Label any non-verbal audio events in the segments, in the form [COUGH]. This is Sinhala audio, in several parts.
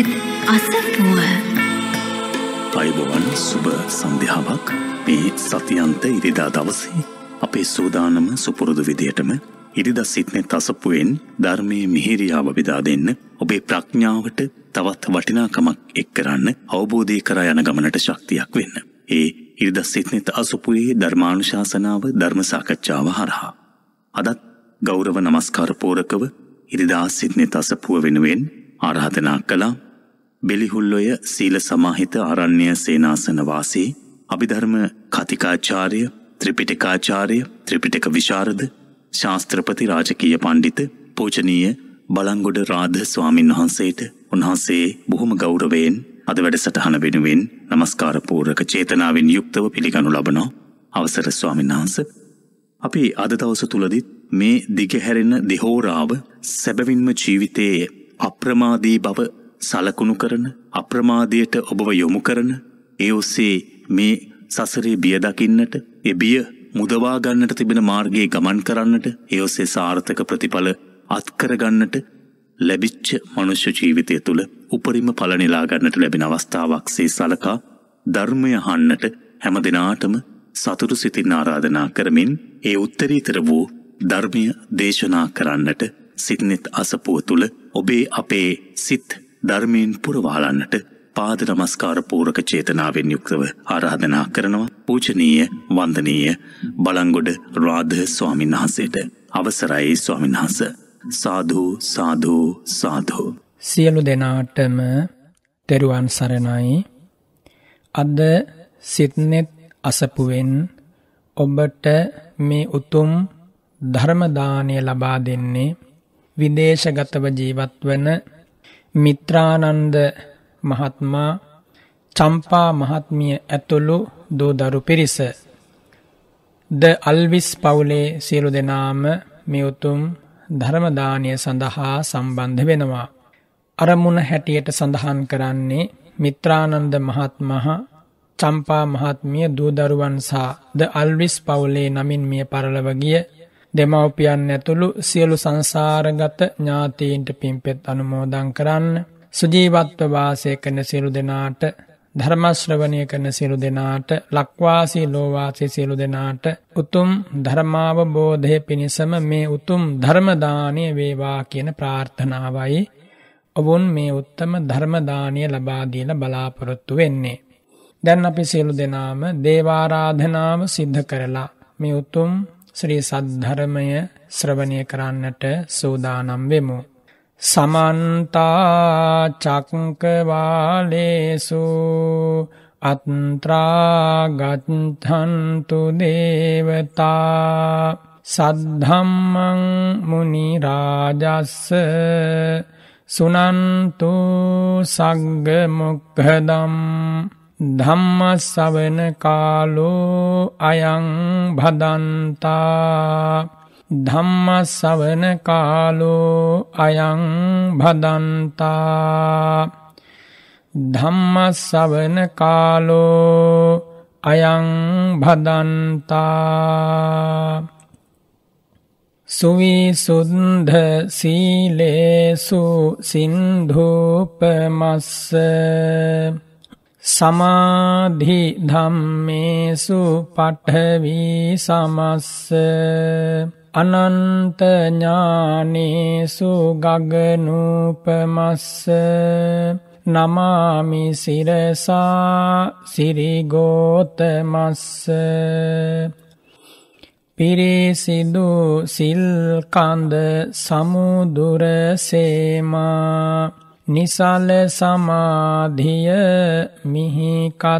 සිත්නෙත් අසපුුව අයිබෝවන් සුබ සන්ධ්‍යාවක් මේ සතියන්ත ඉරිදා දවසේ අපේ සූදානම සුපුරුදු විදියටම ඉරිදා සිත්නෙ තසපුුවෙන් ධර්මය මිහිරියාව විදා දෙන්න ඔබේ ප්‍රඥාවට තවත් වටිනාකමක් එක් කරන්න අවබෝධය කර යන ගමනට ශක්තියක් වෙන්න. ඒ ඉරිද සිත්නෙත අසුපුයේ ධර්මානුශාසනාව ධර්මසාකච්ඡාව හරහා. අදත් ගෞරව නමස්කාරපෝරකව ඉරිදා සිත්නෙත අසපුුව වෙනුවෙන් ආරාධනා කලා බෙලිහුල්ලොය සීල සමාහිත ආරණ්‍ය සේනාසනවාසේ අභිධර්ම කතිකාචාරය ත්‍රිපිටිකාචාරය ත්‍රිපිටක විශාරද ශාස්ත්‍රපති රාජකීය පණ්ඩිත පෝචනීය බලංගොඩ රාධ ස්වාමින් වහන්සේට උන්වහන්සේ බොහොම ගෞරවයෙන් අද වැඩසටහන වෙනුවෙන් නමස්කාරපූර්ක චේතනාවෙන් යුක්තව පිළිගනු ලබනෝ අවසර ස්වාමින් වහන්ස. අපි අද දවස තුළදිත් මේ දිගහැරෙන දෙහෝරාව සැබවින්ම ජීවිතයේ අප්‍රමාදී බව සලකුණු කරන අප්‍රමාදයට ඔබව යොමු කරන ඒ ඔස්සේ මේ සසරේ බියදකින්නට එබිය මුදවාගන්නට තිබෙන මාර්ගයේ ගමන් කරන්නට ඒ ඔස්සේ සාර්ථක ප්‍රතිඵල අත්කරගන්නට ලැබිච්ච මනුෂ්‍ය ජීවිතය තුළ උපරිම පලනිලා ගන්නට ලැබෙන අවස්ථාවක් සේ සලකා ධර්මය හන්නට හැම දෙනාටම සතුරු සිතින් ආරාධනා කරමින් ඒ උත්තරීතර වූ ධර්මය දේශනා කරන්නට සිත්නෙත් අසපුව තුළ ඔබේ අපේ සිත් ධර්මයෙන් පුරවාලන්නට පාද නමස්කාර පූරක චේතනාවෙන් යුක්තව ආරාධනා කරනවා. පූජනීය වන්දනීය බලංගොඩ රාධ ස්වාමින් වහන්සේට. අවසරයි ස්වාමින් වහන්ස. සාධූ සාධූ සාධූ සියලු දෙනාටම තෙරුවන් සරණයි. අද සිත්නෙත් අසපුවෙන් ඔබට මේ උතුම් ධර්මදානය ලබා දෙන්නේ විදේශගතව ජීවත් වන මිත්‍රානන්ද මහත්මා චම්පා මහත්මිය ඇතුළු දූදරු පිරිස ද අල්විස් පවුලේ සියලු දෙනාම මෙඋතුම් ධර්මදානය සඳහා සම්බන්ධ වෙනවා. අරමුණ හැටියට සඳහන් කරන්නේ මිත්‍රානන්ද මහත්මහ චම්පා මහත්මිය දූදරුවන් සහ ද අල්විස් පවුලේ නමින් මිය පරලවගිය දෙමව්පියන් ඇතුළු සියලු සංසාරගත ඥාතීන්ට පිම්පෙත් අනුමෝදං කරන්න සුජීවත්ව වාසය කන සියලු දෙනාට ධර්මශ්‍රවණය කරන සියලු දෙනාට ලක්වාසී ලෝවාසී සියලු දෙනාට උතුම් ධර්මාවබෝධය පිණිසම මේ උතුම් ධර්මදානය වේවා කියන ප්‍රාර්ථනාවයි ඔවුන් මේ උත්තම ධර්මදානය ලබාදීල බලාපොරොත්තු වෙන්නේ. දැන් අපි සියලු දෙනාම දේවාරාධනාව සිද්ධ කරලා මේ උතුම් ශ්‍රී සද්ධර්මය ශ්‍රවණය කරන්නට සූදානම් වෙමු. සමන්තාචක්කවාලේසු අත්ත්‍රාගත්හන්තු දේවතා සද්ධම්මං මුනිරාජස්ස සුනන්තු සග්ගමොක්හදම් ධම්මස්සවන කාලෝ අයං භදන්තා. ධම්මස්සවන කාලෝ අයං භදන්තා. ධම්මස්සවන කාලෝ අයං භදන්තා. සුවිසුද්ධ සීලේසු සින්ධූපමස්ස. සමාධි ධම්මේසු පටවී සමස්ස අනන්තඥානේසු ගගනූපමස්ස නමාමි සිරසා සිරිගෝතමස්ස පිරිසිදු සිල්කන්ද සමුදුරසේමා නිසල සමාධිය මිහිකතසේමා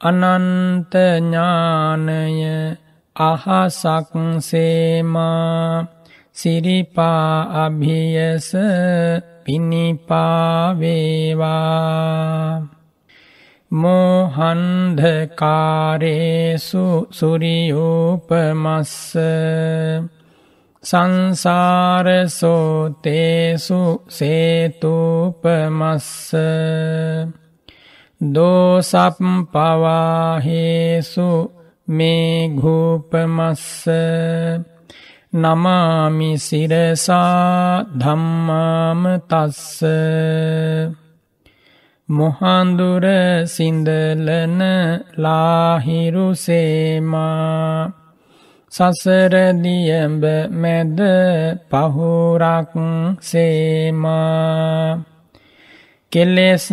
අනන්තඥානය අහසක් සේමා සිරිපා අභියස පිණිපාවේවා මෝහන්ධකාරේසු සුරියූපමස්ස සංසාරසෝතේසු සේතුපමස්ස දෝසප් පවාහේසු මේ ගූපමස්ස නමාමි සිරසා ධම්මාම තස්ස මොහන්දුර සින්දලන ලාහිරුසේමා සසරදියඹ මැද පහුරක් සේමා. කෙලෙස්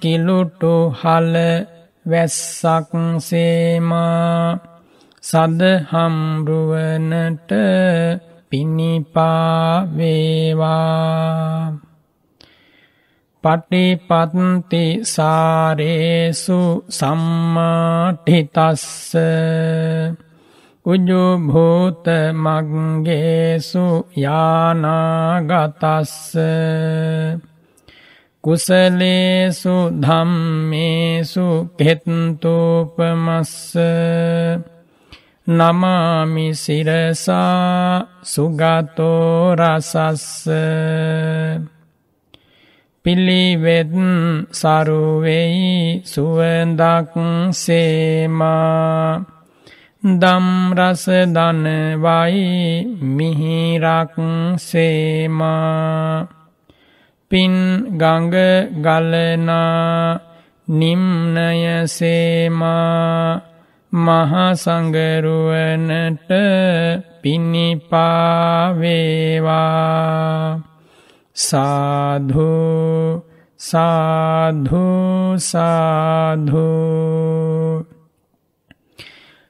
කිලුටු හල වැස්සක් සේමා. සදහම්රුවනට පිණිපාවේවා පටිපත්ති සාරේසු සම්මාටිතස්ස. උජුභූත මග්ගේසු යානාගතස්ස කුසලේසු ධම්මේසු කෙත්තුපමස්ස නමාමි සිරසා සුගතෝ රසස්ස පිළිවෙත් සරුවෙයි සුවඳක් සේමා දම්රස දනවයි මිහිරක් සේමා. පින් ගඟ ගලනා නිම්නය සේමා. මහසංගරුවනට පිණිපාවේවා. සාධු සාධු සාධු.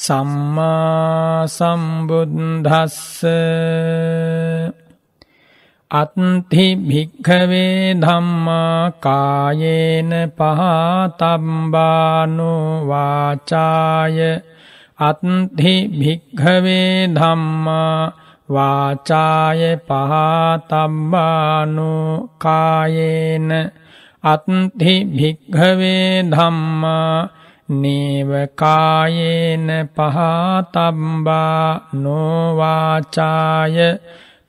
සම්මා සම්බුද්ධස්ස අත්හි භික්ඛවේ ධම්මා කායේන පහතම්බානු වාචාය අත්හි භික්ඛවේ ධම්මා වාචාය පහතම්බානු කායේන අත්හි භික්ඛවේ ධම්මා නේව කායේන පහතම්බා නොවාචාය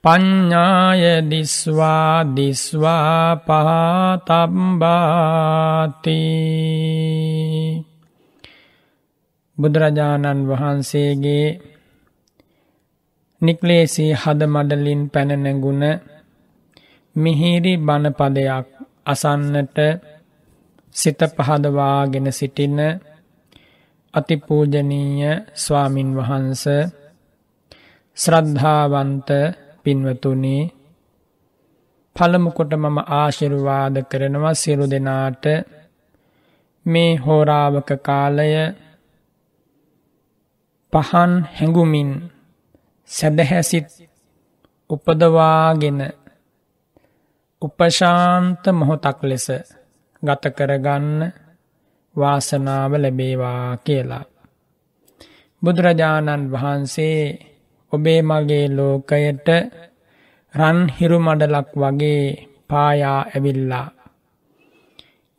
පඤ්ඥාය දිස්වා දිස්වා පහතම්බාති. බුදුරජාණන් වහන්සේගේ නික්ලේසී හද මඩලින් පැනනැගුණ මිහිරි බණපදයක් අසන්නට සිත පහදවාගෙන සිටින අතිපූජනීය ස්වාමින් වහන්ස ශ්‍රද්ධාවන්ත පින්වතුනි පළමුකොට මම ආශිර්වාද කරනවා සිරු දෙනාට. මේ හෝරාවක කාලය පහන් හැඟුමින් සැදහැසිත් උපදවාගෙන උපශාන්ත මොහොතක් ලෙස ගත කරගන්න වාසනාව ලැබේවා කියලා. බුදුරජාණන් වහන්සේ ඔබේ මගේ ලෝකයට රන් හිරු මඩලක් වගේ පායා ඇවිල්ලා.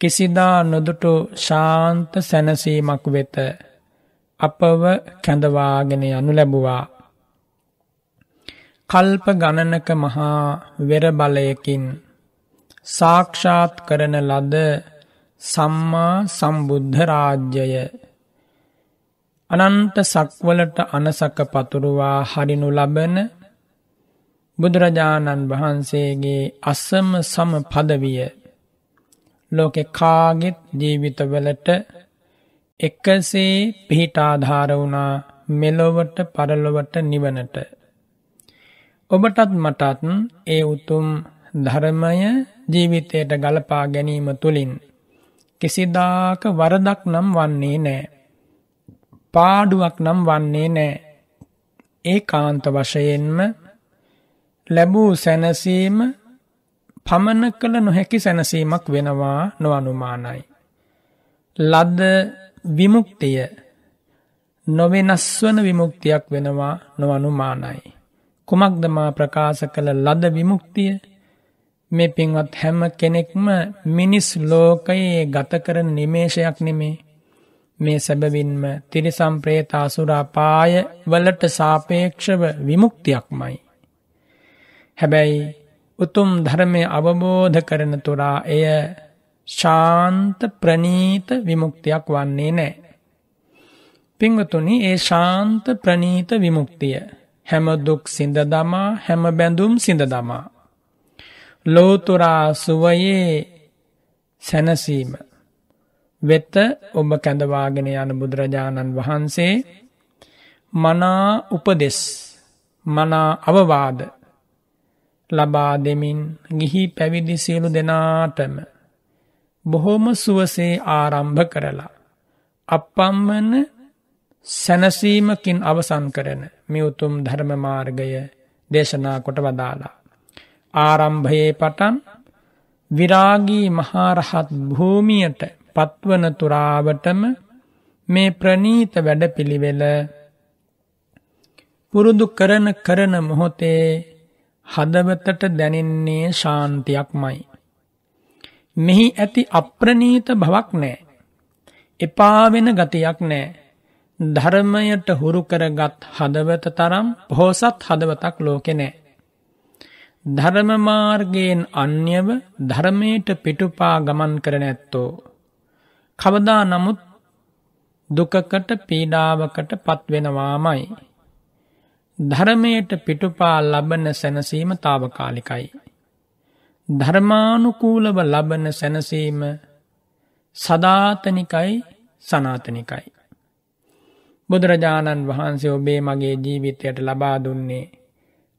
කිසිදා නොදුටු ශාන්ත සැනසීමක් වෙත අපව කැඳවාගෙන යනු ලැබුවා. කල්ප ගණනක මහා වෙරබලයකින් සාක්ෂාත් කරන ලද සම්මා සම්බුද්ධ රාජ්‍යය අනන්ත සක්වලට අනසක පතුරුවා හරිනු ලබන බුදුරජාණන් වහන්සේගේ අසම සම පදවිය ලෝකෙ කාගෙත් ජීවිතවලට එකසේ පිහිටාධාර වුණා මෙලොවට පරලොවට නිවනට. ඔබටත් මටත් ඒ උතුම් ධර්මය ජීවිතයට ගලපා ගැනීම තුළින් කිසිදාක වරදක් නම් වන්නේ නෑ. පාඩුවක් නම් වන්නේ නෑ. ඒ කාන්ත වශයෙන්ම ලැබූ සැනසීම පමණ කළ නොහැකි සැනසීමක් වෙනවා නොඅනුමානයි. ලද්ද විමුක්තිය නොවෙනස් වන විමුක්තියක් වෙනවා නොඅනුමානයි. කුමක්දමා ප්‍රකාශ කළ ලද විමුක්තිය මේ පින්වත් හැම කෙනෙක්ම මිනිස් ලෝකයේ ගත කරන නිමේෂයක් නෙමේ මේ සැබවින්ම තිරිසම්ප්‍රේතාසුරාපාය වලට සාපේක්ෂව විමුක්තියක්මයි. හැබැයි උතුම් ධර්මය අවබෝධ කරන තුරා එය ශාන්ත ප්‍රනීත විමුක්තියක් වන්නේ නෑ. පිංවතුනි ඒ ශාන්ත ප්‍රනීත විමුක්තිය හැම දුක් සිඳ දමා හැම බැඳුම් සිඳ දමා. ලෝතුරා සුවයේ සැනසීම වෙත ඔබ කැඳවාගෙන යන බුදුරජාණන් වහන්සේ මනා උපදෙස් මනා අවවාද ලබා දෙමින් ගිහි පැවිදි සියලු දෙනාටම බොහොම සුවසේ ආරම්භ කරලා. අපපම්මන සැනසීමකින් අවසන් කරන මියවුතුම් ධර්මමාර්ගය දේශනා කොට වදාලා. ආරම්භයේ පටන් විරාගී මහාරහත් භූමියට පත්වන තුරාවටම මේ ප්‍රනීත වැඩ පිළිවෙල පුරුදු කරන කරන මොහොතේ හදවතට දැනෙන්නේ ශාන්තියක්මයි. මෙහි ඇති අප්‍රනීත බවක් නෑ. එපාවෙන ගතියක් නෑ. ධර්මයට හුරු කරගත් හදවත තරම් පොහොසත් හදවතක් ලෝකෙ නෑ. ධර්මමාර්ගයෙන් අන්‍යව ධර්මයට පිටුපා ගමන් කරන ඇත්තෝ. කවදා නමුත් දුකකට පීඩාවකට පත්වෙනවාමයි. ධර්මයට පිටුපා ලබන සැනසීම තාවකාලිකයි. ධර්මානුකූලව ලබන සැනසීම සධාතනිකයි සනාතනිකයි. බුදුරජාණන් වහන්සේ ඔබේ මගේ ජීවිතයට ලබා දුන්නේ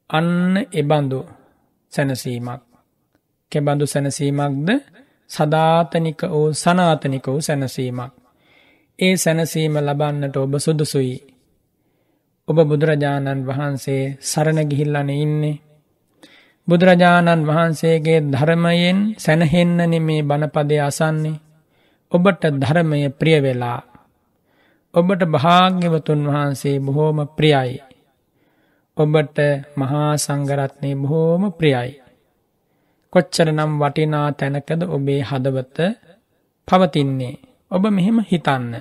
අන්න එබඳු සැනසීමක්. කෙබඳු සැනසීමක්ද සධාතනික වූ සනාතනික වූ සැනසීමක්. ඒ සැනසීම ලබන්නට ඔබ සුදුසුයි. ඔබ බුදුරජාණන් වහන්සේ සරණ ගිහිල්ලන ඉන්නේ. බුදුරජාණන් වහන්සේගේ ධර්මයෙන් සැනහෙන්නන මේ බණපදය අසන්නේ. ඔබට ධර්මය ප්‍රියවෙලා. ඔබට භාග්‍යවතුන් වහන්සේ බොහෝම ප්‍රියයි. ඔබට මහා සංගරත්නය බොහෝම ප්‍රියයි. කොච්චර නම් වටිනා තැනකද ඔබේ හදවත පවතින්නේ. ඔබ මෙහෙම හිතන්න.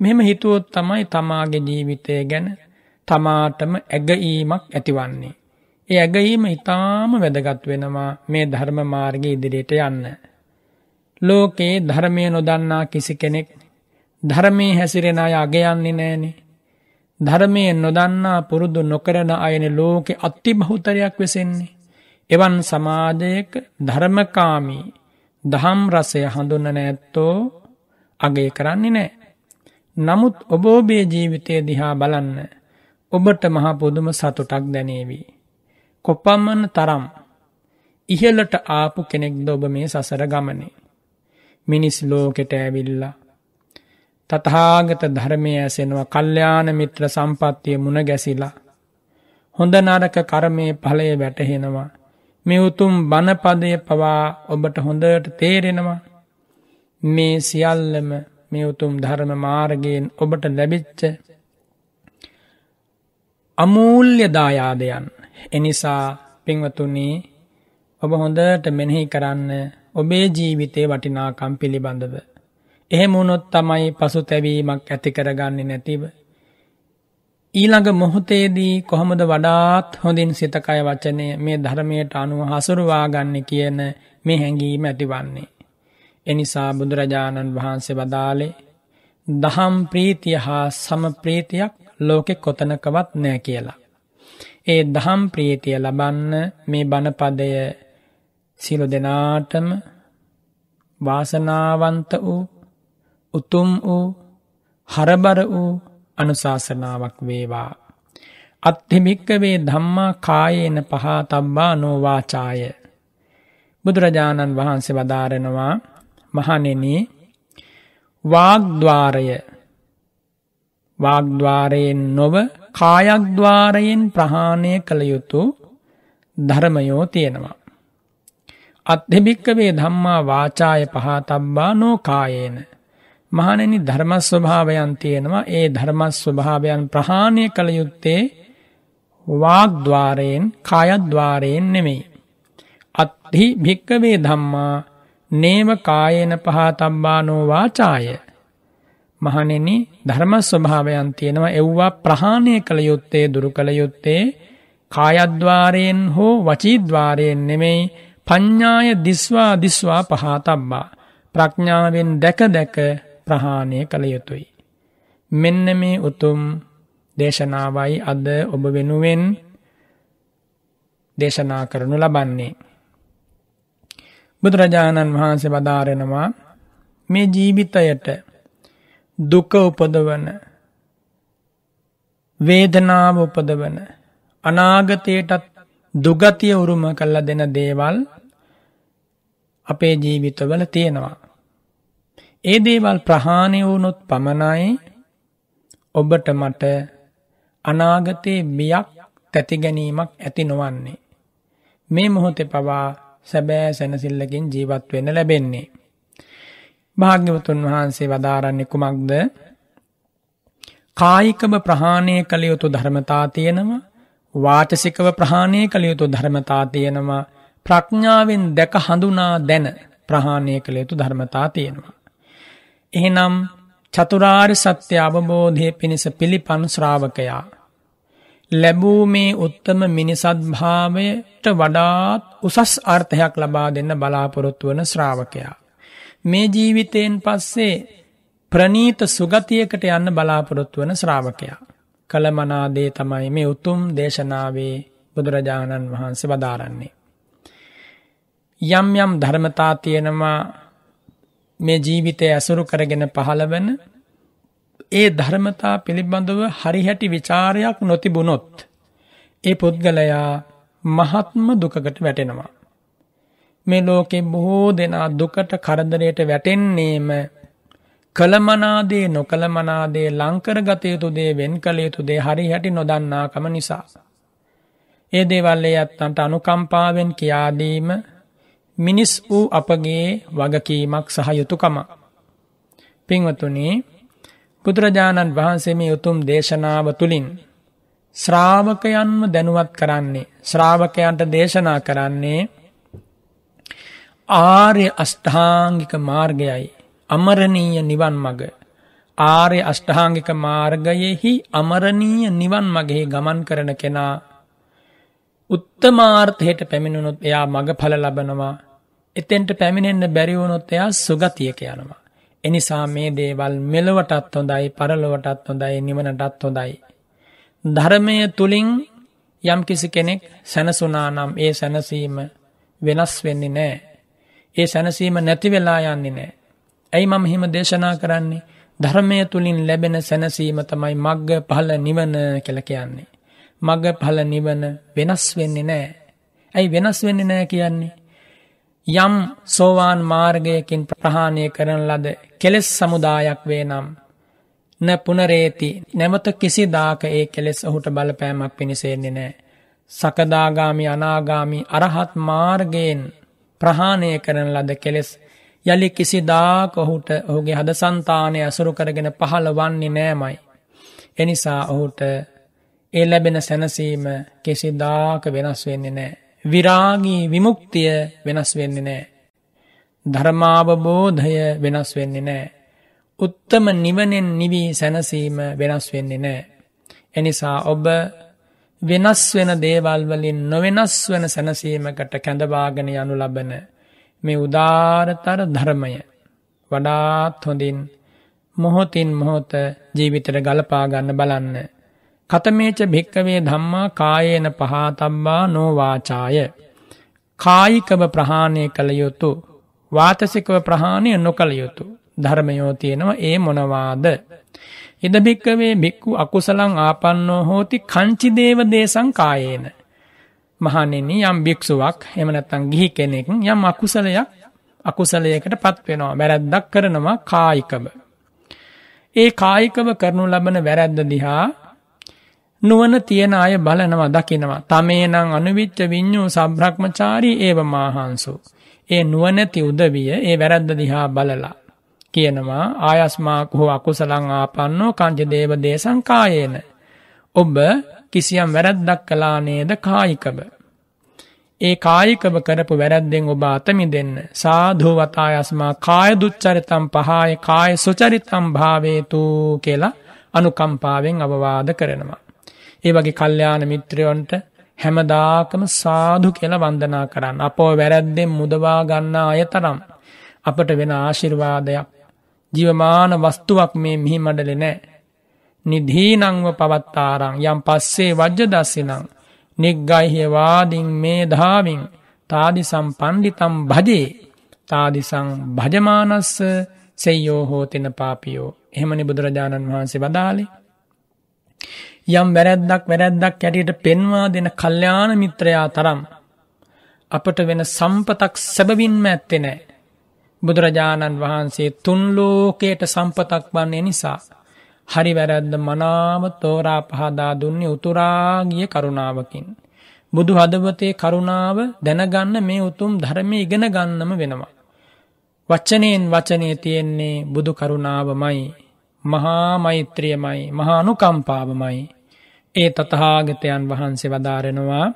මෙහෙම හිතුවොත් තමයි තමාගේ ජීවිතය ගැන තමාටම ඇගීමක් ඇතිවන්නේ. ඒ ඇගීම ඉතාම වැදගත් වෙනවා මේ ධර්ම මාර්ග ඉදිරියට යන්න. ලෝකයේ ධර්මය නොදන්නා කිසි කෙනෙක් ධර්මය හැසිරෙන අය අගයන්නේ නෑනේ. ධර්මය නොදන්නා පුරුදු නොකරන අයන ලෝකෙ අත්ති බහුතරයක් වෙසෙන්නේ. එවන් සමාජයක ධර්මකාමී දහම් රසය හඳුන්න නැත්තෝ අගේ කරන්නේ නෑ. නමුත් ඔබෝබේ ජීවිතය දිහා බලන්න ඔබට මහා පුදුම සතුටක් දැනේවී. කොපම්මන තරම් ඉහලට ආපු කෙනෙක්ද ඔබ මේ සසර ගමනේ. මිනිස් ලෝකෙට ඇවිල්ලා. තතහාගත ධර්මය ඇසෙනවා කල්්‍යාන මිත්‍ර සම්පත්තිය මුණ ගැසිලා. හොඳ නරක කරමය පලය වැටහෙනවා. මේ උතුම් බණපදය පවා ඔබට හොඳට තේරෙනවා. මේ සියල්ලම මේ උතුම් ධර්ම මාර්ගයෙන් ඔබට ලැබිච්ච අමූල්‍ය දායාදයන් එනිසා පින්වතුනී ඔබ හොඳට මෙනෙහි කරන්න ඔබේ ජීවිතය වටිනාකම් පිළිබඳව. එහෙම වුණොත් තමයි පසු තැවීමක් ඇති කරගන්නේ නැතිව. ඊළඟ මොහොතේදී කොහොමද වඩාත් හොඳින් සිතකය වචනය මේ ධර්මයට අනුව හසුරුවාගන්න කියන මේ හැඟීම ඇතිවන්නේ. එනිසා බුදුරජාණන් වහන්සේ වදාලේ දහම් ප්‍රීතිය හා සමප්‍රීතියක් ලෝකෙ කොතනකවත් නෑ කියලා. ඒ දහම් ප්‍රීතිය ලබන්න මේ බණපදය සිලු දෙනාටම වාසනාවන්ත වූ උතුම් වූ හරබර වූ අනුශාසනාවක් වේවා. අත්හිමික්කවේ ධම්මා කායේන පහා තබ්බා නෝවාචාය. බුදුරජාණන් වහන්සේ වදාරෙනවා මහනෙන වාග්ද්වාරය වාග්ද්වාරයෙන් නොව කායක්ද්වාරයෙන් ප්‍රහාණය කළ යුතු ධර්මයෝ තියෙනවා. අත්හෙභික්කවේ ධම්මා වාචාය පහතබ්බා නෝකායේන. මහනෙනි ධර්මස්වභාවයන් තියෙනවා ඒ ධර්මස්වභාවයන් ප්‍රහාණය කළ යුත්තේ වාග්ද්වාරයෙන් කායද්වාරයෙන් නෙමෙයි. අත්හි භික්කවේ ධම්මා නේව කායන පහතම්බානෝ වාචාය. මහනෙන ධර්ම ස්වභාවයන් තියෙනවා එව්වා ප්‍රහාණය කළ යුත්තේ දුරු කළ යුත්තේ කායද්වාරයෙන් හෝ වචීද්වාරයෙන් නෙමෙයි පඤ්ඥාය දිස්වා දිස්වා පහතබ්බා ප්‍රඥාවෙන් දැක දැක ප්‍රහාණය කළ යුතුයි. මෙන්න මේ උතුම් දේශනාවයි අද ඔබ වෙනුවෙන් දේශනා කරනු ලබන්නේ. බුදුරජාණන් වහන්සේ වදාරෙනවා මේ ජීවිතයට දුක උපදවන වේදනාව උපදවන අනාගතයටත් දුගතිය උරුම කල්ල දෙන දේවල් අපේ ජීවිතවල තියෙනවා. ඒ දේවල් ප්‍රහාණය වුණොත් පමණයි ඔබට මට අනාගතයේ බියක් තැතිගැනීමක් ඇති නොවන්නේ. මේ මොහොතේ පවා සැබෑ සැනසිල්ලකින් ජීවත් වෙන්න ලැබෙන්නේ. භාග්‍යවතුන් වහන්සේ වදාරන්නේ කුමක්ද කායිකව ප්‍රහාණය කළ යුතු ධර්මතා තියෙනවා වාචසිකව ප්‍රහාණය කළ යුතු ධර්මතා තියෙනවා ප්‍රඥාවෙන් දැක හඳුනා දැන ප්‍රහාණය කළ යුතු ධර්මතා තියෙනවා. එහෙනම් චතුරාර් සත්‍ය අවබෝධය පිණිස පිළිපන් ශ්‍රාවකයා. ලැබූ මේ උත්තම මිනිසත් භාවයට වඩාත් උසස් අර්ථයක් ලබා දෙන්න බලාපොරොත්තු වන ශ්‍රාවකයා. මේ ජීවිතයෙන් පස්සේ ප්‍රනීත සුගතියකට යන්න බලාපොරොත්තු වන ශ්‍රාවකයා. කළමනාදේ තමයි මේ උතුම් දේශනාවේ බුදුරජාණන් වහන්සේ වදාරන්නේ. යම් යම් ධර්මතා තියෙනවා මේ ජීවිතය ඇසුරු කරගෙන පහළවන ඒ ධර්මතා පිළිබඳව හරිහැටි විචාරයක් නොතිබුණොත් ඒ පුද්ගලයා මහත්ම දුකකට වැටෙනවා. මේ ලෝකෙ බොහෝ දෙනා දුකට කරදරයට වැටෙන්නේම කළමනාදේ නොකළමනාදේ ලංකර ගතයුතු දේ වෙන් කළ යුතු දේ හරි හැටි නොදන්නාකම නිසා. ඒ දේවල්ලේ ඇත්තන්ට අනුකම්පාවෙන් කියාදීම මිනිස් වූ අපගේ වගකීමක් සහ යුතුකම. පින්වතුනි බුදුරජාණන් වහන්සේ මේ උතුම් දේශනාව තුළින් ශ්‍රාවකයන්ම දැනුවත් කරන්නේ ශ්‍රාවකයන්ට දේශනා කරන්නේ ආර්ය අෂ්ඨාංගික මාර්ගයයි. අමරණීය නිවන් මග ආර්ය අෂ්ඨාංගික මාර්ගයෙහි අමරණීය නිවන් මගෙහි ගමන් කරන කෙනා උත්තමාර්ථයට පැමිණුණොත් එයා මගඵල ලබනවා. එතෙන්ට පැමිණෙන්න බැරි වුණොත් එයා සුගතියක යනවා එනිසා මේ දේවල් මෙලොවටත් හොඳයි පරලොවටත් හොඳයි නිවනටත් හොඳයි ධර්මය තුලින් යම් කිසි කෙනෙක් සැනසුනා නම් ඒ සැනසීම වෙනස් වෙන්නේ නැහැ ඒ සැනසීම නැති වෙලා යන්නේ නැහැ ඇයි මම හිම දේශනා කරන්නේ ධර්මය තුළින් ලැබෙන සැනසීම තමයි මග්ග පහල නිවන කළ කියන්නේ. මග පහල නිවන වෙනස් වෙන්නේ නෑ. ඇයි වෙනස් වෙන්නේ නෑ කියන්නේ. යම් සෝවාන් මාර්ගයකින් ප්‍රහාණය කරන ලද කෙලෙස් සමුදායක් වේ නම්. න පුනරේති නැමත කිසි දාක ඒ කෙලෙස් ඔහුට බලපෑමක් පිණිසෙන්නේ නෑ. සකදාගාමි අනාගාමි අරහත් මාර්ගයෙන් ප්‍රහාණය කරන ලද කෙලෙස් යළි කිසිදාක ඔහුට ඔහුගේ හද සන්තානය අසුරු කරගෙන පහළ වන්නේ නෑමයි. එනිසා ඔහුට ඒ ලැබෙන සැනසීම කෙසිදාක වෙනස් වෙන්නේ නෑ. විරාගී විමුක්තිය වෙනස් වෙන්නේ නෑ. ධර්මාවබෝධය වෙනස් වෙන්නේ නෑ. උත්තම නිවනෙන් නිවී සැනසීම වෙනස් වෙන්නේ නෑ. එනිසා ඔබ වෙනස් වෙන දේවල් වලින් නොවෙනස් වන සැනසීමකට කැඳවාගෙන යනු ලබන මේ උදාරතර ධර්මය වඩාත් හොඳින් මොහොතින් මොහොත ජීවිතර ගලපා ගන්න බලන්න. කතමේච භික්කවේ ධම්මා කායේන පහතම්බා නෝවාචාය. කායිකව ප්‍රහාණය කළ යුතු වාතසිකව ප්‍රහාණය නොකළ යුතු ධර්මයෝ තියෙනවා ඒ මොනවාද. ඉද භික්කවේ භික්කු අකුසලං ආපන්නෝ හෝති කංචිදේව දේශං කායේන. මහනෙන යම් භික්ෂුවක් එමනැත්තන් ගිහි කෙනෙක් යම් අකුසලයක් අකුසලයකට පත්වෙනවා වැරැද්දක් කරනවා කායිකව. ඒ කායිකව කරනු ලබන වැරැද්ද දිහා නුවන තියෙන අය බලනවා දකිනවා තමේනං අනුවිච්ච විඤ්ඥූ සබ්‍රහ්මචාරී ඒව මාහන්සු. ඒ නුවනැති උදවිය ඒ වැරැද්ද දිහා බලලා. කියනවා ආයස්මාක් හෝ අකුසලං ආපන්නෝ කංජ දේව දේශංකායේන. ඔබ කිසියම් වැරද්දක් කළා නේද කායිකව. ඒ කායිකව කරපු වැරැද්දෙන් ඔබ අතමිදෙන්න සාධූ වතායස්මා කාය දුච්චරිතම් පහාය කාය සුචරිතම් භාවේතු කියලා අනුකම්පාවෙන් අවවාද කරනවා. ඒ වගේ කල්්‍යාන මිත්‍රයොන්ට හැමදාකම සාධු කියලා වන්දනා කරන්න. අපෝ වැරැද්දෙන් මුදවා ගන්නා අය තරම්. අපට වෙන ආශිර්වාදයක්. ජීවමාන වස්තුවක් මේ මිහි මඩලෙ නෑ. නිධීනංව පවත්තාරං යම් පස්සේ වජ්‍ය දස්සිනං. නිග්ගයිහ්‍යවාදිින් මේ ධාවින් තාදිසම් පණ්ඩිතම් භජේ තාදිසං භජමානස්ස සෙයෝ හෝතින පාපියෝ එහෙමනි බුදුරජාණන් වහන්සේ වදාලේ යම් වැරැද්දක් වැරැද්දක් ඇටියට පෙන්වා දෙන කල්්‍යාන මිත්‍රයා තරම් අපට වෙන සම්පතක් සැබවින්ම ඇත්තෙ නෑ. බුදුරජාණන් වහන්සේ තුන්ලෝකයට සම්පතක් වන්නේ නිසා. හරි වැරැද්ද මනාව තෝරා පහදා දුන්නේ උතුරාගිය කරුණාවකින්. බුදු හදවතේ කරුණාව දැනගන්න මේ උතුම් ධර්මය ඉගෙන ගන්නම වෙනවා. වච්චනයෙන් වචනය තියෙන්නේ බුදු කරුණාවමයි මහා මෛත්‍රියමයි මහානු කම්පාවමයි ඒ තතහාගතයන් වහන්සේ වදාරෙනවා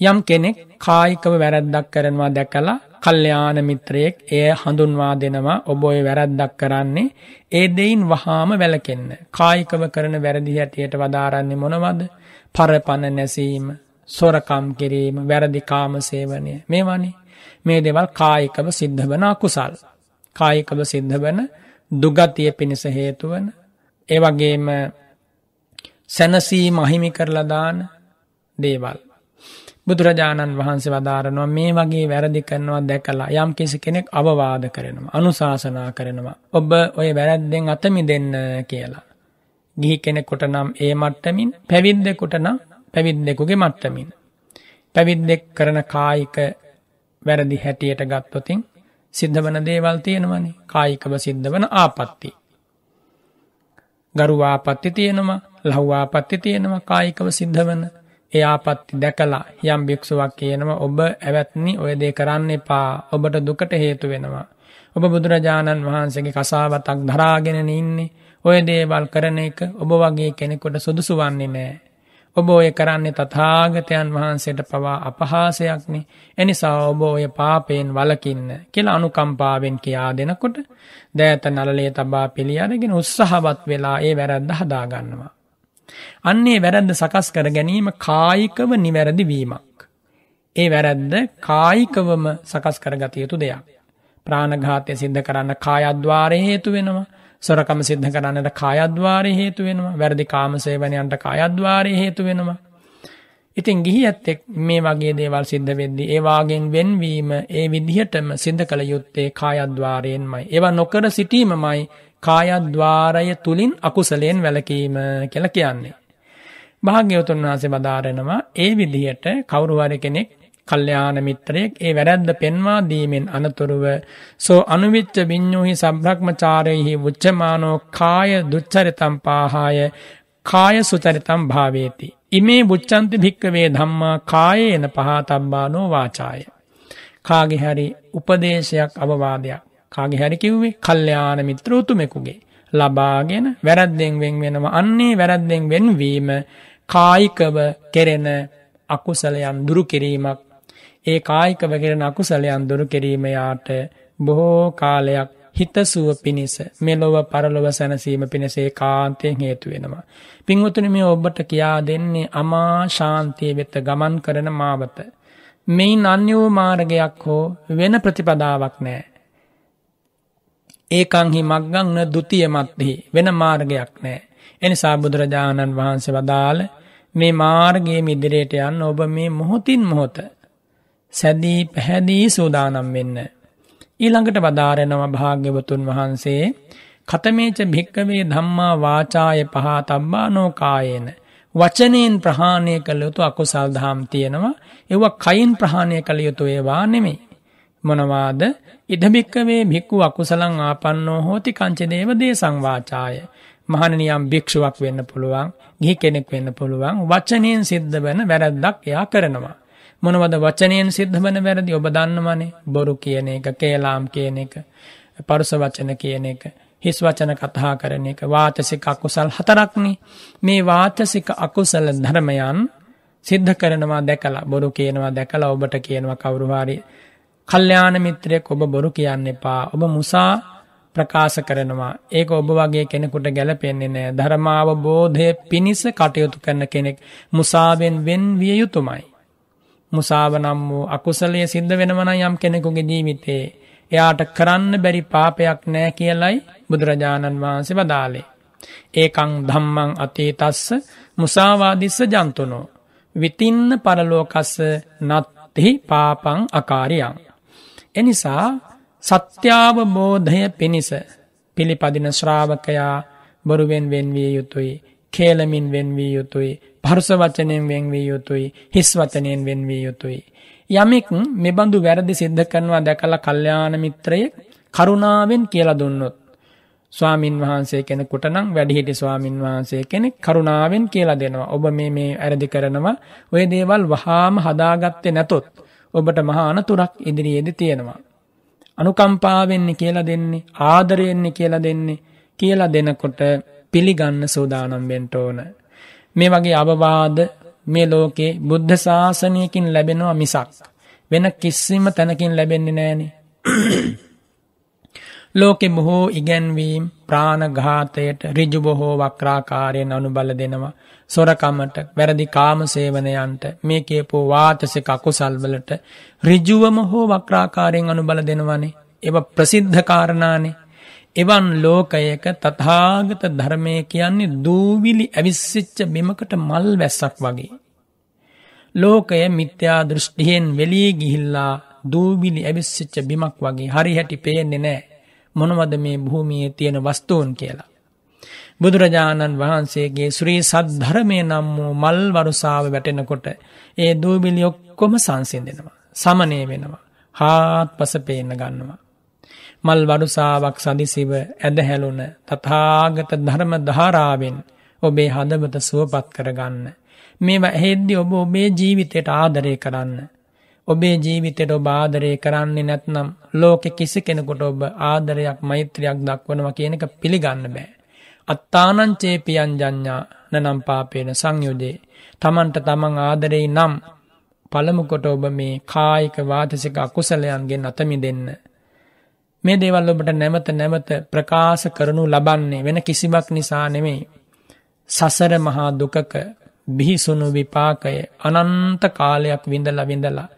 යම් කෙනෙක් කායිකව වැරැද්දක් කරනවා දැකලා කල්්‍යයාන මිත්‍රයෙක් එය හඳුන්වා දෙනවා ඔබ ඔය වැරැද්දක් කරන්නේ ඒ දෙයින් වහාම වැලකෙන්න. කායිකව කරන වැරදි හැටියට වදාරන්නේ මොනවද පරපණ නැසීම සොරකම් කිරීම වැරදිකාම සේවනය මේ වනේ මේ දෙවල් කායිකව සිද්ධ වන අකුසල්. කායිකව සිද්ධ වන දුගතිය පිණිස හේතුවන ඒවගේම සැනසී මහිමි කරලදාන දේවල්. බුදුරජාණන් වහන්සේ වදාරනවා මේ වගේ වැරදි කරනවා දැකලා යම් කිසි කෙනෙක් අවවාද කරනවා අනුශාසනා කරනවා. ඔබ ඔය වැරැද්දෙන් අතමි දෙන්න කියලා. ගිහි කෙනෙකොට නම් ඒ මට්ටමින් පැවිද්දෙකුට නම් පැවිද්දෙකුගේ මට්ටමින්. පැවිද්දෙක් කරන කායික වැරදි හැටියට ගත්තොතින් සිද්ධ වන දේවල් තියෙනවනේ කායිකව සිද්ධ වන ආපත්ති. ගරුවාපත්ති තියෙනවා ලහ්වාපත්ති තියෙනවා කායිකව සිද්ධ වන ඒ ආපත්ති දැකලා යම් භික්ෂුවක් කියනවා ඔබ ඇවැත්නි ඔය දේ කරන්න එපා ඔබට දුකට හේතු වෙනවා. ඔබ බුදුරජාණන් වහන්සේගේ කසාවතක් දරාගෙන ඉන්නේ ඔය දේවල් කරන එක ඔබ වගේ කෙනෙකුට සුදුසු වන්නේ නෑ. ඔබ ඔය කරන්නේ තථාගතයන් වහන්සේට පවා අපහාසයක්නි. එනිසා ඔබ ඔය පාපයෙන් වලකින්න කියලා අනුකම්පාවෙන් කියා දෙනකොට දෑත නලලේ තබා පිළි අරගෙන උත්සාහවත් වෙලා ඒ වැරද්ද හදාගන්නවා. අන්නේ වැරද්ද සකස් කර ගැනීම කායිකව නිවැරදි වීමක්. ඒ වැරද්ද කායිකවම සකස් කරගත යුතු දෙයක්. ප්‍රාණඝාතය සිද්ධ කරන්න කායද්වාරය හේතු වෙනවා. සොරකම සිද්ධ කරන්නට කායද්වාරය හේතු වෙනවා වැරදි කාමසේවනයන්ට කායද්වාරය හේතු වෙනවා. ඉතින් ගිහි ඇත්තෙක් මේ වගේ දේවල් සිද්ධ වෙද්දි ඒවාගෙන් වෙන්වීම ඒ විදිහටම සිද්ධ කළ යුත්තේ කායද්වාරයෙන්මයි. ඒවා නොකර සිටීමමයි කායද්වාරය තුළින් අකුසලයෙන් වැලකීම කියල කියන්නේ. භාග්‍යවතුන් වහසේ බදාරෙනවා ඒ විදිහට කවුරුවර කෙනෙක් කල්්‍යයාන මිත්‍රයෙක් ඒ වැරැද්ද පෙන්වා දීමෙන් අනතුරුව සෝ අනුවිච්ච විඤ්ඥූහි සබ්‍රක්්මචාරයෙහි උච්චමානෝ කාය දුච්චරිතම් පාහාය කාය සුචරිතම් භාවේති. ඉමේ බුච්චන්ති භික්කවේ ධම්මා කායේන පහතබ්බානෝ වාචාය. කාගෙහැරි උපදේශයක් අවවාදයක් කාගෙහැරි කිව්වේ කල්්‍යයාන මිත්‍රෝතුමෙකුගේ. ලබාගෙන වැරැද්දෙන් වෙන් වෙනවා අන්නේ වැරැද්දෙන් වෙන්වීම කායිකව කෙරෙන අකුසලයන් දුරු කිරීමක් ඒ කායිකව කෙරෙන අකුසලයන් දුරු කිරීම යාට බොහෝ කාලයක් හිතසුව පිණිස මෙලොව පරලොව සැනසීම පිණිසේ කාන්තයෙන් හේතු වෙනවා. පින්වතුනි මේ ඔබට කියා දෙන්නේ අමා ශාන්තිය වෙත ගමන් කරන මාවත. මෙයින් අන්‍ය වූ මාර්ගයක් හෝ වෙන ප්‍රතිපදාවක් නෑ. ඒකංහි මක්ගංන දුතිය මත්දෙහි වෙන මාර්ගයක් නෑ. එනිසා බුදුරජාණන් වහන්සේ වදාළ මේ මාර්ගයේ මිදිරයට යන්න ඔබ මේ මොහොතින් මොහොත සැදී පැහැදී සූදානම් වෙන්න. ඊළඟට වදාරෙනව භාග්‍යවතුන් වහන්සේ කතමේච භික්කවේ ධම්මා වාචාය පහා තබ්බා නෝකායේන. වචනයෙන් ප්‍රහාණය කළ යුතු අකුසල් දහම් තියෙනවා එව කයින් ප්‍රහාණය කළ යුතු ඒවා නෙමෙයි. මොනවාද ඉඩභික්කවේ භික්කු අකුසලං ආපන්නෝ හෝති කංචදේව දේ සංවාචාය. මහනනියම් භික්ෂුවක් වෙන්න පුළුවන් ගිහි කෙනෙක් වෙන්න පුළුවන් වචනයෙන් සිද්ධ වන වැරැද්දක් එයා කරනවා. මොනවද වචනයෙන් සිද්ධ වන වැරදි ඔබ දන්නවනේ බොරු කියන එක කේලාම් කියන එක පරුස වචන කියන එක හිස් වචන කතා කරන එක වාචසික අකුසල් හතරක්නේ මේ වාචසික අකුසල ධර්මයන් සිද්ධ කරනවා දැකලා බොරු කියනවා දැකලා ඔබට කියනවා කවුරු හරි කල්යාණ මිත්‍රයෙක් ඔබ බොරු කියන්න එපා ඔබ මුසා ප්‍රකාශ කරනවා ඒක ඔබ වගේ කෙනෙකුට ගැලපෙන්නේ නෑ ධර්මාවබෝධය පිණිස කටයුතු කරන කෙනෙක් මුසාවෙන් වෙන් විය යුතුමයි මුසාව නම් වූ අකුසලය සිද්ධ වෙනවන යම් කෙනෙකුගේ ජීවිතේ එයාට කරන්න බැරි පාපයක් නෑ කියලයි බුදුරජාණන් වහන්සේ වදාලේ. ඒකං ධම්මං අතීතස්ස මුසාවාදිස්ස ජන්තුනෝ. විතින්න පරලෝකස්ස නත්තිහි පාපං අකාරියන්. එනිසා සත්‍යාවබෝධය පිණිස පිළිපදින ශ්‍රාවකයා බොරුවෙන් වෙන්විය යුතුයි කේලමින් වෙන්වී යුතුයි පරුස වචනයෙන් වෙන්වී යුතුයි හිස් වචනයෙන් වෙන්වී යුතුයි. යමෙක් මෙබඳු වැරදි සිද්ධ කරනවා දැකලා කල්්‍යාන මිත්‍රයෙක් කරුණාවෙන් කියලා දුන්නොත්. ස්වාමින් වහන්සේ කෙනෙකුට නම් වැඩිහිටි ස්වාමින් වහන්සේ කෙනෙක් කරුණාවෙන් කියලා දෙනවා. ඔබ මේ මේ ඇරදි කරනවා ඔය දේවල් වහාම හදාගත්තේ නැතොත්. ඔබට මහා අනතුරක් ඉදිරියේදි තියෙනවා. අනුකම්පාවෙන්නේ කියලා දෙන්නේ ආදරයෙන්නේ කියලා දෙන්නේ කියලා දෙනකොට පිළිගන්න සූදානම් වෙන්න ඕන. මේ වගේ අවවාද මේ ලෝකේ බුද්ධ ශාසනයකින් ලැබෙනවා මිසක් වෙන කිසිම තැනකින් ලැබෙන්නේ නෑනේ. ලෝකෙ බොහෝ ඉගැන්වීම් ප්‍රාණඝාතයට රිජු බොහෝ වක්‍රාකාරයෙන් අනුබල දෙනවා. සොරකමට වැරදි කාම සේවනයන්ට මේ කියපෝ වාචසික අකුසල්වලට රිජුවම හෝ වක්‍රාකාරයෙන් අනුබල දෙනවනේ. එව ප්‍රසිද්ධ කාරණානේ එවන් ලෝකයක තථාගත ධර්මය කියන්නේ දූවිලි ඇවිස්සිච්ච බිමකට මල් වැස්සක් වගේ. ලෝකය මිත්‍යා දෘෂ්ටියෙන් වෙලී ගිහිල්ලා දූවිලි ඇවිස්සිච්ච බිමක් වගේ හරි හැටි පේන්නේ නෑ මොනවද මේ භූමියේ තියෙන වස්තුූන් කියලා. බුදුරජාණන් වහන්සේගේ ශ්‍රී සද්ධරමය නම් වූ මල් වරුසාාව වැටෙනකොට ඒ දූබිලි ඔක්කොම සංසින්දෙනවා. සමනය වෙනවා. හාත් පස පේන්න ගන්නවා. මල් වඩුසාාවක් සදිසිව ඇදහැලුන තතාගත ධර්ම ධාරාවෙන් ඔබේ හදවත සුවපත් කරගන්න. මේවා හෙද්දි ඔබ ඔබේ ජීවිතයට ආදරය කරන්න. ඔබේ ජීවිතයට ඔබ ආදරය කරන්නේ නැත්නම් ලෝකෙ කිසි කෙනෙකුට ඔබ ආදරයක් මෛත්‍රයක් දක්වනවා කියන එක පිළිගන්න බෑ. අත්තානංචේ පියන් ජඥා නනම් පාපේන සංයුදේ. තමන්ට තමන් ආදරෙයි නම් පළමුකොට ඔබ මේ කායික වාතසික අකුසලයන්ගෙන් අතමි දෙන්න. මේ දේවල් ඔබට නැවත නැවත ප්‍රකාශ කරනු ලබන්නේ වෙන කිසිවක් නිසා නෙමෙයි. සසර මහා දුකක බිහිසුණු විපාකය අනන්ත කාලයක් විඳලා විඳලා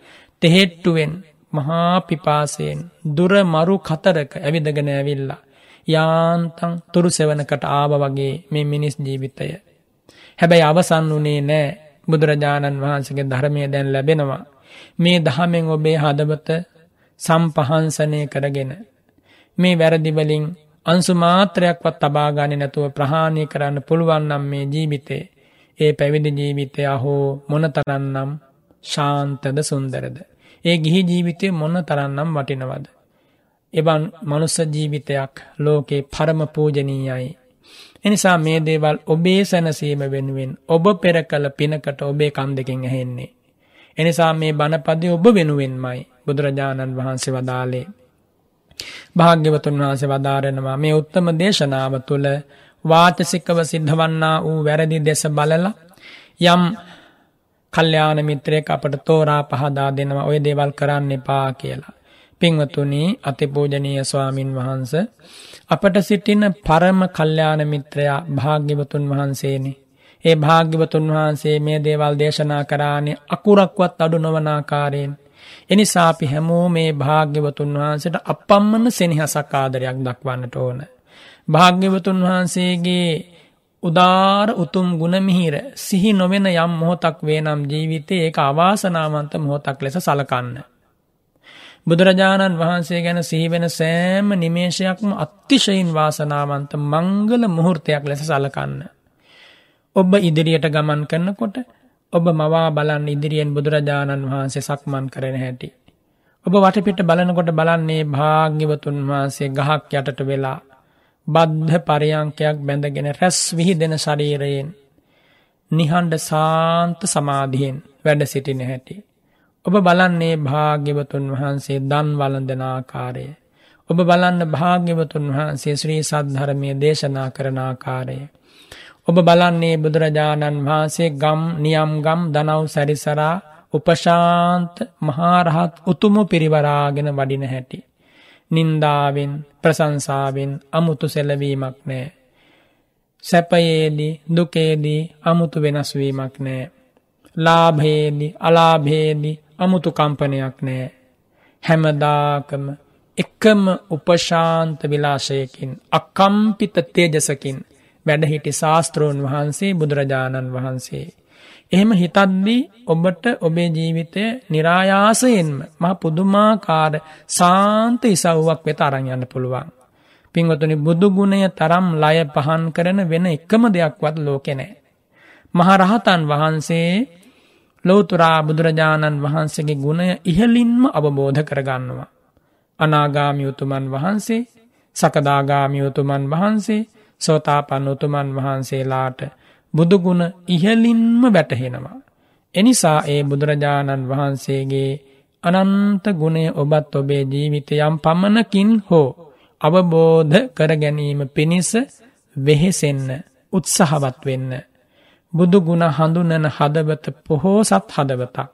තෙහෙට්ටුවෙන් මහා පිපාසයෙන් දුර මරු කතරක ඇවිදගෙන ඇවිල්ලා යාන්තන් තුරු සෙවනකට ආව වගේ මේ මිනිස් ජීවිතය. හැබැයි අවසන් වනේ නෑ බුදුරජාණන් වහන්සගේ ධර්මය දැන් ලැබෙනවා. මේ දහමෙන් ඔබේ හදවත සම්පහන්සනය කරගෙන මේ වැරදිවලින් අන්සු මාත්‍රයක්වත් තබාගානි නැතුව ප්‍රහාණය කරන්න පුළුවන්නම් මේ ජීවිතේ ඒ පැවිදි ජීවිතය අහෝ මොන තරන්නම් ශාන්තද සුන්දරද. ඒ ගිහි ජීවිතය මොන්න තරන්නම් වටිනවද. එබන් මනුස්ස ජීවිතයක් ලෝකේ පරම පූජනීයයි. එනිසා මේ දේවල් ඔබේ සැනසීම වෙනුවෙන් ඔබ පෙර කළ පිනකට ඔබේ කම් දෙකින් ඇහෙන්නේ. එනිසා මේ බණපදය ඔබ වෙනුවෙන්මයි බුදුරජාණන් වහන්සේ වදාලේ. භාග්‍යවතුන් වහන්සේ වදාරෙනවා මේ උත්තම දේශනාව තුළ වාචසිකව සිද්ධවන්නා වූ වැරදි දෙස බලලා යම් කල්්‍යාන මිත්‍රයෙක් අපට තෝරා පහදා දෙනවා ඔය දේවල් කරන්න එපා කියලා. පින්වතුනි අතිපූජනීය ස්වාමින් වහන්ස අපට සිටින පරම කල්්‍යාන මිත්‍රයා භාග්‍යවතුන් වහන්සේනි. ඒ භාග්‍යවතුන් වහන්සේ මේ දේවල් දේශනා කරානේ අකුරක්වත් අඩු නොවනාකාරයෙන් එනිසා අපි හැමෝ මේ භාග්‍යවතුන් වහන්සේට අපම්මන සෙනෙහසක් ආදරයක් දක්වන්නට ඕන. භාග්‍යවතුන් වහන්සේගේ උදාර උතුම් ගුණමිහිර සිහි නොවෙන යම් මොහොතක් වේ නම් ජීවිතය ඒක අවාසනාවන්ත මොහොතක් ලෙස සලකන්න. බුදුරජාණන් වහන්සේ ගැන සිහිවෙන සෑම නිමේශයක්ම අත්තිශයින් වාසනාවන්ත මංගල මුහෘතයක් ලෙස සලකන්න. ඔබ ඉදිරියට ගමන් කරන්නකොට ඔබ මවා බලන්න ඉදිරියෙන් බුදුරජාණන් වහන්සේ සක්මන් කරන හැටි. ඔබ වටපිට බලනකොට බලන්නේ භාග්‍යවතුන් වහන්සේ ගහක් යටට වෙලා බද්ධ පරයංකයක් බැඳගෙන රැස් විහි දෙන ශරීරයෙන් නිහන්ඩ සාන්ත සමාධියෙන් වැඩ සිටින හැටි. ඔබ බලන්නේ භාග්‍යවතුන් වහන්සේ දන් වලඳනාකාරය. ඔබ බලන්න භාග්‍යවතුන් වහන්සේ ශ්‍රී සද්ධර්මය දේශනා කරන ආකාරය. ඔබ බලන්නේ බුදුරජාණන් වහන්සේ ගම් නියම් ගම් දනව් සැරිසරා උපශාන්ත මහාරහත් උතුමු පිරිවරාගෙන වඩින හැටි. නින්දාවෙන් ප්‍රසංසාවෙන් අමුතු සෙලවීමක් නෑ. සැපයේදී දුකේදී අමුතු වෙනස්වීමක් නෑ. ලාභයේදී අලාභයේදී අමුතු කම්පනයක් නෑ. හැමදාකම එකම උපශාන්ත විලාශයකින් අකම්පිත තේජසකින් වැඩහිටි ශාස්තෘන් වහන්සේ බුදුරජාණන් වහන්සේ. එහෙම හිතද්දී ඔබට ඔබේ ජීවිතය નિરાයාසයෙන්ම මහ පුදුමාකාර සාන්ත ඉසව්වක් වෙත අරන් යන්න පුළුවන්. පින්වතුනි බුදු ගුණය තරම් ලය පහන් කරන වෙන එකම දෙයක්වත් ලෝකේ නැහැ. මහරහතන් වහන්සේ ලෝතුරා බුදුරජාණන් වහන්සේගේ ගුණය ඉහලින්ම අවබෝධ කරගන්නවා. අනාගාමි උතුමන් වහන්සේ, සකදාගාමි උතුමන් වහන්සේ, සෝතාපන්න උතුමන් වහන්සේලාට බුදුගුණ ඉහලින්ම වැටහෙනවා. එනිසා ඒ බුදුරජාණන් වහන්සේගේ අනන්ත ගුණය ඔබත් ඔබේ ජීවිතයම් පමණකින් හෝ අවබෝධ කර ගැනීම පිණිස වෙහෙසෙන්න උත්සහවත් වෙන්න. බුදුගුණ හඳුනන හදවත පොහෝසත් හදවතක්.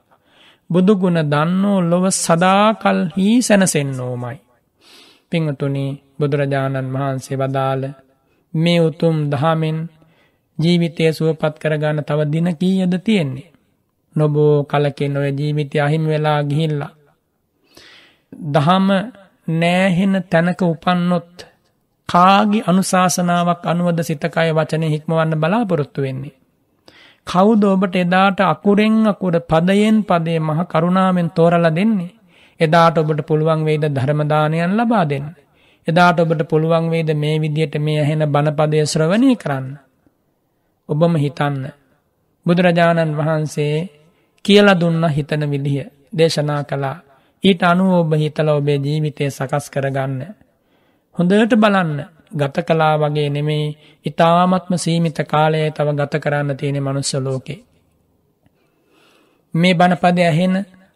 බුදුගුණ දන්නෝ ලොව සදාකල්හි සැනසෙන්නෝමයි. පිංහතුනි බුදුරජාණන් වහන්සේ වදාළ මේ උතුම් දහමෙන් ජීවිතය සුවපත් කරගන්න තව දින කීයද තියෙන්නේ. නොබෝ කලකෙන් ඔය ජීවිතය අහිම වෙලා ගිහිල්ලා. දහම නෑහෙන තැනක උපන්නොත් කාගි අනුශාසනාවක් අනුවද සිතකය වචනය හික්මවන්න බලාපොරොත්තු වෙන්නේ. කවුද ඔබට එදාට අකුරෙන් අකුර පදයෙන් පදේ මහ කරුණාවෙන් තෝරල දෙන්නේ. එදාට ඔබට පුළුවන් වේද ධර්මදානයන් ලබා දෙන්න. එදාට ඔබට පුළුවන් වේද මේ විදියට මේ ඇහෙන බණපදය ශ්‍රවණය කරන්න. ඔබම හිතන්න. බුදුරජාණන් වහන්සේ කියල දුන්න හිතන විදිහ දේශනා කළා ඊට අනුව ඔබ හිතල ඔබේ ජීවිතය සකස් කරගන්න. හොඳට බලන්න ගත කලා වගේ නෙමෙයි ඉතාමත්ම සීමිත කාලය තව ගත කරන්න තියෙන මනුස්ස ලෝකේ. මේ බණපද ඇහෙන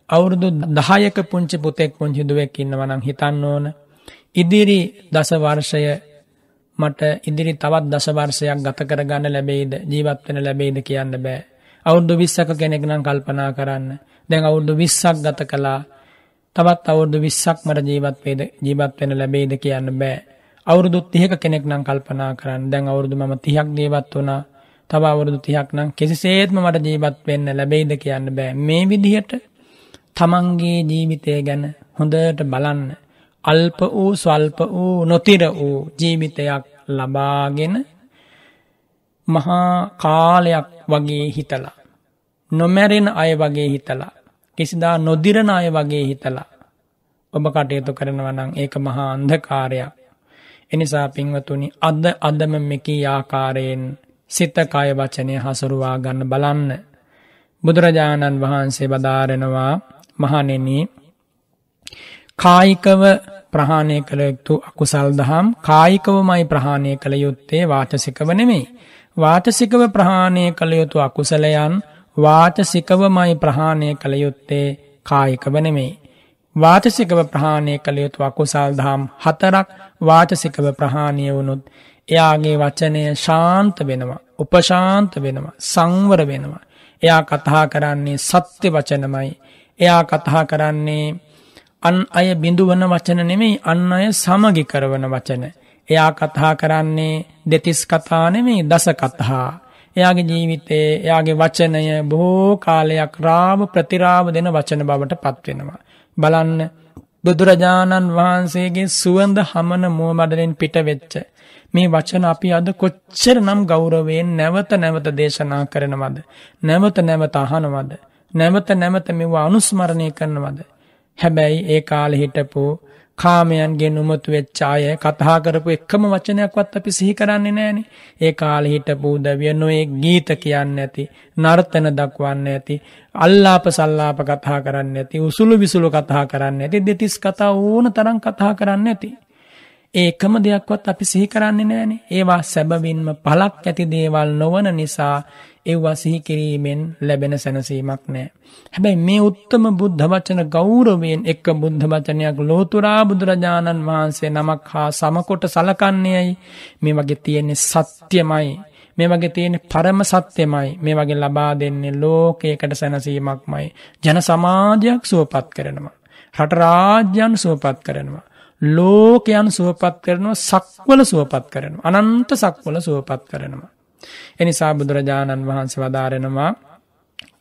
අවුරුදු දහයක පුංචි පුතෙක් පුංචි දුවෙක් ඉන්න වනං හිතන්න ඕන ඉදිරි දස වර්ෂය මට ඉදිරි තවත් දසවර්ෂයක් ගත කරගන්න ලැබෙයිද ජීවත් වෙන ලැබෙයිද කියන්න බෑ. අවුරුදු 20ක කෙනෙක් නම් කල්පනා කරන්න. දැන් අවුරුදු 20ක් ගත කළා. තවත් අවුරුදු 20ක් මට ජීවත් වේද ජීවත් වෙන්න ලැබෙයිද කියන්න බෑ. අවුරුදු 30ක කෙනෙක් නම් කල්පනා කරන්න. දැන් අවුරුදු මම 30ක් ජීවත් වුණා. තව අවුරුදු 30ක් නම් කිසිසේත්ම මට ජීවත් වෙන්න ලැබෙයිද කියන්න බෑ. මේ විදිහට තමන්ගේ ජීවිතය ගැන හොඳට බලන්න. අල්ප වූ ස්වල්ප වූ නොතිර වූ ජීවිතයක් ලබාගෙන මහා කාලයක් වගේ හිතලා. නොමැරෙන අය වගේ හිතලා. කිසිදා නොදිරණ අය වගේ හිතලා. ඔබ කටයුතු කරනවනං ඒක මහා අන්ධකාරයක්. එනිසා පින්වතුනි අද අදම මෙකී ආකාරයෙන් සිතකය වචනය හසුරුවා ගන්න බලන්න. බුදුරජාණන් වහන්සේ බදාරෙනවා මහනෙනී කායිකව ප්‍රහාණය කළ යුතු අකුසල් දහම් කායිකවමයි ප්‍රහාණය කළ යුත්තේ වාචසිකව නෙමෙයි. වාචසිකව ප්‍රහාණය කළ යුතු අකුසලයන් වාචසිකවමයි ප්‍රහාණය කළ යුත්තේ කායිකව නෙමෙයි. වාචසිකව ප්‍රහාණය කළ යුතු අකුසල් දහම් හතරක් වාචසිකව ප්‍රහාණය වුණුත් එයාගේ වචනය ශාන්ත වෙනවා උපශාන්ත වෙනවා සංවර වෙනවා. එයා කතා කරන්නේ සත්‍ය වචනමයි. එයා කතා කරන්නේ අන් අය බිඳුවන වචන නෙමෙයි අන් අය සමගි කරවන වචන. එයා කතා කරන්නේ දෙතිස් කතා නෙමෙයි දස කතා. එයාගේ ජීවිතේ එයාගේ වචනය බොහෝ කාලයක් රාව ප්‍රතිරාව දෙන වචන බවට පත්වෙනවා. බලන්න බුදුරජාණන් වහන්සේගේ සුවඳ හමන මුවමඩලින් පිට වෙච්ච. මේ වචන අපි අද කොච්චර නම් ගෞරවයෙන් නැවත නැවත දේශනා කරනවද. නැවත නැවත අහනවද. නැවත නැවත මෙවා අනුස්මරණය කරනවද. හැබැයි ඒ කාලෙ හිටපු කාමයන්ගේ නුමතු වෙච්ච අය කතා කරපු එකම වචනයක්වත් අපි සිහි කරන්නේ නෑනේ. ඒ කාලෙ හිටපු උදවිය නොයේ ගීත කියන්න ඇති, නර්තන දක්වන්න ඇති, අල්ලාප සල්ලාප කතා කරන්න ඇති, උසුළු විසුළු කතා කරන්න ඇති, දෙතිස් කතා ඕන තරම් කතා කරන්න ඇති. ඒකම දෙයක්වත් අපි සිහි කරන්නේ නෑනේ. ඒවා සැබවින්ම පළක් ඇති දේවල් නොවන නිසා ඒවා සිහි කිරීමෙන් ලැබෙන සැනසීමක් නෑ. හැබැයි මේ උත්තම බුද්ධ වචන ගෞරවයෙන් එක්ක බුද්ධ වචනයක් ලෝතුරා බුදුරජාණන් වහන්සේ නමක් හා සමකොට සලකන්නේයි මේ වගේ තියෙන්නේ සත්‍යමයි. මේ වගේ තියෙන පරම සත්‍යමයි මේ වගේ ලබා දෙන්නේ ලෝකයකට සැනසීමක්මයි ජන සමාජයක් සුවපත් කරනවා රට රාජ්‍යයන් සුවපත් කරනවා ලෝකයන් සුවපත් කරනවා සක්වල සුවපත් කරනවා. අනන්ත සක්වල සුවපත් කරනවා. එනිසා බුදුරජාණන් වහන්සේ වදාරෙනවා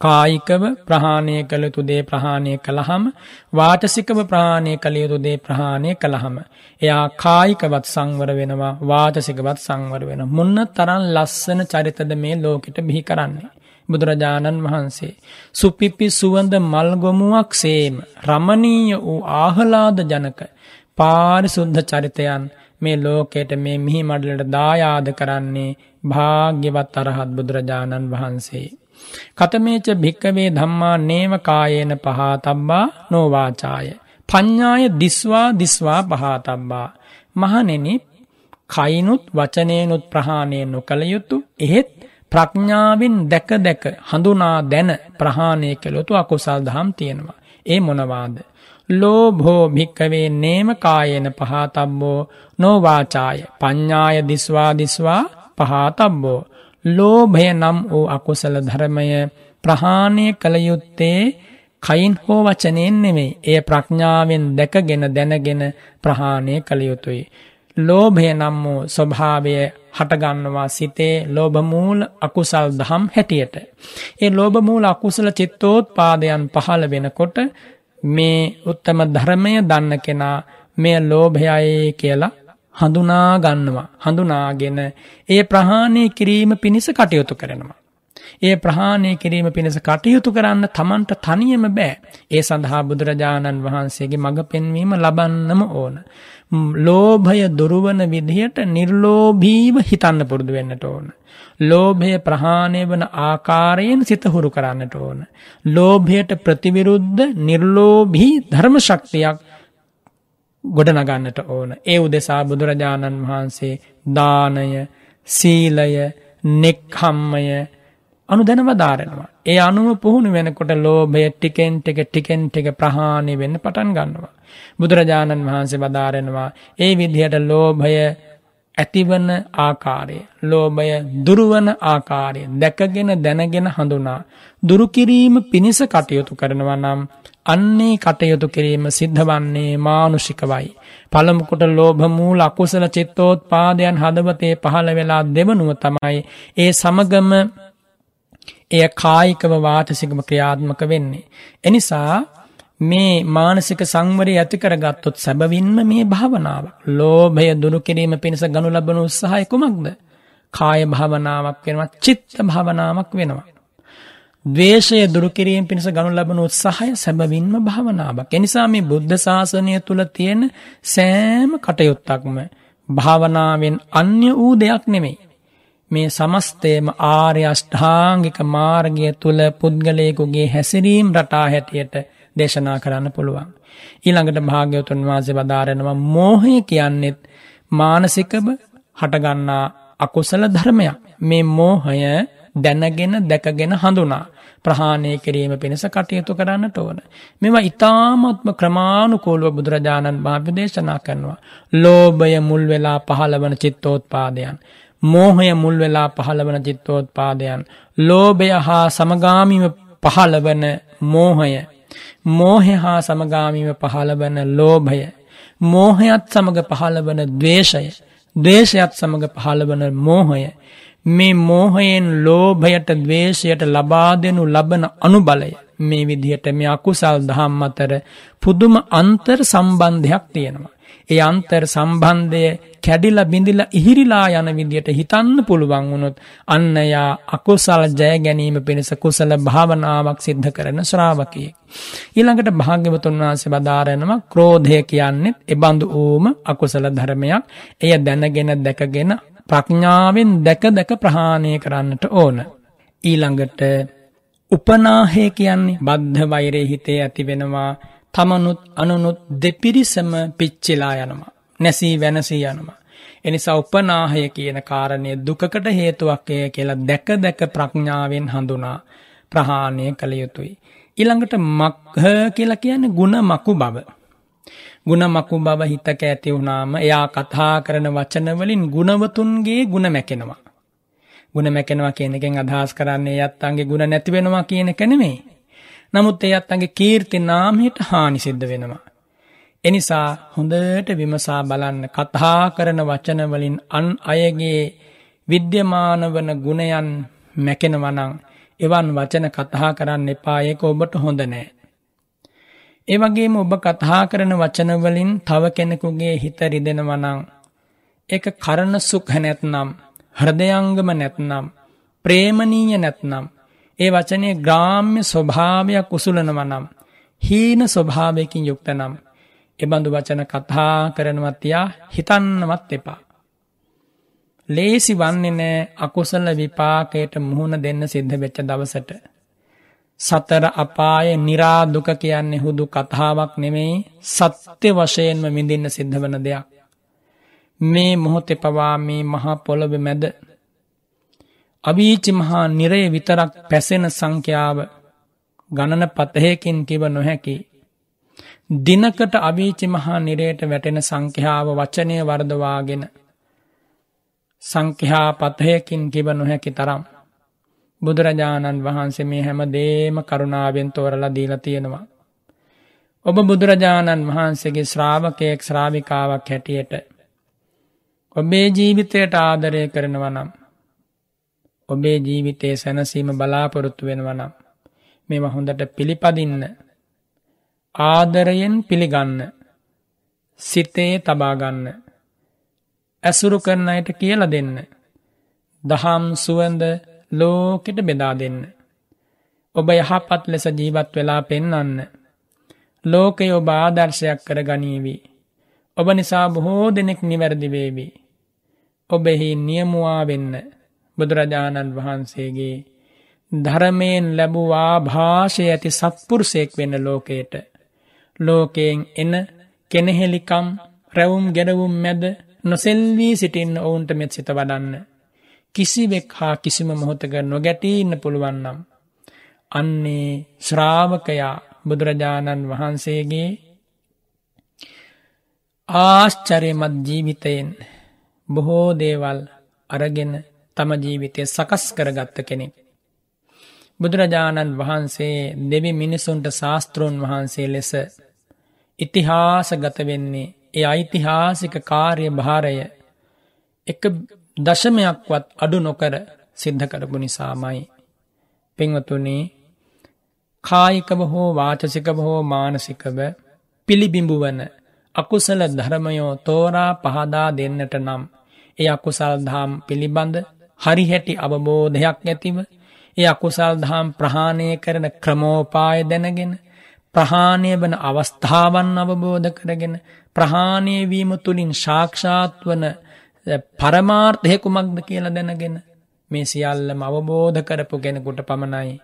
කායිකව ප්‍රහාණය කළ යුතු දේ ප්‍රහාණය කළහම වාචසිකව ප්‍රහාණය කළ යුතු දේ ප්‍රහාණය කළහම. එයා කායිකවත් සංවර වෙනවා වාචසිකවත් සංවර වෙන මොන්න තරම් ලස්සන චරිතද මේ ලෝකෙට බිහි කරන්නේ. බුදුරජාණන් වහන්සේ. සුපිපි සුවඳ මල්ගොමුවක් සේම. රමණීය වූ ආහලාද ජනක පාරිසුද්ධ චරිතයන් මේ ලෝකයට මේ මිහි මඩලට දායාද කරන්නේ භාග්‍යවත් අරහත් බුදුරජාණන් වහන්සේ කතමේච භික්කවේ ධම්මා නේව කායේන පහතබ්බා නෝවාචාය. පඤ්ඥාය දිස්වා දිස්වා පහතබ්බා. මහනෙනි කයිනුත් වචනයනුත් ප්‍රහාණය නොකළ යුතු එහෙත් ප්‍රඥාවෙන් දැක දැක හඳුනා දැන ප්‍රහාණය කළොතු අකුසල් දහම් තියෙනවා. ඒ මොනවාද. ලෝභෝ භික්කවේ නේම කායන පහතබ්බෝ නෝවාචාය පඤ්ඥාය දිස්වා දිස්වා පහතබ්බෝ ලෝභය නම් වූ අකුසල ධර්මය ප්‍රහාණය කළ යුත්තේ කයින් හෝ වචනයෙන් නෙමෙයි. එය ප්‍රඥාවෙන් දැකගෙන දැනගෙන ප්‍රහාණය කළ යුතුයි. ලෝභය නම් වූ ස්වභාවය හටගන්නවා සිතේ ලෝභමූල අකුසල් දහම් හැටියට. ඒ ලෝභමූල අකුසල චිත්තෝත්පාදයන් පහළ වෙනකොට මේ උත්තම ධර්මය දන්න කෙනා මෙය ලෝභයයි කියලා හඳුනා ගන්නවා. හඳුනාගෙන ඒ ප්‍රහාණය කිරීම පිණිස කටයුතු කරනවා. ඒ ප්‍රහාණය කිරීම පිණිස කටයුතු කරන්න තමන්ට තනියම බෑ. ඒ සඳහා බුදුරජාණන් වහන්සේගේ මඟ පෙන්වීම ලබන්නම ඕන. ලෝභය දුරුවන විදිහට නිර්ලෝභීව හිතන්න පුරුදු වෙන්නට ඕන. ලෝභය ප්‍රහාණය වන ආකාරයෙන් සිත හුරු කරන්නට ඕන. ලෝභයට ප්‍රතිවිරුද්ධ නිර්ලෝභී ධර්ම ශක්තියක් ගොඩනගන්නට ඕන. ඒ උදෙසා බුදුරජාණන් වහන්සේ දානය සීලය නෙක්හම්මය අනු දැනවදාරෙනවා. ඒ අනුව පුහුණු වෙනකොට ලෝභය ටිකෙන් ටික ටිකෙන් ටික ප්‍රහාණය වෙන්න පටන් ගන්නවා. බුදුරජාණන් වහන්සේ වදාරෙනවා ඒ විදිහට ලෝභය ඇතිවන ආකාරය ලෝභය දුරුවන ආකාරය දැකගෙන දැනගෙන හඳුනා දුරුකිරීම පිණිස කටයුතු කරනවා නම් අන්නේ කටයුතු කිරීම සිද්ධ වන්නේ මානුෂිකවයි. පළමුකොට ලෝභමූල අකුසල චිත්තෝත්පාදයන් හදවතේ පහළ වෙලා දෙවනුව තමයි ඒ සමගම එය කායිකව වාටසිකම ක්‍රියාත්මක වෙන්නේ. එනිසා මේ මානසික සංවරය ඇති කරගත්තොත් සැබවින්ම මේ භාවනාව. ලෝභය දුරු කිරීම පිණිස ගනු ලබන උත්සාහය කුමක්ද? කාය භාවනාවක් වෙනවා, චිත්ත භාවනාවක් වෙනවා. ද්වේෂය දුරුකිරීම පිණිස ගනු ලබන උත්සාහය සැබවින්ම භාවනාවක්. එනිසා මේ බුද්ධ ශාසනය තුල තියෙන සෑම කටයුත්තක්ම භාවනාවෙන් අන්‍ය වූ දෙයක් නෙමෙයි. මේ සමස්තයම ආර්ය අෂ්ටාංගික මාර්ගය තුල පුද්ගලයෙකුගේ හැසිරීම් රටා හැටියට දේශනා කරන්න පුළුවන්. ඊළඟට භාග්‍යවතුන් වහන්සේ වදාරනවා මෝහය කියන්නේත් මානසිකව හටගන්නා අකුසල ධර්මයක්. මේ මෝහය දැනගෙන දැකගෙන හඳුනා ප්‍රහාණය කිරීම පිණිස කටයුතු කරන්නට ඕන. මෙම ඉතාමත්ම ක්‍රමාණුකූලව බුදුරජාණන් වහන්සේ දේශනා කරනවා. ලෝභය මුල් වෙලා පහළවන චිත්තෝත්පාදයන්. මෝහය මුල් වෙලා පහළවන චිත්තෝත්පාදයන්. ලෝභය හා සමගාමීව පහළවන මෝහය. මෝහය හා සමගාමීව පහළවන ලෝභය. මෝහයත් සමඟ පහළවන දවේශය. දේශයත් සමඟ පහළවන මෝහය. මේ මෝහයෙන් ලෝභයට දවේශයට ලබා දෙනු ලබන අනුබලය මේ විදිහට මේ අකුසල් දහම් අතර පුදුම අන්තර් සම්බන්ධයක් තියෙනවා. ඒ අන්තර් සම්බන්ධය කැඩිලා බිඳිලා ඉහිරිලා යන විදියට හිතන්න පුළුවන් වුණොත් අන්න යා අකුසල ජය ගැනීම පිණිස කුසල භාවනාවක් සිද්ධ කරන ශ්‍රාවකයෙක්. ඊළඟට භාග්‍යවතුන් වහන්සේ බදාරනවා ක්‍රෝධය කියන්නේ එබඳු ඌම අකුසල ධර්මයක්. එය දැනගෙන දැකගෙන ප්‍රඥාවෙන් දැක දැක ප්‍රහාණය කරන්නට ඕන. ඊළඟට උපනාහය කියන්නේ බද්ධ වෛරය හිතේ ඇති වෙනවා තමනුත් අනුනුත් දෙපිරිසම පිච්චිලා යනවා. නැසී වෙනසී යනවා. එනිසා උපනාහය කියන කාරණය දුකකට හේතුවක්ය කියලා දැක දැක ප්‍රඥාවෙන් හඳුනා ප්‍රහාණය කළ යුතුයි. ඊළඟට මක්හ කියලා කියන්නේ ಗುಣ මකු බව. ಗುಣ මකු බව හිතක ඇති වුණාම එයා කතා කරන වචන වලින් ගුණවතුන්ගේ ಗುಣ මැකෙනවා. ಗುಣ මැකෙනවා කියන එකෙන් අදහස් කරන්නේ යත්තන්ගේ ಗುಣ නැති වෙනවා කියන එක නෙමෙයි. නමුත් ඒ යත්තන්ගේ කීර්ති නාමයට හානි සිද්ධ වෙනවා. එනිසා හොඳට විමසා බලන්න කතා කරන වචන වලින් අන් අයගේ විද්‍යමාන වන ගුණයන් මැකෙනවා නම් එවන් වචන කතා කරන්න එපා ඒක ඔබට හොඳ නෑ. ඒ වගේම ඔබ කතා කරන වචන වලින් තව කෙනෙකුගේ හිත රිදෙනවා නම් ඒක කරන සුඛ නැත්නම් හෘදයාංගම නැත්නම් ප්‍රේමණීය නැත්නම් ඒ වචනේ ග්‍රාම්‍ය ස්වභාවයක් උසුලනවා නම් හීන ස්වභාවයකින් යුක්ත නම් එබඳු වචන කතා කරනවත් තියා හිතන්නවත් එපා. ලේසි වන්නේ නෑ අකුසල විපාකයට මුහුණ දෙන්න සිද්ධ වෙච්ච දවසට. සතර අපාය නිරාදුක කියන්නේ හුදු කතාවක් නෙමෙයි සත්‍ය වශයෙන්ම විඳින්න සිද්ධ වන දෙයක්. මේ මොහොතෙ පවා මේ මහා පොළොව මැද. අභීචි මහා නිරය විතරක් පැසෙන සංඛ්‍යාව ගණන පතහයකින් කිව නොහැකි. දිනකට අභීචි මහා නිරයට වැටෙන සංඛ්‍යාව වචනය වර්දවාගෙන සංඛ්‍යා පතහයකින් කිව නොහැකි තරම්. බුදුරජාණන් වහන්සේ මේ හැම දේම කරුණාවෙන් තෝරලා දීලා තියෙනවා. ඔබ බුදුරජාණන් වහන්සේගේ ශ්‍රාවකයෙක් ශ්‍රාවිකාවක් හැටියට. ඔබේ ජීවිතයට ආදරය කරනවනම්. ඔබේ ජීවිතයේ සැනසීම බලාපොරොත්තු වෙනවනම්. මෙම හොඳට පිළිපදින්න. ආදරයෙන් පිළිගන්න. සිතේ තබාගන්න. ඇසුරු කරන අයට කියල දෙන්න. දහම් සුවන්ද ලෝකෙට බෙදා දෙන්න. ඔබ යහපත් ලෙස ජීවත් වෙලා පෙන්නන්න. ලෝකය ඔබ ආදර්ශයක් කර ගනීවී. ඔබ නිසා බොහෝ දෙනෙක් නිවැරදිවේවී. ඔබෙහි නියමුවා වෙන්න බුදුරජාණන් වහන්සේගේ ධරමයෙන් ලැබුවා භාෂය ඇති සත්පුරුසයෙක් වෙන්න ලෝකයට. ලෝකයෙන් එන කෙනෙහෙලිකම් රැවුම් ගැරවුම් මැද නොසෙල්වී සිටින්න ඔවුන්ට මෙත් සිත වඩන්න. කිසිවෙක් හා කිසිම මොහොතක නොගැටීන්න පුළුවන්නම්. අන්නේ ශ්‍රාවකයා බුදුරජාණන් වහන්සේගේ ආශ්චරයමත් ජීවිතයෙන් බොහෝ දේවල් අරගෙන තම ජීවිතය සකස් කරගත්ත කෙනෙක්. බුදුරජාණන් වහන්සේ දෙවි මිනිසුන්ට ශාස්තෘන් වහන්සේ ලෙස ඉතිහාස ගත වෙන්නේ ඒ ඓතිහාසික කාර්ය භාරය එක දශමයක්වත් අඩු නොකර සිද්ධ කරපු නිසාමයි. පෙංවතුනේ කායිකව හෝ වාචසිකව හෝ මානසිකව පිළිබිඹුවන අකුසල ධර්මයෝ තෝරා පහදා දෙන්නට නම් ඒ අකුසල් දහම් පිළිබඳ හරිහැටි අවබෝධයක් ඇතිව ඒ අකුසල් දහම් ප්‍රහාණය කරන ක්‍රමෝපාය දැනගෙන ප්‍රහාණය වන අවස්ථාවන් අවබෝධ කරගෙන ප්‍රහාණය වීම තුළින් ශාක්ෂාත් වන පරමාර්ථය කුමක්ද කියලා දැනගෙන මේ සියල්ලම අවබෝධ කරපු කෙනෙකුට පමණයි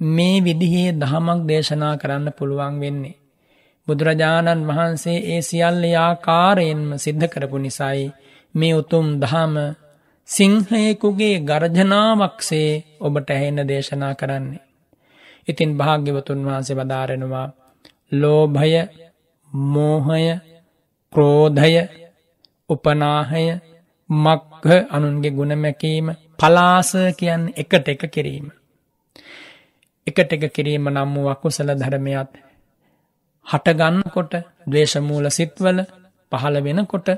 මේ විදිහේ දහමක් දේශනා කරන්න පුළුවන් වෙන්නේ. බුදුරජාණන් වහන්සේ ඒ සියල්ල ආකාරයෙන්ම සිද්ධ කරපු නිසයි මේ උතුම් දහම සිංහයෙකුගේ ගර්ජනාවක්සේ ඔබට ඇහෙන්න දේශනා කරන්නේ. ඉතින් භාග්‍යවතුන් වහන්සේ වදාරෙනවා ලෝභය මෝහය ක්‍රෝධය උපනාහය මක්හ අනුන්ගේ ගුණමැකීම පලාස කියන්න එකට එක කිරීම. එකට එක කිරීම නම් වූ අකුසල ධර්මයත් හටගන්නකොට දවේශමූල සිත්වල පහළ වෙනකොට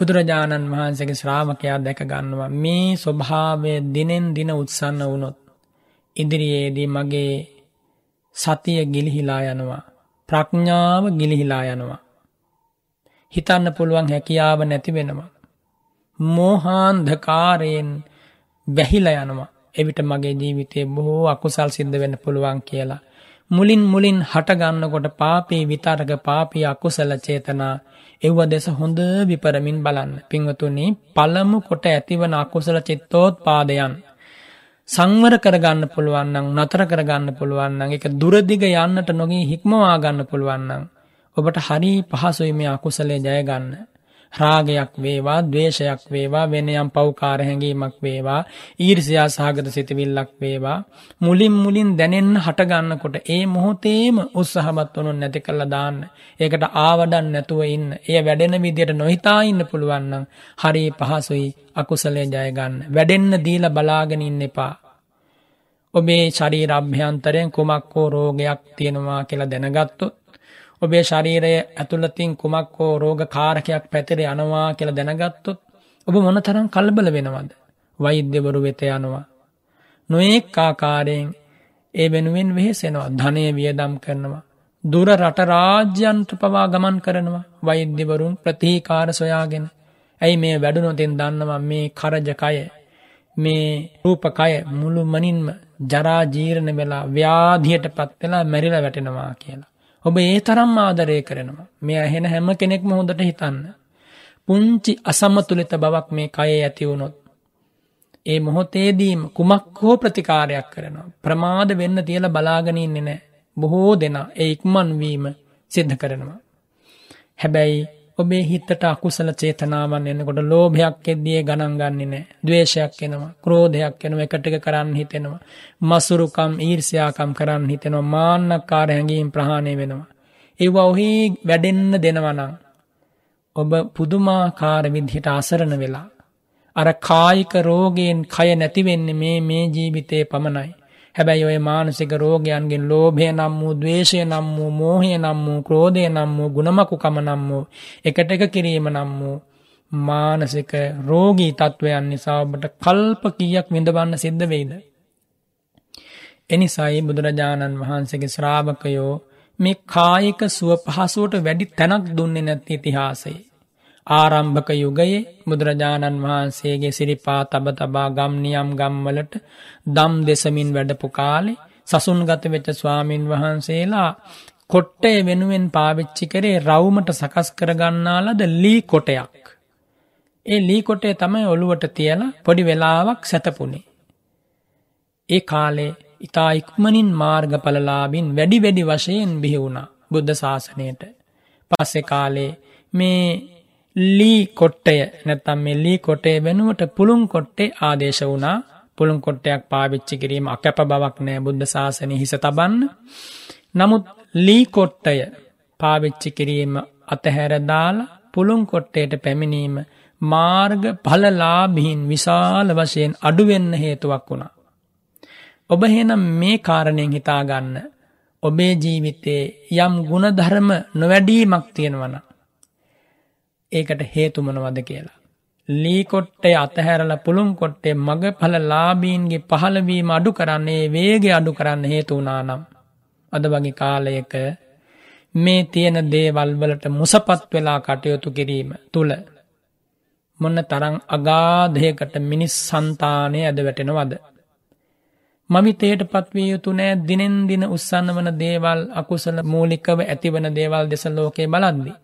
බුදුරජාණන් වහන්සේගේ ශ්‍රාවකයා දැක ගන්නවා මේ ස්වභාවය දිනෙන් දින උත්සන්න වුණොත් ඉදිරියේදී මගේ සතිය ගිලිහිලා යනවා ප්‍රඥාව ගිලිහිලා යනවා හිතන්න පුළුවන් හැකියාව නැති වෙනවා. මෝහාන්ධකාරයෙන් වැහිලා යනවා. එවිට මගේ ජීවිතය බොහෝ අකුසල් සිද්ධ වෙන්න පුළුවන් කියලා. මුලින් මුලින් හටගන්නකොට පාපී විතරක පාපී අකුසල චේතනා එව්ව දෙස හොඳ විපරමින් බලන්න. පිංවතුනි පළමු කොට ඇතිවන අකුසල චිත්තෝත් පාදයන්. සංවර කරගන්න පුළුවන්නම් නතර කරගන්න පුළුවන්නම් එක දුරදිග යන්නට නොගේ හික්මවා ගන්න පුළුවන්නම් ඔබට හරි පහසුයි මේ අකුසලේ ජයගන්න. රාගයක් වේවා දවේශයක් වේවා වෙනයම් පව්කාර හැඟීමක් වේවා ඊර්සියා සහගත සිතවිල්ලක් වේවා. මුලින් මුලින් දැනෙන්න හටගන්නකොට ඒ මොහොතේම උත්සහමත් වනු නැති කල්ල දාන්න. ඒකට ආවඩන් නැතුව ඉන්න. එය වැඩෙන විදියට නොහිතා ඉන්න පුළුවන්නම් හරි පහසුයි අකුසලේ ජයගන්න වැඩෙන්න දීල බලාගෙන ඉන්න එපා. ඔබේ ශරීර අභ්‍යන්තරයෙන් කුමක් හෝ රෝගයක් තියෙනවා කියලා දැනගත්තොත් ඔබේ ශරීරය ඇතුළතින් කුමක් හෝ රෝග කාරකයක් පැතිර යනවා කියලා දැනගත්තොත් ඔබ මොන තරම් කල්බල වෙනවද. වෛද්‍යවරු වෙත යනවා. නොඒක් ආකාරයෙන් ඒ වෙනුවෙන් වෙහෙසෙනවා ධනය වියදම් කරනවා. දුර රට රාජ්‍යන්ට පවා ගමන් කරනවා වෛද්‍යවරුන් ප්‍රතිීකාර සොයාගෙන. ඇයි මේ වැඩුනොතින් දන්නවා මේ කරජකය මේ රූපකය මුළු මනින්ම ජරාජීරණ වෙලා ව්‍යාධියට පත් වෙලා මැරිල වැටෙනවා කියලා. ඔබ ඒ තරම් ආදරය කරනවා. මේ ඇහෙන හැම කෙනෙක්ම හොඳට හිතන්න. පුංචි අසමතුලිත බවක් මේ කයේ ඇති වුණොත්. ඒ මොහොතේදීම කුමක් හෝ ප්‍රතිකාරයක් කරනවා. ප්‍රමාද වෙන්න තියල බලාගෙන ඉන්නේ නෑ. බොහෝ දෙනා ඒ ඉක්මන්වීම සිද්ධ කරනවා. හැබැයි ඔබේ හිතට අකුසල චේතනාවන් එන්නකොට ලෝභයක් එද්දිය ගණන් ගන්නේ නෑ. ද්වේෂයක් එනවා. ක්‍රෝධයක් එනවා. එකටක කරන්න හිතෙනවා. මසුරුකම් ඊර්ෂ්‍යාකම් කරන්න හිතෙනවා. මාන්නකාර හැඟීම් ප්‍රහාණය වෙනවා. ඒවා ඔහි වැඩෙන්න දෙනවනම් ඔබ පුදුමාකාර විදිහට අසරණ වෙලා අර කායික රෝගයෙන් කය නැතිවෙන්නේ මේ මේ ජීවිතයේ පමණයි. හැබැයි ඔය මානසික රෝගයන්ගෙන් ලෝභය නම් වූ දවේශය නම් වූ මෝහය නම් වූ ක්‍රෝධය නම් වූ ගුණමකුකම නම් වූ එකට එක කිරීම නම් වූ මානසික රෝගී තත්ත්වයන් නිසා ඔබට කල්ප කීයක් විඳවන්න සිද්ධ වෙයිද. එනිසයි බුදුරජාණන් වහන්සේගේ ශ්‍රාවකයෝ මේ කායික සුව පහසුවට වැඩි තැනක් දුන්නේ නැති ඉතිහාසයේ. ආරම්භක යුගයේ බුදුරජාණන් වහන්සේගේ සිරිපා තබ තබා ගම්නියම් ගම්වලට දම් දෙසමින් වැඩපු කාලෙ සසුන්ගත වෙච්ච ස්වාමීන් වහන්සේලා කොට්ටය වෙනුවෙන් පාවිච්චි කරේ රවුමට සකස් කරගන්නාලද ලී කොටයක්. ඒ ලී කොටේ තමයි ඔළුවට තියලා පොඩි වෙලාවක් සැතපුුණේ. ඒ කාලේ ඉතා ඉක්මනින් මාර්ගඵලලාබින් වැඩි වැඩි වශයෙන් බිහිවුණ බුද්ධ ශාසනයට. පස්සෙ කාලේ මේ ලී කොට්ටය නැතම් මේ ලී කොටේ වෙනුවට පුළුම් කොට්ටේ ආදේශ වුණා පුළුම් කොට්ටයක් පාවිච්චි කිරීම අකැප බවක් නෑ බුද්ධ ශාසනය හිස තබන්න. නමුත් ලී කොට්ටය පාවිච්චි කිරීම අතහැරදාලා පුළුම් කොට්ටයට පැමිණීම මාර්ග පලලාබිහින් විශාල වශයෙන් අඩුවෙන්න හේතුවක් වුණා. ඔබ හෙනම් මේ කාරණයෙන් හිතාගන්න ඔබේ ජීවිතේ යම් ගුණධර්ම නොවැඩීමක් තියෙනවන. ඒකට හේතුමනවද කියලා. ලී කොට්ටේ අතහැරල පුළුම් කොට්ටේ මග පල ලාබීන්ගේ පහළවීම අඩු කරන්නේ වේගේ අඩු කරන්න හේතුවනා නම්. අද වගේ කාලයක මේ තියෙන දේවල්වලට මුසපත් වෙලා කටයුතු කිරීම තුළ මොන්න තරං අගාදයකට මිනිස් සන්තානය ඇද වැටෙනවද. මවිතයට පත්විය යුතු නෑ දිනෙන් දින උත්සන්න වන දේවල් අකුසල මූලිකව ඇතිවන දේවල් දෙස ලෝකේ බලද්දී.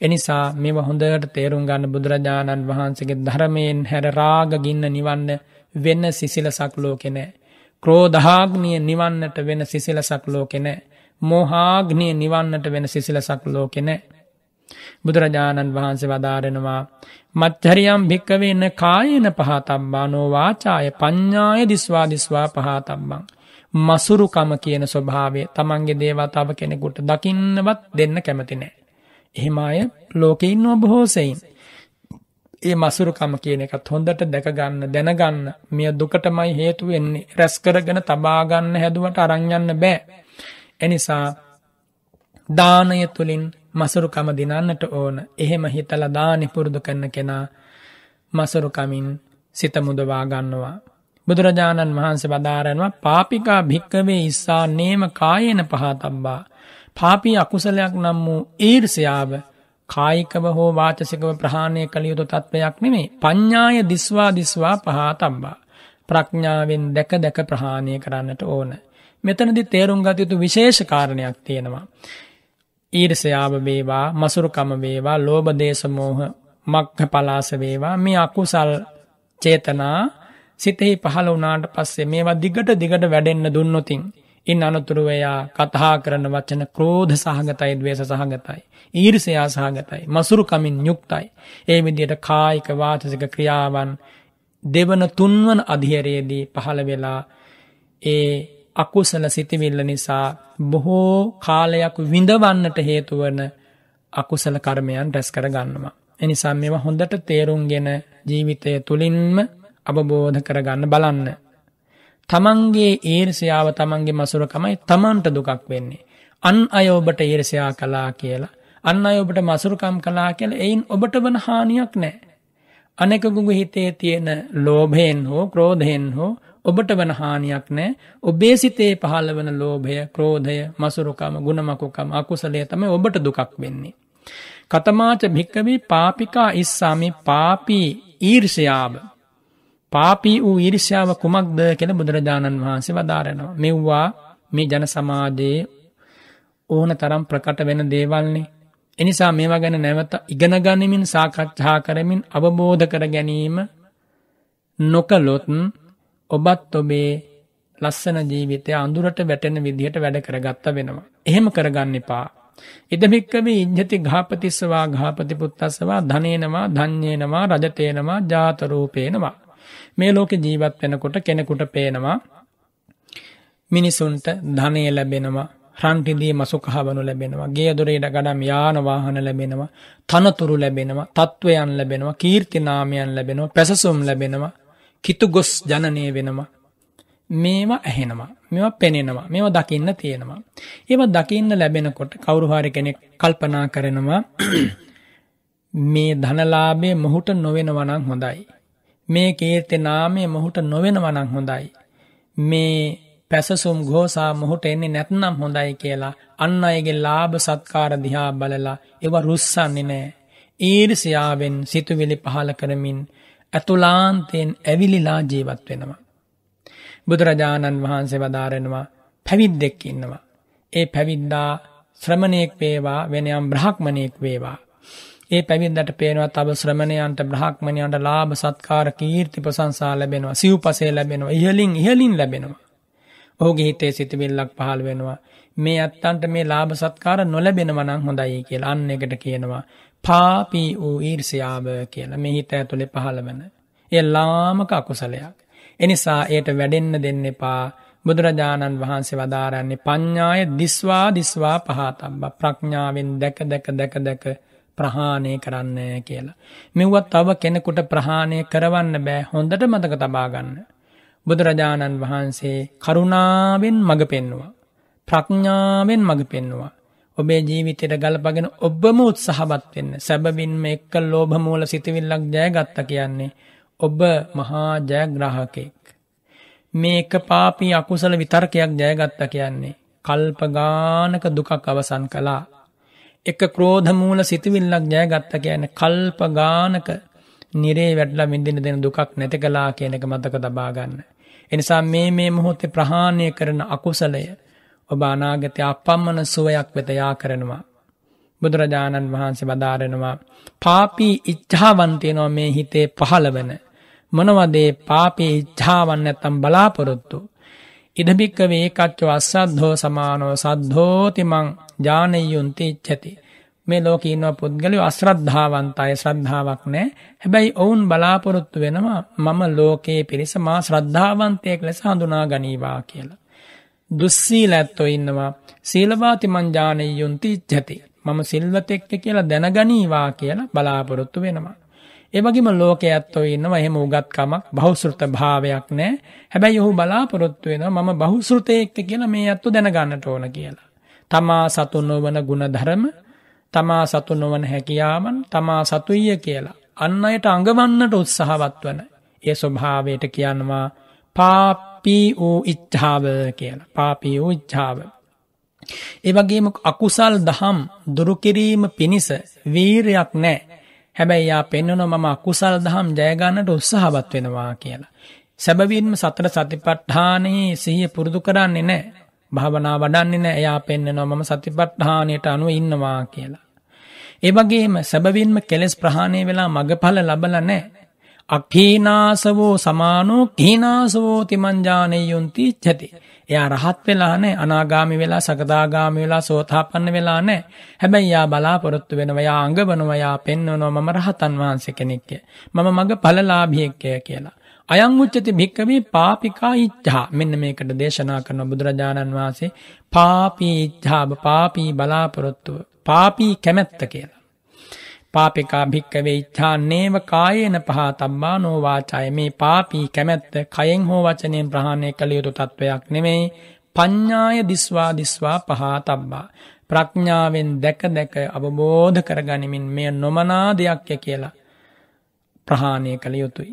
එනිසා මෙව හොඳට තේරුම් ගන්න බුදුරජාණන් වහන්සේගේ ධර්මයෙන් හැර රාග ගින්න නිවන්න වෙන්න සිසිලසක් ලෝකෙනෑ. ක්‍රෝධාග්නිය නිවන්නට වෙන සිසිලසක් ලෝකෙනෑ. මෝහාග්නිය නිවන්නට වෙන සිසිලසක් ලෝකෙනෑ. බුදුරජාණන් වහන්සේ වදාරෙනවා මච්චරියම් භික්කවෙන්න කායන පහතම්බා නෝවාචාය පඤ්ඥාය දිස්වා දිස්වා පහතම්බං. මසුරුකම කියන ස්වභාවය තමන්ගේ දේවතාව කෙනෙකුට දකින්නවත් දෙන්න කැමතිනෑ. එහෙම අය ලෝකෙ ඉන්නවා බොහෝසයින්. ඒ මසුරුකම කියන එකත් හොඳට දැකගන්න දැනගන්න මෙය දුකටමයි හේතු වෙන්නේ රැස් කරගෙන තබාගන්න හැදුවට අරංයන්න බෑ. එනිසා දානය තුළින් මසුරුකම දිනන්නට ඕන එහෙම හිතල දානි පුරුදු කරන කෙනා මසුරුකමින් සිත මුදවා ගන්නවා. බුදුරජාණන් වහන්සේ වදාරනවා පාපිකා භික්කවේ ඉස්සා නේම කායන පහතබ්බා පාපී අකුසලයක් නම් වූ ඊර්ෂයාව කායිකව හෝ වාචසිකව ප්‍රහාණය කළ යුතු තත්ත්වයක් නෙමේ පඤ්ඥාය දිස්වා දිස්වා පහතම්බා. ප්‍රඥාවෙන් දැක දැක ප්‍රහාණය කරන්නට ඕන. මෙතනදි තේරුම් ගතයුතු විශේෂ කාරණයක් තියෙනවා. ඊර්ෂයාව වේවා මසුරුකම වේවා ලෝබදේශමෝහ මක්හ පලාස වේවා මේ අකුසල් චේතනා සිතෙහි පහළ වනාට පස්සේ මේවා දිගට දිගට වැඩෙන්න්න දුන්නොතින් ඉන් අනතුරුව එයා කතා කරන වචන ක්‍රෝධ සහගතයි ද්වේෂ සහගතයි. ඊර්ෂයා සහගතයි. මසුරුකමින් යුක්තයි. ඒ විදිහට කායික වාචසික ක්‍රියාවන් දෙවන තුන්වන අධියරයේදී පහළ වෙලා ඒ අකුසල සිතිවිල්ල නිසා බොහෝ කාලයක් විඳවන්නට හේතුවන අකුසල කර්මයන් රැස් කර ගන්නවා. එනිසා මෙවා හොඳට තේරුම්ගෙන ජීවිතය තුළින්ම අවබෝධ කරගන්න බලන්න. තමන්ගේ ඊර්ෂයාව තමන්ගේ මසුරකමයි තමන්ට දුකක් වෙන්නේ. අන් අය ඔබට ඊර්ෂයා කලා කියලා. අන්න අය ඔබට මසුරුකම් කලා කියල එයින් ඔබට වන හානියක් නෑ. අනෙකකුගු හිතේ තියෙන ලෝභයෙන් හෝ ක්‍රෝධයෙන් හෝ ඔබට වන හානියක් නෑ ඔබේ සිතේ පහළ වන ලෝභය ක්‍රෝධය මසුරුකම ගුණමකුකම අකුසලේ තම ඔබට දුකක් වෙන්නේ. කතමාච භික්කවී පාපිකා ඉස්සාමි පාපී ඊර්ෂයාව පාපී වූ ඊර්ෂාව කුමක්ද කෙළ බුදුරජාණන් වහන්සේ වදාරනවා. මෙව්වා මේ ජන සමාජයේ ඕන තරම් ප්‍රකට වෙන දේවල්නේ. එනිසා මේවා ගැන නැවත ඉගෙන ගනිමින් සාකච්ඡා කරමින් අවබෝධ කර ගැනීම නොකලොත් ඔබත් ඔබේ ලස්සන ජීවිතය අඳුරට වැටෙන විදිහට වැඩ කරගත්ත වෙනවා. එහෙම කරගන්න එපා. ඉදමික්කවේ ඉජ්ජති ගාපතිස්සවා ගාපති පුත්තස්සවා ධනේනවා ධඥයනවා රජතයනවා ජාතරූපේනවා. මේ ලෝකෙ ජීවත් වෙනකොට කෙනෙකුට පේනවා මිනිසුන්ට ධනය ලැබෙනවා රන්ටිදී මසු කහවනු ලැබෙනවා ගේ දොරේට ගඩම් යාන වාහන ලැබෙනවා තනතුරු ලැබෙනවා තත්ත්වයන් ලැබෙනවා කීර්තිනාමයන් ලැබෙනවා පැසසුම් ලැබෙනවා කිතු ගොස් ජනනය වෙනවා. මේවා ඇහෙනවා මෙවා පෙනෙනවා මේවා දකින්න තියෙනවා. ඒව දකින්න ලැබෙනකොට කවුරුහාරි කෙනෙක් කල්පනා කරනවා [CLEARS THROAT] මේ ධනලාබේ මොහුට නොවෙනවනං හොඳයි. මේ කීර්ති නාමය මොහුට නොවෙන වනං හොඳයි. මේ පැසසුම් ගෝසා මොහුට එන්නේ නැත්නම් හොඳයි කියලා අන්න අයගේ ලාභ සත්කාර දිහා බලලා ඒව රුස්සන්නේ නෑ. ඊර්සියාවෙන් සිතුවිලි පහල කරමින් ඇතුලාන්තයෙන් ඇවිලිලා ජීවත් වෙනවා. බුදුරජාණන් වහන්සේ වදාරෙනවා පැවිද්දෙක් ඉන්නවා. ඒ පැවිද්දා ශ්‍රමණයෙක් වේවා වෙනයම් බ්‍රහක්මණයෙක් වේවා. ඒ පැවිද්දට පේනවා තව ශ්‍රමණයන්ට බ්‍රහක්මණයන්ට ලාභ සත්කාර කීර්ති ප්‍රසංසා ලැබෙනවා සිව්පසේ ලැබෙනවා ඉහලින් ඉහලින් ලැබෙනවා. ඔහුගේ හිතේ සිතිවිල්ලක් පහළ වෙනවා. මේ ඇත්තන්ට මේ ලාභ සත්කාර නොලැබෙනවා නම් හොඳයි කියලා අන්න එකට කියනවා. පාපී වූ ඊර්ෂ්‍යාව කියලා මේ හිත ඇතුලේ පහළ වෙන. ඒ ලාමක අකුසලයක්. එනිසා ඒට වැඩෙන්න දෙන්න එපා. බුදුරජාණන් වහන්සේ වදාරන්නේ පඤ්ඤාය දිස්වා දිස්වා පහතබ්බ ප්‍රඥාවෙන් දැක දැක දැක දැක ප්‍රහාණය කරන්න කියලා. මෙව්වත් තව කෙනෙකුට ප්‍රහාණය කරවන්න බෑ හොඳට මතක තබාගන්න. බුදුරජාණන් වහන්සේ කරුණාවෙන් මඟ පෙන්නවා. ප්‍රඥාවෙන් මඟ පෙන්නවා. ඔබේ ජීවිතයට ගලපගෙන ඔබම උත්සහවත් වෙන්න සැබවින්ම එක්ක ලෝභමූල සිතිවිල්ලක් ජයගත්ත කියන්නේ ඔබ මහා ජයග්‍රාහකෙක්. මේක පාපී අකුසල විතර්කයක් ජයගත්ත කියන්නේ කල්පගානක දුකක් අවසන් කලා එක ක්‍රෝධමූල සිතිවිල්ලක් ජයගත්ත කියන කල්ප ගානක නිරේ වැඩලා විඳින දෙන දුකක් නැති කලා කියන එක මතක තබාගන්න. එනිසා මේ මේ මොහොතේ ප්‍රහාණය කරන අකුසලය ඔබ අනාගතය අපම්මන සුවයක් වෙත යා කරනවා. බුදුරජාණන් වහන්සේ බදාරෙනවා පාපී ඉච්ඡාවන්තයනවා මේ හිතේ පහළවන. මොනවදේ පාපී ඉච්ඡාවන් ඇත්තම් බලාපොරොත්තු. ඉදභික්කවේ ඒකච්චෝ අස්සද්ධෝ සමානෝ සද්ධෝතිමං ජානයුන්ති ඉච්චති. මේ ලෝක ඉන්නවා පුද්ගලයෝ අශ්‍රද්ධාවන්තය ශ්‍රද්ධාවක් නෑ හැබැයි ඔවුන් බලාපොරොත්තු වෙනවා මම ලෝකයේ පිරිස මා ශ්‍රද්ධාවන්තයෙක් ලෙස හඳුනා ගනීවා කියලා. දුස්සීල ඇත්තෝ ඉන්නවා සීලවාති මංජානයුන්ති ඉච්චති. මම සිල්වතෙක්ක කියලා දැනගනීවා කියලා බලාපොරොත්තු වෙනවා. ඒවගේම ලෝක ඇත්තෝ ඉන්නවා එහෙම උගත්කමක් බහුසෘත භාවයක් නෑ හැබැයි ඔහු බලාපොරොත්තු වෙනවා මම බහුසෘතයෙක්ක කියලා මේ ඇත්තු දැනගන්නට ඕන කියලා. තමා සතු නොවන ගුණධර්ම තමා සතු නොවන හැකියාවන් තමා සතුයිය කියලා. අන්න අයට අඟවන්නට උත්සාහවත් වන. ඒ ස්වභාවයට කියන්නවා පාපී වූ ඉච්ඡාව කියලා. පාපී වූ ඉච්ඡාව. ඒවගේම අකුසල් දහම් දුරුකිරීම පිණිස වීරයක් නෑ. හැබැයි යා පෙන්වන මම අකුසල් දහම් ජයගන්නට උත්සාහවත් වෙනවා කියලා. සැබවින්ම සතර සතිපට්ඨානයේ සිහිය පුරුදු කරන්නේ නෑ. භාවනා වඩන්නේ නෑ එයා පෙන්න්නනවා මම සතිපට්ඨානයට අනුව ඉන්නවා කියලා. ඒවගේම සැබවින්ම කෙලෙස් ප්‍රහාණය වෙලා මගඵල ලබල නෑ. අකීනාසවෝ සමානෝ කීනාසවෝ තිමංජානයුන්ති චති. එයා රහත් වෙලා නෑ අනාගාමි වෙලා සකදාගාමි වෙලා සෝතාපන්න වෙලා නෑ. හැබැයි යා බලාපොරොත්තු වෙනවා යා අඟවනවා යා පෙන්වනවා මම රහතන් වහන්සේ කෙනෙක්ය. මම මග ඵලලාභියෙක්ය කියලා. අයං උච්චති භික්කවේ පාපිකා ඉච්ඡා මෙන්න මේකට දේශනා කරන බුදුරජාණන් වහන්සේ පාපී ඉච්ඡාබ පාපී බලාපොරොත්තුව පාපී කැමැත්ත කියලා. පාපිකා භික්කවේ ඉච්ඡාන්නේව කායේන පහතබ්බා නොවාචාය. මේ පාපී කැමැත්ත කයෙන් හෝ වචනයෙන් ප්‍රහාණය කළ යුතු තත්වයක් නෙමෙයි. පඤ්ඤාය දිස්වා දිස්වා පහතබ්බා ප්‍රඥාවෙන් දැක දැක අවබෝධ කරගනිමින් මෙය නොමනා දෙයක්ය කියලා ප්‍රහාණය කළ යුතුයි.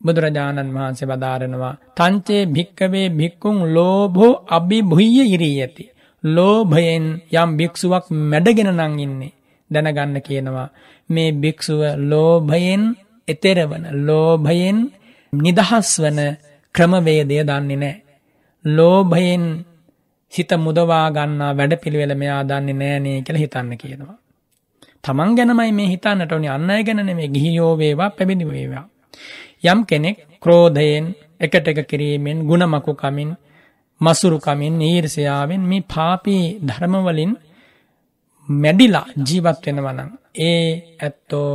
බුදුරජාණන් වහන්සේ වදාරනවා තංචේ භික්කවේ භික්කුන් ලෝභෝ අභිභුය්‍ය ඉරියති. ලෝභයෙන් යම් භික්ෂුවක් මැඩගෙන නං ඉන්නේ. දැනගන්න කියනවා මේ භික්ෂුව ලෝභයෙන් එතෙරවන ලෝභයෙන් නිදහස් වන ක්‍රමවේදය දන්නේ නෑ. ලෝභයෙන් හිත මුදවා ගන්නා වැඩ පිළිවෙල මෙයා දන්නේ නෑනේ කියලා හිතන්න කියනවා. තමන් ගැනමයි මේ හිතන්නට ඕනි අන්න අය ගැන නෙමෙයි ගිහියෝ වේවා පැවිදි වේවා. යම් කෙනෙක් ක්‍රෝධයෙන් එකට එක කිරීමෙන් ಗುಣමකු කමින් මසුරු කමින් ඊර්ෂ්‍යාවෙන් මේ පාපී ධර්ම වලින් මැඩිලා ජීවත් වෙනවනම් ඒ ඇත්තෝ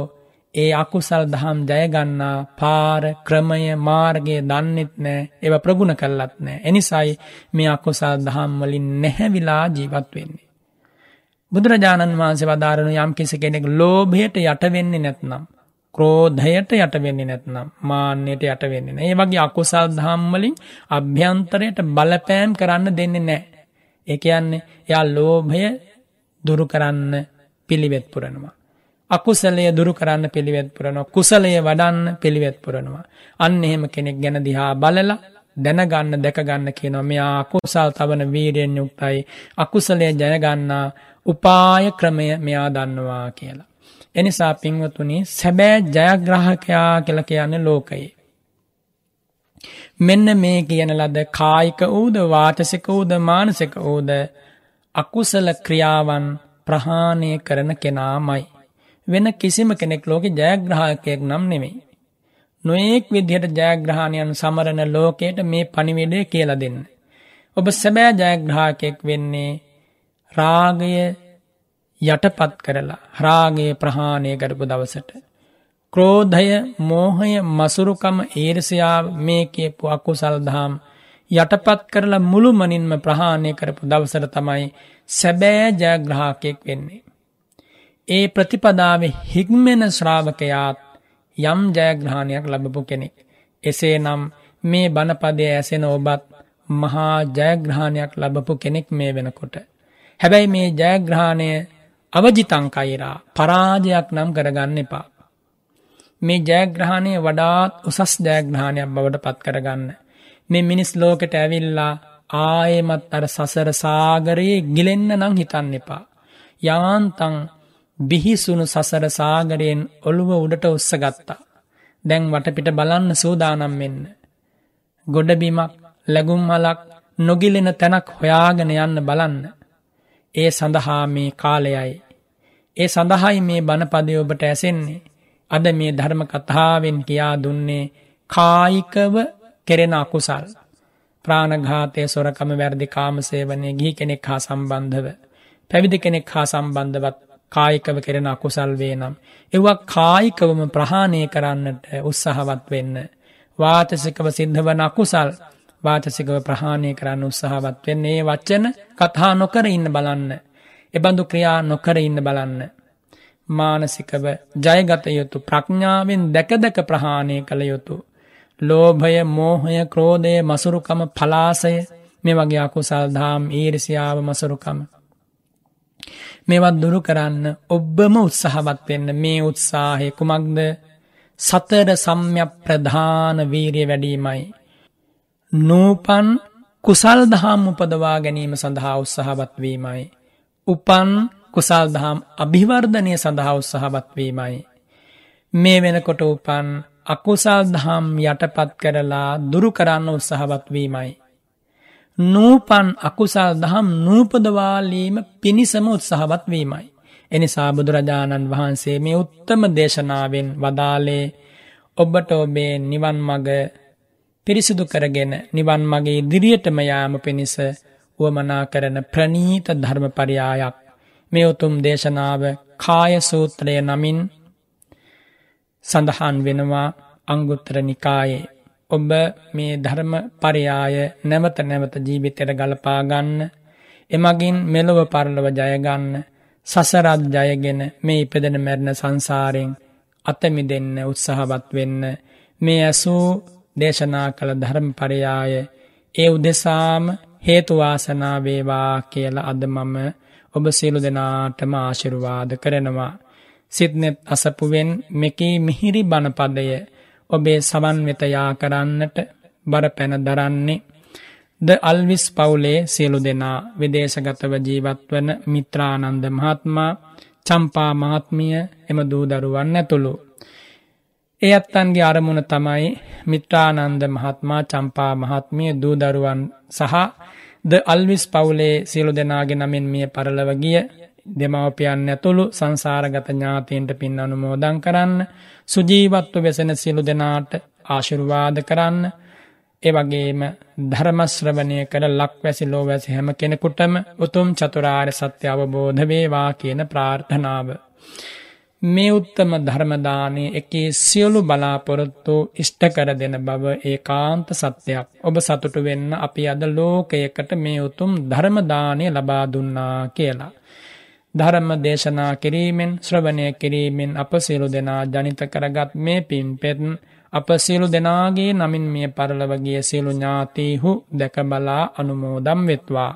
ඒ අකුසල් දහම් ජයගන්නා පාර ක්‍රමය මාර්ගය දන්නෙත් නෑ ඒව ප්‍රගුණ කල්ලත් නෑ එනිසයි මේ අකුසල් දහම් වලින් නැහැවිලා ජීවත් වෙන්නේ. බුදුරජාණන් වහන්සේ වදාරනු යම් කිසි කෙනෙක් ලෝභයට යටවෙන්නේ නැත්නම්. ක්‍රෝධයට යටවෙන්නේ නැත්නම් මාන්‍යයට යටවෙන්නේ නෑ ඒ වගේ අකුසල් දහම් වලින් අභ්‍යන්තරයට බලපෑම් කරන්න දෙන්නේ නෑ. ඒ කියන්නේ එයා ලෝභය දුරු කරන්න පිළිවෙත් පුරනවා. අකුසලය දුරු කරන්න පිළිවෙත් පුරනවා. කුසලය වඩන්න පිළිවෙත් පුරනවා. අන්න එහෙම කෙනෙක් ගැන දිහා බලලා දැනගන්න දැකගන්න කියනවා මෙයා අකුසල් තවන වීරයෙන් යුක්තයි අකුසලය ජයගන්නා උපාය ක්‍රමය මෙයා දන්නවා කියලා. එනිසා පින්වතුනි සැබෑ ජයග්‍රාහකයා කියලා කියන්නේ ලෝකයේ. මෙන්න මේ කියන ලද කායික වූද වාචසික වූද මානසික වූද අකුසල ක්‍රියාවන් ප්‍රහාණය කරන කෙනාමයි. වෙන කිසිම කෙනෙක් ලෝකෙ ජයග්‍රහකයෙක් නම් නෙමෙයි. නොයෙක් විදිහට ජයග්‍රහණයන් සමරන ලෝකයට මේ පණිවිඩය කියලා දෙන්න. ඔබ සැබෑ ජයග්‍රහකයෙක් වෙන්නේ රාගය යටපත් කරලා රාගය ප්‍රහාණය කරපු දවසට. ක්‍රෝධය මෝහය මසුරුකම ඊර්ෂයාව මේ කියපු අකුසල් දහම් යටපත් කරලා මුළු මනින්ම ප්‍රහාණය කරපු දවසර තමයි සැබෑ ජයග්‍රහාකයෙක් වෙන්නේ. ඒ ප්‍රතිපදාවේ හික්මෙන ශ්‍රාවකයාත් යම් ජයග්‍රහණයක් ලබපු කෙනෙක්. එසේ නම් මේ බණපදය ඇසෙන ඔබත් මහා ජයග්‍රහණයක් ලබපු කෙනෙක් මේ වෙනකොට. හැබැයි මේ ජයග්‍රහණය අවජිතංකයිරා පරාජයක් නම් කරගන්න එපා. මේ ජයග්‍රහණය වඩාත් උසස් ජයග්‍රහණයක් බවට පත් කරගන්න. මේ මිනිස් ලෝකෙට ඇවිල්ලා ආයෙමත් අර සසර සාගරයේ ගිලෙන්න නම් හිතන්න එපා. යාන්තං බිහිසුණු සසර සාගරයෙන් ඔළුව උඩට උස්ස ගත්තා. දැන් වටපිට බලන්න සූදානම් වෙන්න. ගොඩබිමක් ලැගුම් මලක් නොගිලෙන තැනක් හොයාගෙන යන්න බලන්න. ඒ සඳහා මේ කාලයයි. ඒ සඳහායි මේ බණපදය ඔබට ඇසෙන්නේ. අද මේ ධර්ම කතාවෙන් කියා දුන්නේ කායිකව කෙරෙන අකුසල්. ප්‍රාණඝාතය සොරකම වැරදි කාමසේවනය ගිහි කෙනෙක් හා සම්බන්ධව. පැවිදි කෙනෙක් හා සම්බන්ධවත් කායිකව කෙරෙන අකුසල් වේ නම්. එවක් කායිකවම ප්‍රහාණය කරන්නට උත්සාහවත් වෙන්න. වාතසිකව සිද්ධවන අකුසල් වාතසිකව ප්‍රහාණය කරන්න උත්සාහවත් වෙන්නේ ඒ වච්චන කතා නොකර ඉන්න බලන්න. එබඳු ක්‍රියා නොකර ඉන්න බලන්න. මානසිකව ජයගත යුතු ප්‍රඥාවෙන් දැක දැක ප්‍රහාණය කළ යුතු ලෝභය මෝහය ක්‍රෝධය මසුරුකම පලාසය මේ වගේ අකුසල් දහම් ඊරිසියාව මසුරුකම. මේවත් දුරු කරන්න ඔබ්බම උත්සාහවත් වෙන්න මේ උත්සාහය කුමක්ද සතර සම්යක් ප්‍රධාන වීරිය වැඩීමයි. නූපන් කුසල් දහම් උපදවා ගැනීම සඳහා උත්සාහවත්වීමයි. උපන් කුසල් දහම් අභිවර්ධනය සඳහා උත්සාහවත්වීමයි. මේ වෙනකොට උපන් අකුසල් දහම් යටපත් කරලා දුරු කරන්න උත්සාහවත්වීමයි. නූපන් අකුසල් දහම් නූපදවාලීම පිණිසම උත්සාහවත්වීමයි. එනිසා බුදුරජාණන් වහන්සේ මේ උත්තම දේශනාවෙන් වදාලේ ඔබට ඔබේ නිවන් මග පිරිසිදු කරගෙන නිවන් මගේ ඉදිරියටම යාම පිණිස වුවමනා කරන ප්‍රනීත ධර්මපරියායක් මේ උතුම් දේශනාව කාය සූත්‍රය නමින් සඳහන් වෙනවා අංගුත්තර නිකායේ. ඔබ මේ ධර්ම පරියාය නැවත නැවත ජීවිතයට ගලපා ගන්න. එමගින් මෙලොව පරලොව ජයගන්න සසරත් ජයගෙන මේ ඉපදෙන මැරණ සංසාරයෙන් අතමිදෙන්න උත්සාහවත් වෙන්න. මේ ඇසූ දේශනා කළ ධර්ම පරයාය ඒ උදෙසාම හේතුවාසනා වේවා කියලා අද මම ඔබ සියලු දෙනාටම ආශිර්වාද කරනවා. සිත්නෙත් අසපුවෙන් මෙකී මිහිරි බණපදය ඔබේ සවන් වෙත යා කරන්නට බර පැන දරන්නේ ද අල්විස් පවුලේ සියලු දෙනා විදේශගතව ජීවත් වන මිත්‍රානන්ද මහත්මා චම්පා මහත්මිය එම දූදරුවන් ඇතුළු. ඒ අත්තන්ගේ අරමුණ තමයි මිත්‍රානන්ද මහත්මා චම්පා මහත්මිය දූදරුවන් සහ ද අල්විස් පවුලේ සියලු දෙනාගේ නමින් මිය පරලව ගිය දෙමව්පියන් ඇතුළු සංසාරගත ඥාතීන්ට පින් අනුමෝදන් කරන්න සුජීවත්ව වෙසෙන සියලු දෙනාට ආශිර්වාද කරන්න ඒ වගේම ධර්මශ්‍රවණය කර ලක්වැසි ලෝවැසි හැම කෙනෙකුටම උතුම් චතුරාර්ය සත්‍ය අවබෝධ වේවා කියන ප්‍රාර්ථනාව මේ උත්තම ධර්මදානයේ එකේ සියලු බලාපොරොත්තු ඉෂ්ට කර දෙන බව ඒකාන්ත සත්‍යයක්. ඔබ සතුටු වෙන්න අපි අද ලෝකයකට මේ උතුම් ධර්මදානය ලබා දුන්නා කියලා. ධර්ම දේශනා කිරීමෙන් ශ්‍රවණය කිරීමෙන් අප සියලු දෙනා ජනිත කරගත් මේ පින්පෙත් අප සියලු දෙනාගේ නමින් මිය පරලව ගිය සියලු ඥාතීහු දැක බලා අනුමෝදම් වෙත්වා.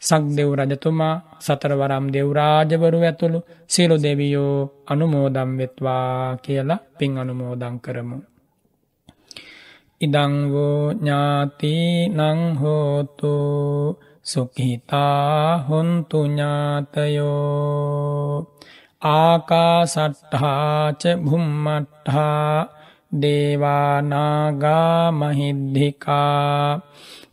සක්දෙව් රජතුමා සතරවරම් දෙව්රාජවරු ඇතුළු සියලු දෙවියෝ අනුමෝදම් වෙත්වා කියලා පින් අනුමෝදන් කරමු. ඉදං වූ ඥාති නං හෝතු සුඛිතා හොන්තු ඥාතයෝ ආකාසට්ඨා ච භුම්මට්ඨා දේවානාගා මහිද්దికා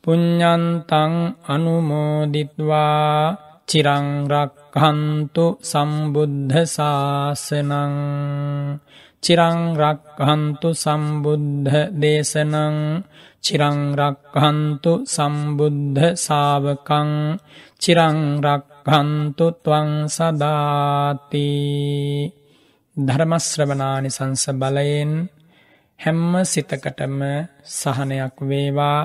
පුඤ්ඤන්තං අනුමෝදිත්වා චිරං රක්ඛන්තු සම්බුද්ධ ශාසනං චිරං රක්ඛන්තු සම්බුද්ධ දේශනං චිරං රක්ඛන්තු සම්බුද්ධ ශාවකං චිරං රක්ඛන්තු ත්වං සදාති ධර්ම ශ්‍රවණානි සංස බලයෙන් හැම්ම සිතකටම සහනයක් වේවා।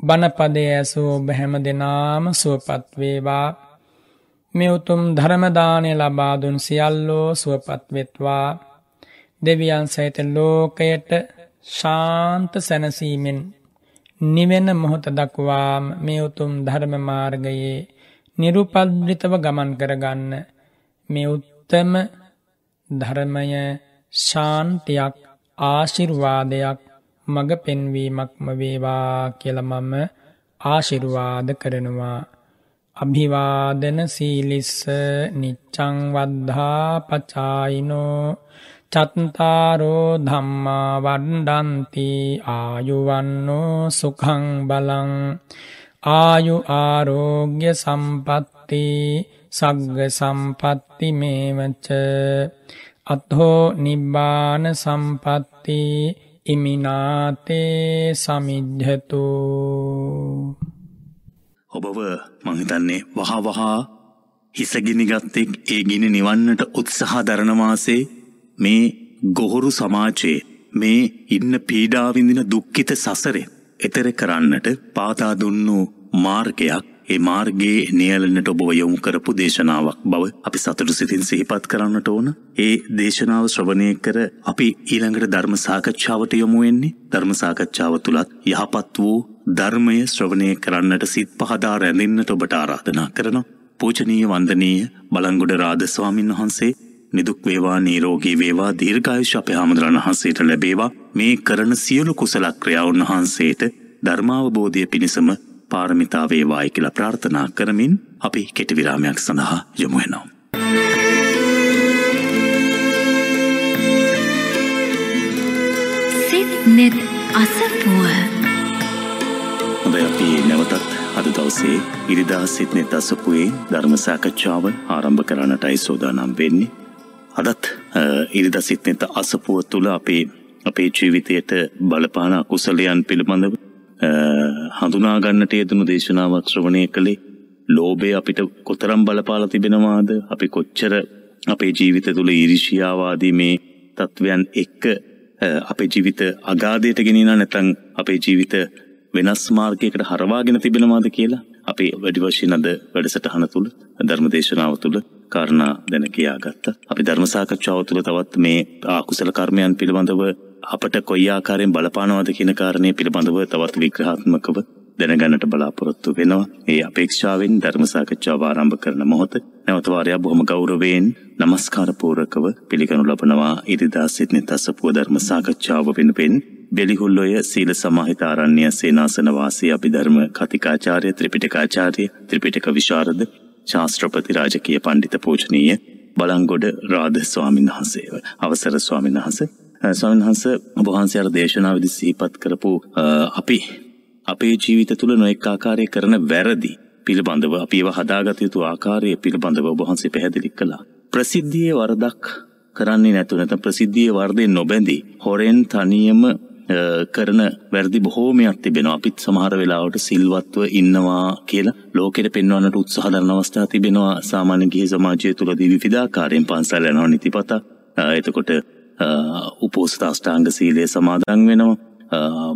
බණපදය ඇසූ ඔබ හැම දෙනාම සුවපත් වේවා। මේ උතුම් ධර්මදානය ලබාදුන් සියල්ලෝ සුවපත් වෙත්වා। දෙවියන් සහිත ලෝකයට ශාන්ත සැනසීමෙන් නිවෙන මොහොත දක්වාම මේ උතුම් ධර්ම මාර්ගයේ නිරුපද්‍රිතව ගමන් කරගන්න මේ උත්තම ධර්මය ශාන්තියක් ආශිර්වාදයක් මඟ පෙන්වීමක්ම වේවා කියල මම ආශිර්වාද කරනවා. අභිවාදන සීලිස්ස නිච්චං වද්ධා පචායිනෝ චත්තාරෝ ධම්මා වණ්ඩන්ති ආයුවන්නෝ සුඛං බලං ආයු ආරෝග්‍ය සම්පත්ති සග්ග සම්පත්ති මේවච අත්හෝ නිබ්බාන සම්පත්ති ඉමිනාතේ සමිද්ධතු ඔබව මහිතන්නේ වහ වහා හිසගිනිගත්තෙක් ඒ ගිනි නිවන්නට උත්සාහ දරනවාසේ මේ ගොහොරු සමාජයේ මේ ඉන්න පීඩාවිඳින දුක්කිත සසරේ එතෙර කරන්නට පාතා දුන්නු මාර්ගයක් ඒ මාර්ගයේ නියලනට ඔබ යොමු කරපු දේශනාවක් බව අපි සතුටු සිතින් සිහිපත් කරන්නට ඕන. ඒ දේශනාව ශ්‍රවණය කර අපි ඊළඟට ධර්ම සාකච්ඡාවට යොමු වෙන්නේ. ධර්ම සාකච්ඡාව තුලත් යහපත් වූ ධර්මය ශ්‍රවණය කරන්නට සිත් පහදා රැඳෙන්නට ඔබට ආරාධනා කරනවා. පූජනීය වන්දනීය බලංගොඩ රාද ස්වාමින් වහන්සේ නිදුක් වේවා නීරෝගී වේවා දීර්ඝායුෂ අපේ හාමුදුරන් වහන්සේට ලැබේවා මේ කරන සියලු කුසල ක්‍රියාවන් වහන්සේට ධර්මාවබෝධය පිණිසම පාරමිතා වේවායි කියලා ප්‍රාර්ථනා කරමින් අපි කෙටි විරාමයක් සඳහා යමු වෙනවා. නෙත් අසපුව හොඳයි අපි නැවතත් අද දවසේ ඉරිදා සිත්නෙත් අසපුවේ ධර්ම සාකච්ඡාව ආරම්භ කරන්නටයි සෝදානම් වෙන්නේ. අදත් ඉරිදා සිත්නෙත් අසපුව තුළ අපේ අපේ ජීවිතයට බලපාන අකුසලයන් පිළිබඳව හඳුනාගන්නට යෙදනු දේශනාවක් ශ්‍රවණය කළේ ලෝබය අපිට කොතරම් බලපාල තිබෙනවාද? අපි කොච්චර අපේ ජීවිත තුළ ඉරිෂියාවාදී මේ තත්ත්වයන් එක්ක අපේ ජීවිත අගාධයට ගෙනන නැතං අපේ ජීවිත වෙනස් මාර්ගයකට හරවාගෙන තිබෙනවාද කියලා අපි වැඩි වශයෙන් අද වැඩසටහන තුළ ධර්මදේශනාව තුළ කාරණා දැන කියා ගත්ත. අපි ධර්මසාකච්ඡාව තුළ තවත් මේ ආකුසල කර්මයන් පිළිබඳව අපට කොයි ආකාරයෙන් බලපානවාද කියන කාරණය පිළිබඳව තවත් විග්‍රහාත්මකව දැනගන්නට බලාපොරොත්තු වෙනවා. ඒ අපේක්ෂාවෙන් ධර්මසාකච්ඡාව ආරම්භ කරන මොහොත නැවත වාරයක් බොහොම ගෞරවයෙන් নমස්කාර පූර්වකව පිළිගනු ලබනවා ඉරිදා සිටින තසපුව ධර්ම සාකච්ඡාව වෙනුවෙන් බෙලිහුල්ලොය සීල සමාහිත ආරණ්‍ය සේනාසන වාසී අභිධර්ම කතිකාචාර්ය ත්‍රිපිටකාචාර්ය ත්‍රිපිටක විශාරද ශාස්ත්‍රපති රාජකීය පණ්ඩිත පූජනීය බලංගොඩ රාධ ස්වාමීන් වහන්සේව අවසර ස්වාමීන් වහන්සේ ස්වාමීන් වහන්සේ ඔබ වහන්සේ අර දේශනාවේදී සිහිපත් කරපු අපි අපේ ජීවිත තුළ නොඑක් ආකාරයේ කරන වැරදි පිළිබඳව අපි ඒවා හදාගත යුතු ආකාරය පිළිබඳව ඔබ වහන්සේ පැහැදිලි කළා. ප්‍රසිද්ධියේ වරදක් කරන්නේ නැතුව නැත්නම් ප්‍රසිද්ධියේ වර්ධයෙන් නොබැඳී හොරෙන් තනියම කරන වැරදි බොහෝමයක් තිබෙනවා. අපිත් සමහර වෙලාවට සිල්වත්ව ඉන්නවා කියලා ලෝකෙට පෙන්වන්නට උත්සාහ දරන අවස්ථා තිබෙනවා. සාමාන්‍ය ගිහි සමාජය තුළදී විවිධාකාරයෙන් පන්සල් යනවා නිතිපතා එතකොට උපෝසථ අෂ්ටාංග සීලය සමාදන් වෙනවා.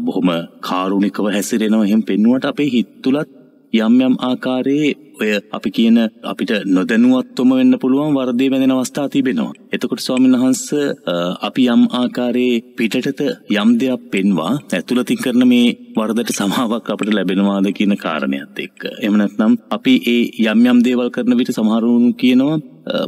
බොහොම කාරුණිකව හැසිරෙනවා. එහෙම පෙන්වුවට අපේ හිත් තුලත් යම් යම් ආකාරයේ ඔය අපි කියන අපිට නොදැනුවත්වම වෙන්න පුළුවන් වර්ධය බැඳෙන අවස්ථා තිබෙනවා. එතකොට ස්වාමීන් වහන්ස අපි යම් ආකාරයේ පිටටත යම් දෙයක් පෙන්වා ඇතුළතින් කරන මේ වර්ධට සමාවක් අපට ලැබෙනවාද කියන කාරණයත් එක්ක. එහෙම නැත්නම් අපි ඒ යම් යම් දේවල් කරන විට සමහරුන් කියනවා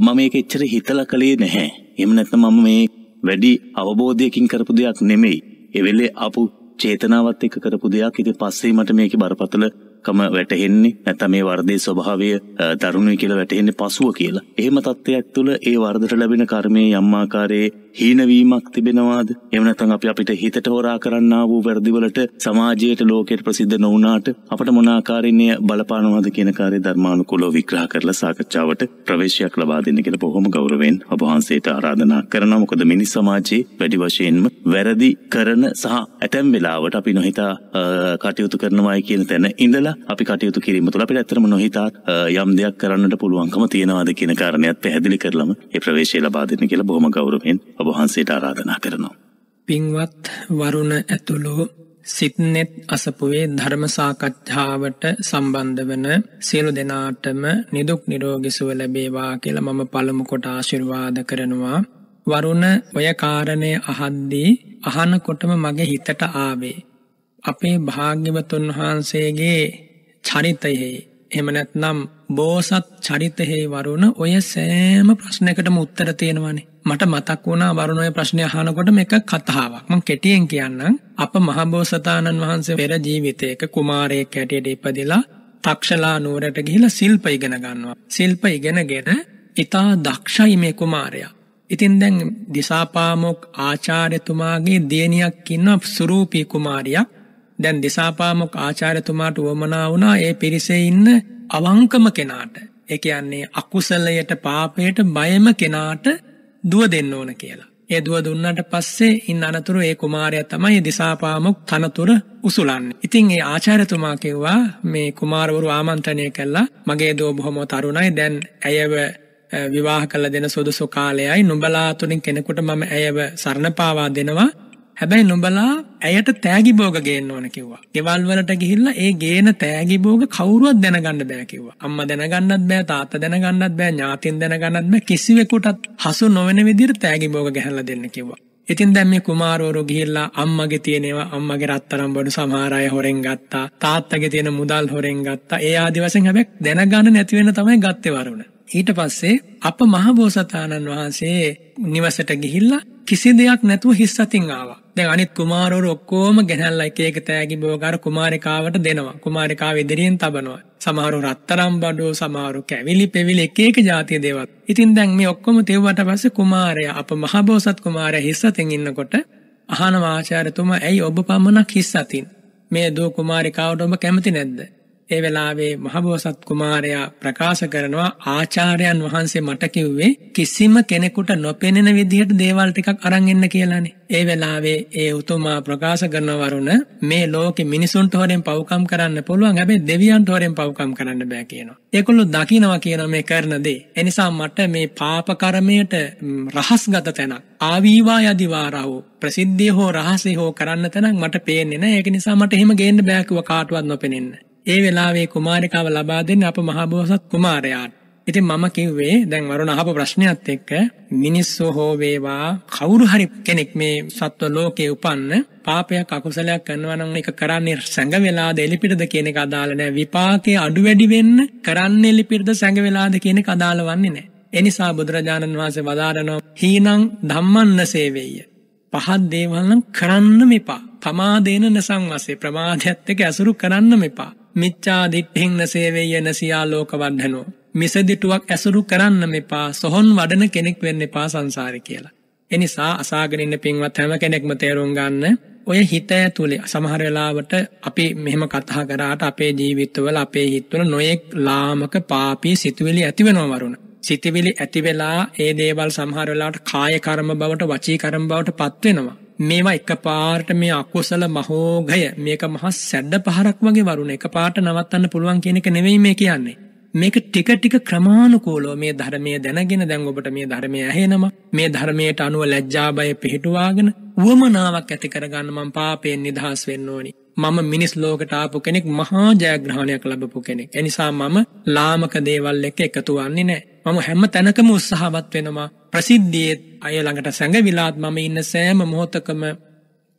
මම මේක එච්චර හිතලා කළේ නැහැ. එහෙම නැත්නම් මම මේ වැඩි අවබෝධයකින් කරපු දෙයක් නෙමෙයි. ඒ වෙලේ අපු චේතනාවත් එක්ක කරපු දෙයක් ඉතින් පස්සේ මට මේකේ බරපතල කම වැටහෙන්නේ නැත්නම් මේ වර්ධයේ ස්වභාවය දරුණුයි කියලා වැටහෙන්නේ පසුව කියලා. එහෙම තත්ත්වයක් තුළ ඒ වර්ධට ලැබෙන කර්මයේ යම් ආකාරයේ හීනවීමක් තිබෙනවාද? එහෙම නැත්නම් අපි අපිට හිතට හොරා කරන්නා වූ වැරදිවලට සමාජයට ලෝකයට ප්‍රසිද්ධ නොවුනාට අපට මොන ආකාරයෙන් බලපානවද කියන කාර්ය ධර්මානුකූලව විග්‍රහ කරලා සාකච්ඡාවට ප්‍රවේශයක් ලබා දෙන්න කියලා බොහොම ගෞරවයෙන් ඔබ වහන්සේට ආරාධනා කරනවා. මොකද මිනිස් සමාජයේ වැඩි වශයෙන්ම වැරදි කරන සහ ඇතැම් වෙලාවට අපි නොහිතා කටයුතු කරනවායි කියන තැන ඉඳලා අපි කටයුතු කිරීම තුළ අපිට ඇත්තටම නොහිතා යම් දෙයක් කරන්නට පුළුවන්කම තියෙනවාද කියන කාරණයක් පැහැදිලි කරලම ඒ ප්‍රවේශය ලබා දෙන්න කියලා බොහොම ගෞරවයෙන් ඔබ වහන්සේට ආරාධනා කරනවා. පින්වත් වරුණ ඇතුළු සිත්නෙත් අසපුවේ ධර්ම සාකච්ඡාවට සම්බන්ධ වන සියලු දෙනාටම නිදුක් නිරෝගී සුව ලැබේවා කියලා මම පළමු කොට ආශිර්වාද කරනවා. වරුණ ඔය කාරණය අහද්දී අහනකොටම මගේ හිතට ආවේ අපේ භාග්‍යවතුන් වහන්සේගේ චරිතයෙහි එහෙම නැත්නම් බෝසත් චරිතයෙහි වරුණ ඔය සෑම ප්‍රශ්නයකටම උත්තර තියෙනවානේ. මට මතක් වුණා වරුණ ඔය ප්‍රශ්නය අහනකොට මේක කතාවක්. මම කෙටියෙන් කියන්නම්. අප මහබෝසතාණන් වහන්සේ පෙර ජීවිතයක කුමාරයෙක් හැටියට ඉපදිලා තක්ෂලා නුවරට ගිහිලා ශිල්ප ඉගෙන ගන්නවා. ශිල්ප ඉගෙනගෙන ඊටා දක්ෂයි මේ කුමාරයා. ඉතින් දැන් දිසාපාමොක් ආචාර්යතුමාගේ දියණියක් ඉන්නවා සුරූපී කුමාරියක් දැන් දිසාපාමොක් ආචාර්යතුමාට උවමනා වුණා ඒ පිරිසේ ඉන්න අවංකම කෙනාට. ඒ කියන්නේ අකුසලයට පාපයට බයම කෙනාට දුව දෙන්න ඕන කියලා. ඒ දුව දුන්නට පස්සේ ඉන්න අනතුරු ඒ කුමාරයා තමයි දිසාපාමොක් තනතුර උසුලන්නේ. ඉතින් ඒ ආචාර්යතුමා කිව්වා මේ කුමාරවරු ආමන්ත්‍රණය කළා. මගේ දුව බොහොම තරුණයි. දැන් ඇයව විවාහ කළ දෙන සුදුසු කාලයයි. නුඹලා තුලින් කෙනෙකුට මම ඇයව සරණ පාවා දෙනවා. හැබැයි නුඹලා ඇයට තෑගි භෝග ගේන්න ඕන කිව්වා. ගෙවල් වලට ගිහිල්ලා ඒ ගේන තෑගි භෝග කවුරුවත් දැනගන්න බෑ කිව්වා. අම්මා දැනගන්නත් බෑ තාත්තා දැනගන්නත් බෑ ඥාතින් දැනගන්නත් බෑ කිසිවෙකුටත් හසු නොවන විදිහට තෑගි භෝග ගහලා දෙන්න කිව්වා. ඉතින් දැන් මේ කුමාරවරු ගිහිල්ලා අම්මගේ තියෙනවා අම්මගේ රත්තරන් බඩු සමහර අය හොරෙන් ගත්තා තාත්තගේ තියෙන මුදල් හොරෙන් ගත්තා ඒ ආදි වශයෙන් හැබැයි දැනගන්න නැති වෙන තමයි ගත්තේ වරුණ ඊට පස්සේ අප මහබෝසතාණන් වහන්සේ නිවසට ගිහිල්ලා කිසි දෙයක් නැතුව හිස් අතින් ආවා. දැන් අනිත් කුමාරවරු ඔක්කොම ගෙනල්ලා එක එක තෑගි බෝගාර කුමාරිකාවට දෙනවා. කුමාරිකාව ඉදිරියෙන් තබනවා. සමහරු රත්තරම් බඩෝ සමහරු කැවිලි පෙවිලි එක එක જાතිය දේවල්. ඉතින් දැන් මේ ඔක්කොම තෙව්වට පස්සේ කුමාරයා අප මහබෝසත් කුමාරයා හිස් අතින් ඉන්නකොට අහන ආචාර්යතුමා ඇයි ඔබ පමණක් හිස් අතින්? මේ දෝ කුමාරිකාවට ඔබ කැමති නැද්ද? ඒ වෙලාවේ මහබෝසත් කුමාරයා ප්‍රකාශ කරනවා ආචාර්යයන් වහන්සේ මට කිව්වේ කිසිම කෙනෙකුට නොපෙනෙන විදිහට දේවල් ටිකක් අරන් එන්න කියලානේ. ඒ වෙලාවේ ඒ උතුමා ප්‍රකාශ කරන වරුණ මේ ලෝකෙ මිනිසුන්ට හොරෙන් පව්කම් කරන්න පුළුවන් හැබැයි දෙවියන්ට හොරෙන් පව්කම් කරන්න බෑ කියනවා. ඒගොල්ලෝ දකිනවා කියනවා මේ කරන දේ. එනිසා මට මේ පාප කර්මයට රහස්ගත තැනක් ආවීවා යදිවාරාවෝ ප්‍රසිද්ධිය හෝ රහසේ හෝ කරන්න තැනක් මට පේන්නේ නැහැ. ඒක නිසා මට එහෙම ගේන්න බෑ කිව්ව කාටවත් නොපෙනෙන්න. ඒ වෙලාවේ කුමාරිකාව ලබා දෙන්නේ අප මහබෝසත් කුමාරයාට. ඉතින් මම කිව්වේ දැන් වරුණ අහපු ප්‍රශ්නයත් එක්ක මිනිස්සු හෝ වේවා කවුරු හරි කෙනෙක් මේ සත්ව ලෝකේ උපන්න පාපයක් අකුසලයක් කරනවා නම් ඒක කරන්නේ සැඟ වෙලාද එලිපිටද කියන එක අදාළ නැහැ විපාකයේ අඩු වැඩි වෙන්න කරන්නේ එලිපිටද සැඟ වෙලාද කියන එක අදාළ වන්නේ නැහැ ඒ නිසා බුදුරජාණන් වහන්සේ වදාරනවා හීනං ධම්මන්න සේවෙය. පහත් දේවල් නම් කරන්න මෙපා. පමාදේන නසංවසේ ප්‍රමාදයත් එක්ක ඇසුරු කරන්න මෙපා. මිච්ඡා දිට්ඨින්න සේවෙය නසියා ලෝක වඩනෝ මිසදිටුවක් ඇසුරු කරන්න මෙපා සොහොන් වඩන කෙනෙක් වෙන්න එපා සංසාරේ කියලා. එනිසා අසාගෙන ඉන්න පින්වත් හැම කෙනෙක්ම තේරුම් ගන්න ඔය හිත ඇතුලේ සමහර වෙලාවට අපි මෙහෙම කතා කරාට අපේ ජීවිතවල අපේ හිතවල නොයෙක් ලාමක පාපී සිතුවිලි ඇති වෙනවා වරුණ. සිතුවිලි ඇති වෙලා ඒ දේවල් සමහර වෙලාවට කාය කර්ම බවට වචී කර්ම බවට පත් වෙනවා. මේවා එකපාරට මේ අකුසල මහෝඝය මේක මහා සැඩ පහරක් වගේ වරුණ එකපාරට නවත්තන්න පුළුවන් කියන එක නෙවෙයි මේ කියන්නේ. මේක ටික ටික ක්‍රමානුකූලව මේ ධර්මයේ දැනගෙන දැන් ඔබට මේ ධර්මය ඇහෙනම මේ ධර්මයට අනුව ලැජ්ජා බය පිහිටුවාගෙන උවමනාවක් ඇති කරගන්න මම පාපයෙන් නිදහස් වෙන්න ඕනි. මම මිනිස් ලෝකට ආපු කෙනෙක් මහා ජයග්‍රහණයක් ලැබපු කෙනෙක්. එනිසා මම ලාමක දේවල් එක්ක එකතු වන්නේ නැහැ. මම හැම තැනකම උත්සාහවත් වෙනවා. ප්‍රසිද්ධියේ අය ළඟට සැඟවිලාත් මම ඉන්න සෑම මොහොතකම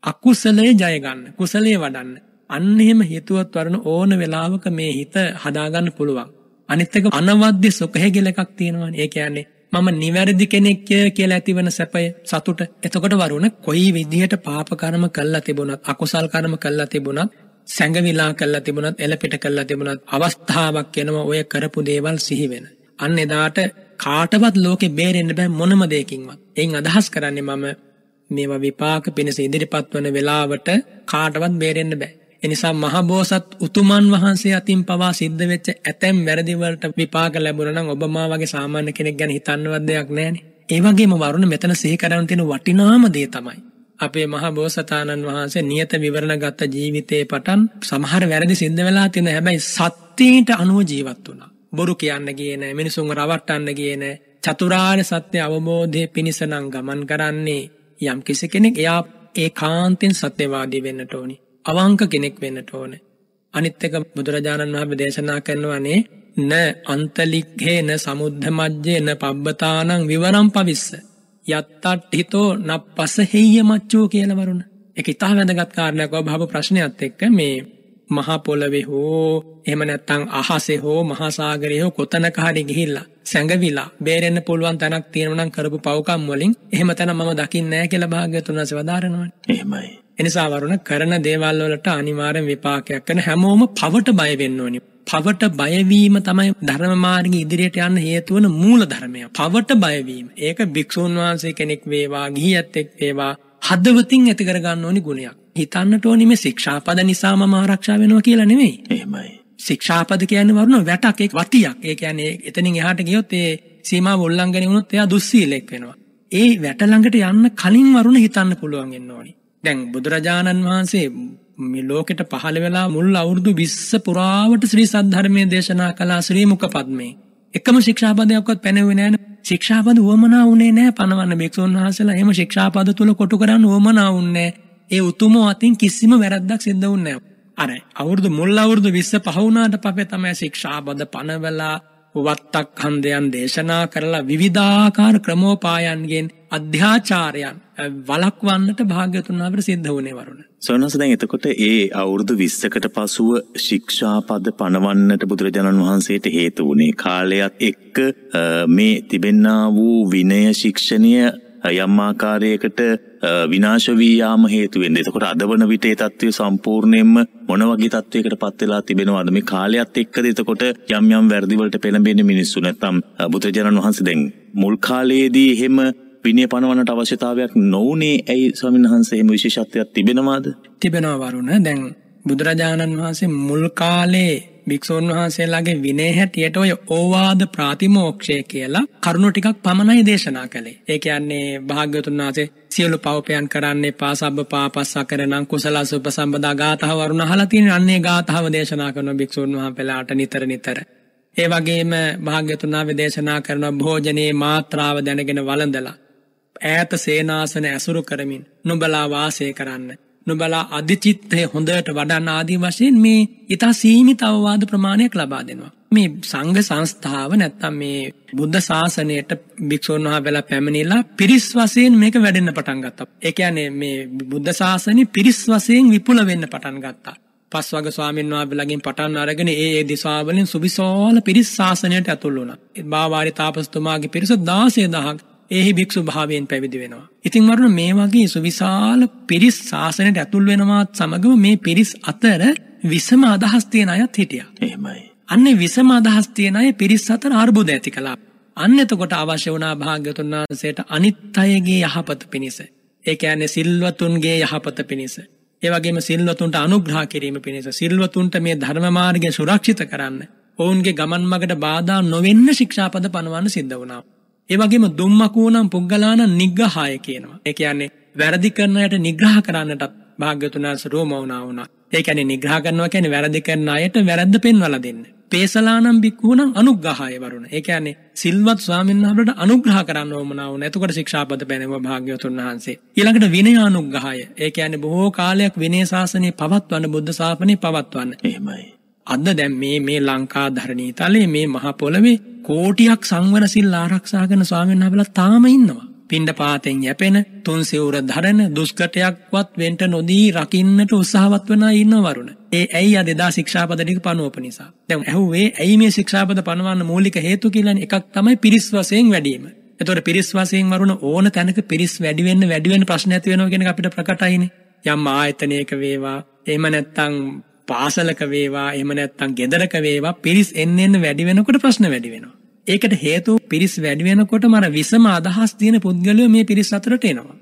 අකුසලයේ ජය ගන්න. කුසලයේ වඩන්න. අන්න එහෙම හිතුවත් වරන ඕන වෙලාවක මේ හිත හදාගන්න පුළුවන්. අනිත් එක අනවද්‍ය සුඛය කියලා එකක් තියෙනවානේ. ඒ කියන්නේ මම නිවැරදි කෙනෙක් කියලා ඇතිවන සැපය සතුට. එතකොට වරුණ කොයි විදිහට පාප කර්ම කළා තිබුණත් අකුසල් කර්ම කළා තිබුණත් සැඟවිලා කළා තිබුණත් එලපිට කළා තිබුණත් අවස්ථාවක් එනවා ඔය කරපු දේවල් සිහි වෙන. අන්න එදාට කාටවත් ලෝකෙ බේරෙන්න බෑ මොනම දෙයකින්වත්. එයින් අදහස් කරන්නේ මම මේවා විපාක පිණිස ඉදිරිපත් වන වෙලාවට කාටවත් බේරෙන්න බෑ. එනිසා මහබෝසත් උතුමන් වහන්සේ අතින් පවා සිද්ධ වෙච්ච ඇතැම් වැරදිවලට විපාක ලැබුණා නම් ඔබ මා වගේ සාමාන්‍ය කෙනෙක් ගැන හිතන්නවත් දෙයක් නැහැනේ. ඒ වගේම වරුණ මෙතන සිහි කරන්න තියෙන වටිනාම දේ තමයි අපේ මහා බෝසතාණන් වහන්සේ නියත විවරණ ගත්ත ජීවිතේ පටන් සමහර වැරදි සිද්ධ වෙලා තියෙන හැබැයි සත්‍යයට අනුව ජීවත් වුණා. බොරු කියන්න ගියේ නැහැ, මිනිසුන් රවට්ටන්න ගියේ නැහැ. චතුරාර්ය සත්‍ය අවබෝධයේ පිණිස නම් ගමන් කරන්නේ යම් කිසි කෙනෙක් එයා ඒකාන්තෙන් සත්‍යවාදී වෙන්නට ඕනි. අවංක කෙනෙක් වෙන්නට ඕන. අනිත් එක බුදුරජාණන් වහන්සේ දේශනා කරනවානේ න අන්තලික්හේ න සමුද්ධ මජ්ජේ න පබ්බතානං විවරම් පවිස්ස. යත්තට් හිතෝ නප්පස හෙය්‍ය මච්චෝ කියලා වරුණ. ඒක ඉතා වැදගත් කාරණයක් ඔබ භව ප්‍රශ්නයත් එක්ක මේ මහා පොළවේ හෝ එහෙම නැත්නම් අහසේ හෝ මහා සාගරයේ හෝ කොතනක හරි ගිහිල්ලා සැඟවිලා බේරෙන්න පුළුවන් තැනක් තියෙනවා නම් කරපු පව්කම් වලින් එහෙම තැන මම දකින්නේ නැහැ කියලා භාග්‍යතුන් වහන්සේ වදාරනවානේ. එහෙමයි. එනිසා වරුණ කරන දේවල් වලට අනිවාර්යෙන් විපාකයක් කරන හැමෝම පවට බය වෙන්න ඕනි. පවට බයවීම තමයි ධර්ම මාර්ගයේ ඉදිරියට යන්න හේතු වන මූල ධර්මය. පවට බයවීම. ඒක භික්ෂුන් වහන්සේ කෙනෙක් වේවා, ගිහියත් එක් වේවා හදවතින් ඇති කර ගන්න ඕනි ගුණයක්. හිතන්නට ඕනි මේ ශික්ෂාපද නිසා මම ආරක්ෂා වෙනවා කියලා නෙමෙයි. එහෙමයි. ශික්ෂාපද කියන්නේ වරුණ වැටක් ඒක වතියක්. ඒ කියන්නේ එතනින් එහාට ගියොත් ඒ සීමාව උල්ලංඝනය වුණොත් එයා දුස්සීලෙක් වෙනවා. ඒ වැට ළඟට යන්න කලින් වරුණ හිතන්න පුළුවන් වෙන්න ඕනි. දැන් බුදුරජාණන් වහන්සේ මේ ලෝකෙට පහළ වෙලා මුල් අවුරුදු 20 පුරාවට ශ්‍රී සද්ධර්මයේ දේශනා කළා ශ්‍රී මුක පද්මේ. එකම ශික්ෂාපදයක්වත් පැනෙන්නේ නැහැ. ශික්ෂාපද උවමනා වුණේ නැහැ පනවන්න භික්ෂුන් වහන්සේලා එහෙම ශික්ෂාපද තුල කොටු කරන්න උවමනා වුණේ ඒ උතුමෝ අතින් කිසිම වැරද්දක් සිද්ධ වුණේ නැහැ. අර අවුරුදු මුල් අවුරුදු 20 පහ වුණාට පස්සේ තමයි ශික්ෂාපද පනවලා වත්තක් හන්දයන් දේශනා කරලා විවිධාකාර ක්‍රමෝපායන්ගෙන් අධ්‍යාචාරයන් වලක්වන්නට භාග්‍යතුන් වහන්සේ සිද්ධ වුණේ වරුණ. සොනස දැන් එතකොට ඒ අවුරුදු 20කට පසුව ශික්ෂාපද පනවන්නට බුදුරජාණන් වහන්සේට හේතු වුණේ කාලයත් එක්ක මේ තිබෙන්නා වූ විනය ශික්ෂණය යම් ආකාරයකට විනාශ වී යාම හේතු වෙන්නේ. එතකොට අද වන විට ඒ தත්ත්වය සම්පූර්ණයෙන්ම මොන වගේ තත්වයකට පත් වෙලා තිබෙනවද මේ කාලයත් එක්කද එතකොට යම් යම් වැරදි වලට පෙළඹෙන මිනිස්සු නැත්තම් බුදුරජාණන් වහන්සේ දැන් මුල් කාලයේදී එහෙම විනය පනවන්නට අවශ්‍යතාවයක් නොවුනේ ඇයි ස්වාමීන් වහන්සේ එහෙම විශේෂත්වයක් තිබෙනවාද? තිබෙනවා වරුණ. දැන් බුදුරජාණන් වහන්සේ මුල් කාලේ භික්ෂූන් වහන්සේලාගේ විනය හැටියට ඔය ඕවාද ප්‍රාතිමෝක්ෂය කියලා කරුණු ටිකක් පමණයි දේශනා කළේ. ඒ කියන්නේ භාග්‍යවතුන් වහන්සේ සියලු පවපයන් කරන්නේ පාසබ්බ පාපස්සා කරනම් කුසල සුපසම්පදා ගාථා වරුණ අහලා තියෙන අන්නේ ගාථාව දේශනා කරන භික්ෂූන් වහන්සේලාට නිතර නිතර. ඒ වගේම භාග්‍යතුන් වහන්සේ දේශනා කරන භෝජනයේ මාත්‍රාව දැනගෙන වළඳලා ඈත සේනාසන ඇසුරු කරමින් නුඹලා වාසය කරන්න. නුබලා අධිචිත්තය හොඳට වඩන්න ආදී වශයෙන් මේ ඉතා සීමිත අවවාද ප්‍රමාණයක් ලබා දෙනවා. මේ සංඝ සංස්ථාව නැත්තම් මේ බුද්ධ ශාසනයට භික්ෂූන් වහන්සේලා පැමිණිලා පිරිස් වශයෙන් මේක වැඩෙන්න පටන් ගත්තා. ඒ කියන්නේ මේ බුද්ධ ශාසනය පිරිස් වශයෙන් විපුල වෙන්න පටන් ගත්තා. පස්වග ස්වාමීන් වහන්සේලාගෙන් පටන් අරගෙන ඒ ඒ දිශාවලින් සුවිශාල පිරිස් ශාසනයට ඇතුල් වුණා. බාවාරි තාපස්තුමාගේ පිරිස 16000ක් ඒහි භික්ෂු භාවයෙන් පැවිදි වෙනවා. ඉතින් වරුණ මේ වගේ සුවිශාල පිරිස් ශාසනයට ඇතුල් වෙනවාත් සමගම මේ පිරිස් අතර විසම අදහස් තියෙන අයත් හිටියා. එහෙමයි. අන්නේ විසම අදහස් තියෙන අය පිරිස් අතර අර්බුද ඇති කළා. අන්න එතකොට අවශ්‍ය වුණා භාග්‍යතුන් වහන්සේට අනිත් අයගේ යහපත පිණිස. ඒ කියන්නේ සිල්වතුන්ගේ යහපත පිණිස. ඒ වගේම සිල්වතුන්ට අනුග්‍රහ කිරීම පිණිස සිල්වතුන්ට මේ ධර්ම මාර්ගය සුරක්ෂිත කරන්න. ඔවුන්ගේ ගමන් මගට බාධා නොවෙන්න ශික්ෂාපද පනවන්න සිද්ධ වුණා. ඒ වගේම දුම්මකුවනම් පුද්ගලාන නිග්‍රහය කියනවා. ඒ කියන්නේ වැරදි කරනයට නිග්‍රහ කරන්නටත් භාග්‍යතුන් වහන්සේ රෝමවුනා වුණා. ඒ කියන්නේ නිග්‍රහ කරනවා කියන්නේ වැරදි කරන අයට වැරද්ද පෙන්වලා දෙන්න. පේසලානම් බික්කුණම් අනුග්‍රහය වරුණ. ඒ කියන්නේ සිල්වත් ස්වාමීන් වහන්සේට අනුග්‍රහ කරන්න ඕමනා වුණ. එතකොට ශික්ෂාපද පැනෙව භාග්‍යවතුන් වහන්සේ. ඊළඟට විනය අනුග්‍රහය. ඒ කියන්නේ බොහෝ කාලයක් විනය ශාසනය පවත්වන්න බුද්ධ ශාසනය පවත්වන්න. එහෙමයි. අද දැන් මේ මේ ලංකා ධරණී තලයේ මේ මහ පොළවේ කෝටියක් සංවර සිල් ආරක්ෂා කරන ස්වාමීන් වහන්සේලා තාම ඉන්නවා. පින්ඩ පාතෙන් යැපෙන තුන් සිවුර දරන දුෂ්කටයක්වත් වෙන්ට නොදී රකින්නට උත්සාහවත් වන ඉන්න වරුණ. ඒ ඇයි අද එදා ශික්ෂාපද ටික පනවපු නිසා. දැන් ඇහුවේ ඇයි මේ ශික්ෂාපද පනවන්න මූලික හේතු කියලා එකක් තමයි පිරිස් වශයෙන් වැඩි වීම. එතකොට පිරිස් වශයෙන් වරුණ ඕන තැනක පිරිස් වැඩි වෙන්න වැඩි වෙන්න ප්‍රශ්න ඇති වෙනවා කියන එක අපිට ප්‍රකටයිනේ. යම් ආයතනයක වේවා එහෙම නැත්නම් පාසලක වේවා එහෙම නැත්නම් ගෙදරක වේවා පිරිස් එන්න එන්න වැඩි වෙනකොට ප්‍රශ්න වැඩි වෙනවා. ඒකට හේතුව පිරිස් වැඩි වෙනකොට මර විසම අදහස් තියෙන පුද්ගලයෝ මේ පිරිස් අතරට එනවා.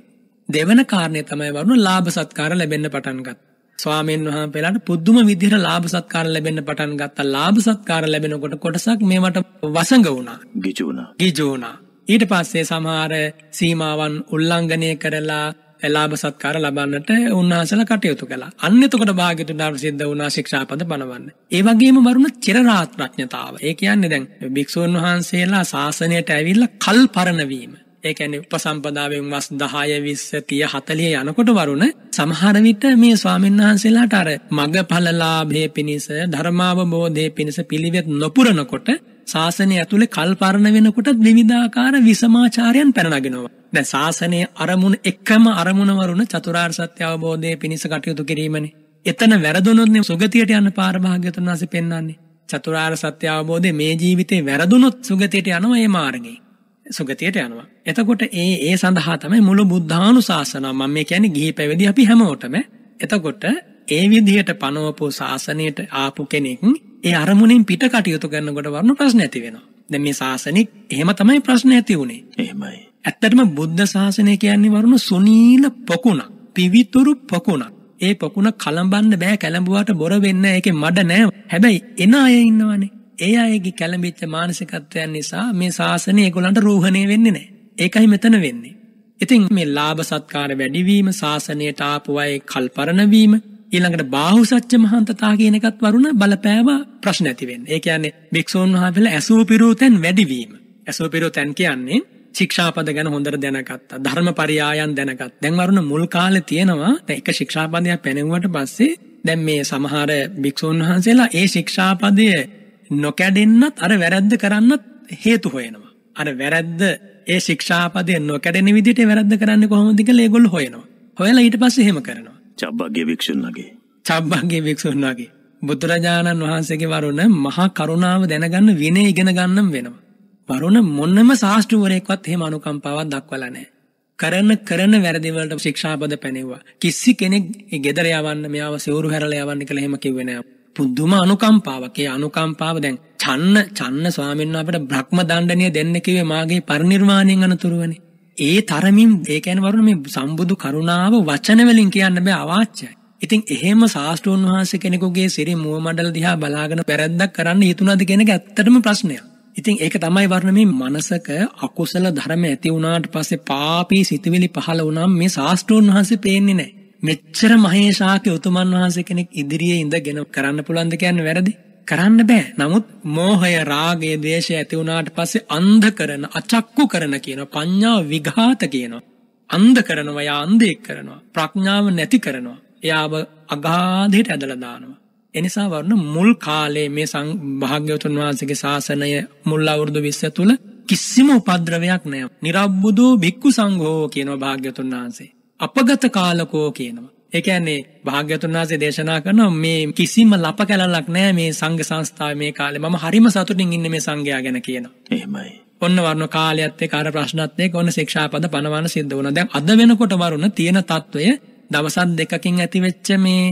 දෙවන කාරණය තමයි වරුණ ලාභ සත්කාර ලැබෙන්න පටන් ගත්තා. ස්වාමීන් වහන්සේලාට පුදුම විදිහට ලාභ සත්කාර ලැබෙන්න පටන් ගත්තා. ලාභ සත්කාර ලැබෙනකොට කොටසක් මේවට වසඟ වුණා. ගිජු වුණා. ගිජු වුණා. ඊට පස්සේ සමහර සීමාවන් උල්ලංඝනය කරලා ලාභ සත්කාර ලබන්නට උන්වහන්සේලා කටයුතු කළා. අන්න එතකොට භාග්‍යතුන් වහන්සේ සිද්ධ වුණා ශික්ෂාපද පනවන්න. ඒ වගේම වරුණ චිරරාත් ප්‍රඥතාව. ඒ කියන්නේ දැන් භික්ෂුන් වහන්සේලා ශාසනයට ඇවිල්ලා කල් පරණ වීම. ඒ කියන්නේ උපසම්පදාවෙන් වස් 10 20 30 40 යනකොට වරුණ සමහර විට මේ ස්වාමීන් වහන්සේලාට අර මගඵලලාභයේ පිණිස ධර්මාවබෝධයේ පිණිස පිළිවෙත් නොපුරනකොට ශාසනය ඇතුලේ කල්පරණ වෙනකොට විවිධාකාර විසමාචාරයන් පැනනගෙනවා. දැන් ශාසනයේ අරමුණ එකම අරමුණ වරුණ චතුරාර්ය සත්‍ය අවබෝධයේ පිණිස කටයුතු කිරීමනේ. එතන වැරදුනොත් නේ සුගතියට යන්න පාර භාග්‍යතුන් වහන්සේ පෙන්වන්නේ. චතුරාර්ය සත්‍ය අවබෝධයේ මේ ජීවිතේ වැරදුනොත් සුගතියට යනවා මේ මාර්ගේ. සුගතියට යනවා. එතකොට ඒ ඒ සඳහා තමයි මුළු බුද්ධානුශාසනාව මම මේ කියන්නේ ගිහි පැවිදි අපි හැමෝටම. එතකොට ඒ විදිහට පනවපු ශාසනයට ආපු කෙනෙක් ඒ අරමුණින් පිට කටයුතු කරනකොට වරුණ ප්‍රශ්න ඇති වෙනවා. දැන් මේ ශාසනික එහෙම තමයි ප්‍රශ්න ඇති වුනේ. එහෙමයි. ඇත්තටම බුද්ධ ශාසනය කියන්නේ වරුණ සුනීල පොකුණක්. පිවිතුරු පොකුණක්. ඒ පොකුණ කලඹන්න බෑ කැළඹුවාට බොර වෙන්න ඒකේ මඩ නෑ. හැබැයි එන අය ඉන්නවනේ. ඒ අයගේ කැළඹිච්ච මානසිකත්වයන් නිසා මේ ශාසනය ඒගොල්ලන්ට රෝහණය වෙන්නේ නෑ. ඒකයි මෙතන වෙන්නේ. ඉතින් මේ ලාභ සත්කාර වැඩිවීම ශාසනයට ආපු අය කල්පරණ වීම ඊළඟට බාහුසච්ච මහන්තතා කියන එකත් වරුණ බලපෑව ප්‍රශ්න ඇති වෙන්නේ. ඒ කියන්නේ භික්ෂූන් වහන්සේලා ඇසූ පිරූ තැන් වැඩිවීම. ඇසූ පිරූ තැන් කියන්නේ ශික්ෂාපද ගැන හොඳට දැනගත්තා. ධර්මපරියායන් දැනගත්. දැන් වරුණ මුල් කාලේ තියෙනවා දැන් එක ශික්ෂාපදයක් පැනෙවුවට පස්සේ දැන් මේ සමහර භික්ෂූන් වහන්සේලා ඒ ශික්ෂාපදය නොකැඩෙන්නත් අර වැරද්ද කරන්නත් හේතු හොයනවා. අර වැරද්ද ඒ ශික්ෂාපදය නොකැඩෙන විදිහට වැරද්ද කරන්නේ කොහොමද කියලා ඒගොල්ලෝ හොයනවා. හොයලා ඊට පස්සේ එහෙම කරනවා. චබ්බගේ භික්ෂුන්ගේ. චබ්බගේ භික්ෂුන් වගේ. බුදුරජාණන් වහන්සේගේ වරුණ මහා කරුණාව දැනගන්න විනය ඉගෙන ගන්නම් වෙනවා. වරුණ මොන්නම ශාස්ත්‍රවරයෙක්වත් එහෙම අනුකම්පාවක් දක්වලා නැහැ. කරන කරන වැරදි වලට ශික්ෂාපද පැනෙවුවා. කිසි කෙනෙක් ගෙදර යවන්න මෙයාව සිවුරු හැරලා යවන්න කියලා එහෙම කිව්වේ නෑ. පුදුම අනුකම්පාවක්. ඒ අනුකම්පාව දැන් චන්න චන්න ස්වාමීන් වහන්සේ අපිට බ්‍රහ්ම දණ්ඩනීය දෙන්න කිව්වේ මාගේ පරිණිර්වාණයෙන් අනතුරුවනේ. ඒ තරමින් ඒ කියන්නේ වරුණ මේ සම්බුදු කරුණාව වචන වලින් කියන්න බෑ අවාච්‍යයි. ඉතින් එහෙම ශාස්ත්‍රූන් වහන්සේ කෙනෙකුගේ සිරි මුව මඩල දිහා බලාගෙන පැරැද්දක් කරන්න හිතුණාද කියන එක ඇත්තටම ප්‍රශ්නයක්. ඉතින් ඒක තමයි වර්ණ මේ මනසක අකුසල ධර්ම ඇති වුණාට පස්සේ පාපී සිතුවිලි පහළ වුණාම මේ ශාස්ත්‍රූන් වහන්සේ පේන්නේ නැහැ. මෙච්චර මහේශාක්‍ය උතුමන් වහන්සේ කෙනෙක් ඉදිරියේ ඉඳගෙන කරන්න පුළුවන්ද කියන්නේ වැරදි? කරන්න බෑ. නමුත් මෝහය, රාගය, ද්වේෂය ඇති වුණාට පස්සේ අන්ධ කරන, අචක්කු කරන කියන පඤ්ඤා විඝාත කියනවා. අන්ධ කරනවා, යා අන්ධෙක් කරනවා. ප්‍රඥාව නැති කරනවා. එයාව අගාධයට ඇදලා දානවා. එනිසා වරණ මුල් කාලේ මේ භාග්‍යවතුන් වහන්සේගේ ශාසනය මුල් අවුරුදු 20 තුල කිසිම උපද්‍රවයක් නැහැ. නිරබ්බුදු භික්ඛු සංඝෝ කියනවා භාග්‍යවතුන් වහන්සේ. අපගත කාලකෝ කියනවා. ඒ කියන්නේ භාග්‍යතුන් වහන්සේ දේශනා කරනවා මේ කිසිම ලප කැලලක් නැහැ මේ සංඝ සංස්ථාවේ මේ කාලේ මම හරිම සතුටින් ඉන්නේ මේ සංඝයා ගැන කියනවා. එහෙමයි. ඔන්න වරුණ කාලයත් එක්ක අර ප්‍රශ්නත් එක්ක ඔන්න ශික්ෂාපද පනවන සිද්ධ වුණා. දැන් අද වෙනකොට වරුණ තියෙන తত্ত্বය දවසක් දෙකකින් ඇතිවෙච්ච මේ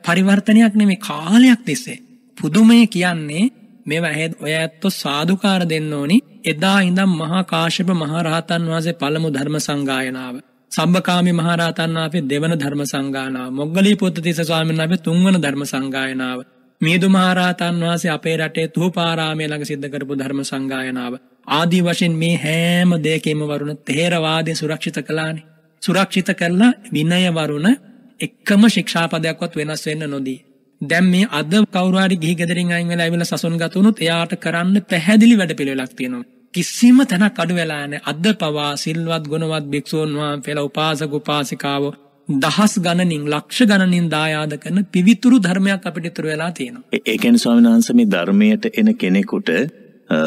පරිවර්තනයක් නෙමේ කාලයක් තිස්සේ. පුදුමය කියන්නේ මේ වැහෙත් ඔය ඇත්තෝ සාධකාර දෙන්න ඕනි එදා ඉඳම් මහා කාශ්‍යප මහරහතන් වහන්සේ පළමු ධර්ම සංගායනාව සම්බකාමි මහරහතන් වහන්සේ දෙවන ධර්ම සංගායනාව. මොග්ගලී පුත්තිස්ස ස්වාමීන් වහන්සේ තුන්වන ධර්ම සංගායනාව. මිහිඳු මහරහතන් වහන්සේ අපේ රටේ තුපාරාමයේ ළඟ සිද්ධ කරපු ධර්ම සංගායනාව. ආදී වශයෙන් මේ හැම දෙයකින්ම වරුණ තේරවාදය සුරක්ෂිත කළානේ. සුරක්ෂිත කරලා විනය වරුණ එක්කම ශික්ෂාපදයක්වත් වෙනස් වෙන්න නොදී. දැම් මේ අද කවරවාරි ගිහි ගෙදරින් අයින් වෙලා ඇවිල්ලා සසුන් ගතුණුත් එයාට කරන්න පැහැදිලි වැඩපිළිවෙලක් තියෙනවා. කිසිම තැනක් අඩු වෙලා නැහැ. අද පවා සිල්වත් ගුණවත් භික්ෂූන් වහන්සේලා උපාසක උපාසිකාවෝ දහස් ගණනින් ලක්ෂ ගණනින් දායාද කරන පිවිතුරු ධර්මයක් අපිට ඉතුරු වෙලා තියෙනවා. ඒ කියන්නේ ස්වාමීන් වහන්සේ මේ ධර්මයට එන කෙනෙකුට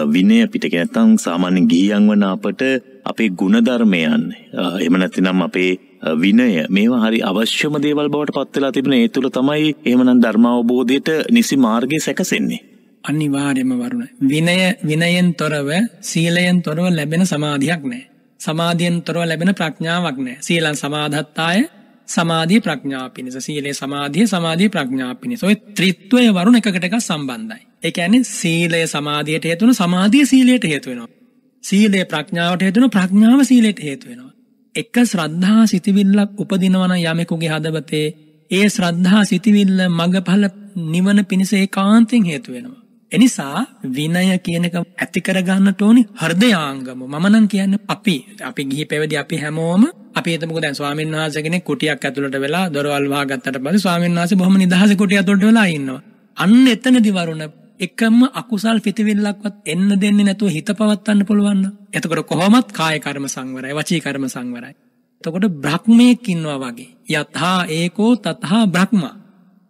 විනය පිටක නැත්නම් සාමාන්‍ය ගිහියන් වන අපට අපේ ගුණධර්මයන් එහෙම නැතිනම් අපේ විනය මේවා හරි අවශ්‍යම දේවල් බවට පත් වෙලා තිබෙන ඒ තුල තමයි එහෙමනම් ධර්මාවබෝධයට නිසි මාර්ගය සැකසෙන්නේ. අනිවාර්යම වරුණ. විනය විනයෙන් තොරව සීලයෙන් තොරව ලැබෙන සමාධියක් නැහැ. සමාධියෙන් තොරව ලැබෙන ප්‍රඥාවක් නැහැ. සීලං සමාධත්තාය සමාධිය ප්‍රඥා පිණිස සීලේ සමාධිය සමාධිය ප්‍රඥා පිණිස. ඔය ත්‍රිත්වය වරුණ එකකට එකක් සම්බන්ධයි. ඒ කියන්නේ සීලය සමාධියට හේතු වෙන සමාධිය සීලයට හේතු වෙනවා. සීලය ප්‍රඥාවට හේතු වෙන ප්‍රඥාව සීලයට හේතු වෙනවා. එක ශ්‍රද්ධා සිතිවිල්ලක් උපදිනවා නම් යමෙකුගේ හදවතේ ඒ ශ්‍රද්ධා සිතිවිල්ල මගඵල නිවන පිණිස ඒකාන්තයෙන් හේතු වෙනවා. එනිසා විනය කියනක ඇති කරගන්නට ඕනි හෘදයාංගම මම නම් කියන්නේ අපි අපි ගිහි පැවිදි අපි හැමෝම අපි හිතමුකෝ දැන් ස්වාමීන් වහන්සේ කෙනෙක් කුටියක් ඇතුළට වෙලා දොරවල් වහගත්තට පස්සේ ස්වාමීන් වහන්සේ බොහොම නිදහසේ කුටිය ඇතුළට වෙලා ඉන්නවා. අන්න එතනදි වරුණ එකම අකුසල් පිටිවිල්ලක්වත් එන්න දෙන්නේ නැතුව හිත පවත්වන්න පුළුවන්. එතකොට කොහොමත් කාය කර්ම සංවරයි වචී කර්ම සංවරයි. එතකොට බ්‍රහ්මයෙක් ඉන්නවා වගේ. යතහා ඒකෝ තතහා බ්‍රහ්මා.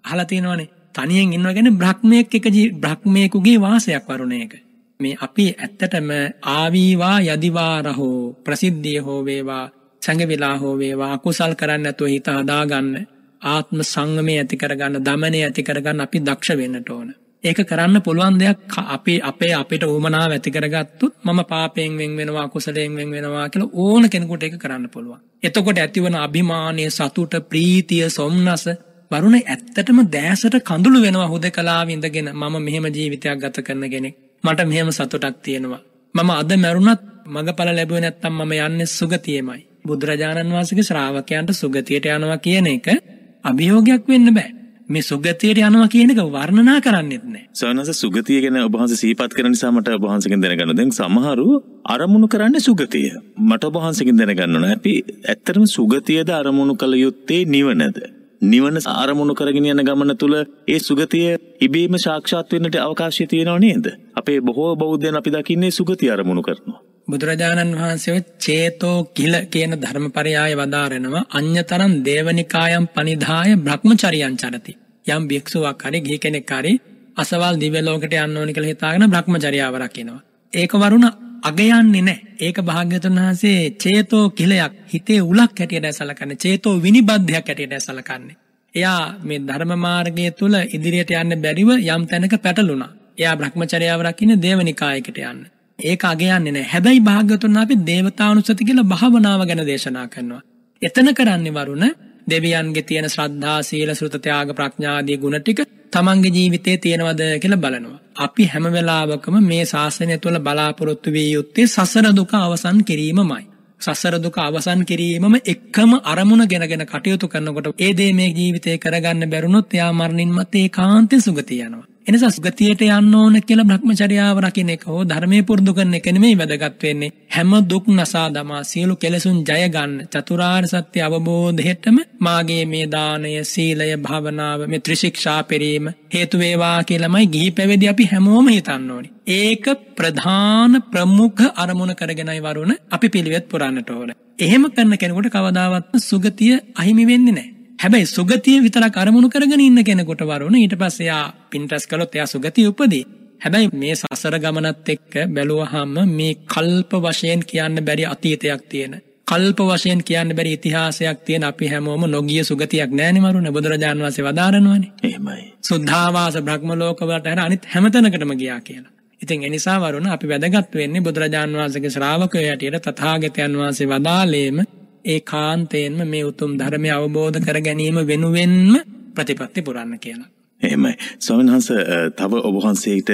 අහලා තියෙනවනේ තනියෙන් ඉන්නවා කියන්නේ බ්‍රහ්මයෙක් එක බ්‍රහ්මයෙකුගේ වාසයක් වරුණ එක. මේ අපි ඇත්තටම ආවීවා යදිවා රහෝ ප්‍රසිද්ධිය හෝ වේවා සංගවිලා හෝ වේවා කුසල් කරන්න නැතුව හිත හදාගන්න ආත්ම සංගමය ඇති කරගන්න දමනය ඇති කරගන්න අපි දක්ෂ වෙන්නට ඕන. ඒක කරන්න පුළුවන් දෙයක් අපි අපේ අපිට උමනාව ඇති කරගත්තොත් මම පාපයෙන් වෙන් වෙනවා කුසලයෙන් වෙන් වෙනවා කියලා ඕන කෙනෙකුට ඒක කරන්න පුළුවන්. එතකොට ඇතිවන අභිමානය සතුට ප්‍රීතිය සොම්නස වරුණ ඇත්තටම දෑසට කඳුළු වෙනවා හුදකලාව ඉඳගෙන මම මෙහෙම ජීවිතයක් ගත කරන කෙනෙක්. මට මෙහෙම සතුටක් තියෙනවා. මම අද මැරුණත් මගඵල ලැබුවේ නැත්තම් මම යන්නේ සුගතියමයි. බුදුරජාණන් වහන්සේගේ ශ්‍රාවකයන්ට සුගතියට යනවා කියන එක අභියෝගයක් වෙන්න බෑ. මේ සුගතියට යනවා කියන එක වර්ණනා කරන්නෙත් නෑ. සවනස සුගතිය ගැන ඔබ වහන්සේ සිහිපත් කරන නිසා මට ඔබ වහන්සේගෙන් දැනගන්න. දැන් සමහරු අරමුණු කරන්නේ සුගතිය. මට ඔබ වහන්සේගෙන් දැනගන්න ඕන. අපි ඇත්තටම සුගතියද අරමුණු කළ යුත්තේ නිවනද? නිවන අරමුණු කරගෙන යන ගමන තුළ ඒ සුගතිය ඉබේම සාක්ෂාත් වෙන්නට අවකාශය තියෙනව නේද? අපේ බොහෝ බෞද්ධයන් අපි දකින්නේ සුගතිය අරමුණු කරනවා. බුදුරජාණන් වහන්සේ චේතෝ කිල කියන ධර්මපරයාය වදාරනවා අඤ්‍යතරම් දේවනිකායම් පනිදාය බ්‍රහ්මචරියං චරති. යම් භික්ෂුවක් හරි ගිහි කෙනෙක් හරි අසවල් දිව්‍ය ලෝකෙට යන්න ඕනි කියලා හිතාගෙන බ්‍රහ්මචර්යාව රකිනවා. ඒක වරුණ අගයන්නේ නැහැ. ඒක භාග්‍යතුන් වහන්සේ චේතෝ කිලයක් හිතේ උලක් හැටියට සැලකන්නේ. චේතෝ විනිබද්ධයක් හැටියට සැලකන්නේ. එයා මේ ධර්ම මාර්ගය තුල ඉදිරියට යන්න බැරිව යම් තැනක පැටලුණා. එයා Brahmacharyaව රකින්න දේවනිකායකට යන්න. ඒක අගයන්නේ නැහැ. හැබැයි භාග්‍යතුන් අපි දේවතානුස්සති කියලා භාවනාව ගැන දේශනා කරනවා. එතන කරන්නේ වරුණ දෙවියන්ගේ තියෙන ශ්‍රද්ධා සීල සෘත ත්‍යාග ප්‍රඥා ආදී ගුණ ටික තමන්ගේ ජීවිතේ තියෙනවද කියලා බලනවා. අපි හැම වෙලාවකම මේ ශාසනය තුළ බලාපොරොත්තු විය යුත්තේ සසර දුක අවසන් කිරීමමයි. සසර දුක අවසන් කිරීමම එක්කම අරමුණ ගෙනගෙන කටයුතු කරනකොට ඒ දේ මේ ජීවිතේ කරගන්න බැරුණොත් එයා මරණින් මත්තේ ඒකාන්තයෙන් සුගතිය යනවා. එනිසා සුගතියට යන්න ඕන කියලා භ්‍රමචර්යාව රකින්න එක හෝ ධර්මයේ පුරුදු කරන එක නෙමෙයි වැදගත් වෙන්නේ. හැම දුක් නසා දමා සියලු කෙලෙසුන් ජය ගන්න චතුරාර්ය සත්‍ය අවබෝධයටම මාගේ මේ දානය, සීලය, භාවනාව, මේ ත්‍රිශික්ෂා පෙරීම හේතු වේවා කියලාමයි ගිහි පැවිදි අපි හැමෝම හිතන්න ඕනේ. ඒක ප්‍රධාන ප්‍රමුඛ අරමුණ කරගෙනයි වරුණ අපි පිළිවෙත් පුරන්නට ඕන. එහෙම කරන කෙනෙකුට කවදාවත්ම සුගතිය අහිමි වෙන්නේ නැහැ. හැබැයි සුගතිය විතරක් අරමුණු කරගෙන ඉන්න කෙනෙකුට වරුණ ඊට පස්සේ එයා පින් රැස් කළොත් එයා සුගතිය උපදී. හැබැයි මේ සසර ගමනත් එක්ක බැලුවහම මේ කල්ප වශයෙන් කියන්න බැරි අතීතයක් තියෙන. කල්ප වශයෙන් කියන්න බැරි ඉතිහාසයක් තියෙන අපි හැමෝම නොගිය සුගතියක් නෑනේ මරුණ බුදුරජාන් වහන්සේ වදාරනවානේ. එහෙමයි. සුද්ධාවාස බ්‍රහ්ම ලෝකවලට හැර අනිත් හැමතැනකටම ගියා කියලා. ඉතින් එනිසා වරුණ අපි වැදගත් වෙන්නේ බුදුරජාන් වහන්සේගේ ශ්‍රාවකයෝ හැටියට තථාගතයන් වහන්සේ වදාළේම ඒ කාන්තයෙන්ම මේ උතුම් ධර්මය අවබෝධ කර ගැනීම වෙනුවෙන්ම ප්‍රතිපත්ති පුරන්න කියලා. එහෙමයි ස්වාමීන් වහන්සේ තව ඔබ වහන්සේට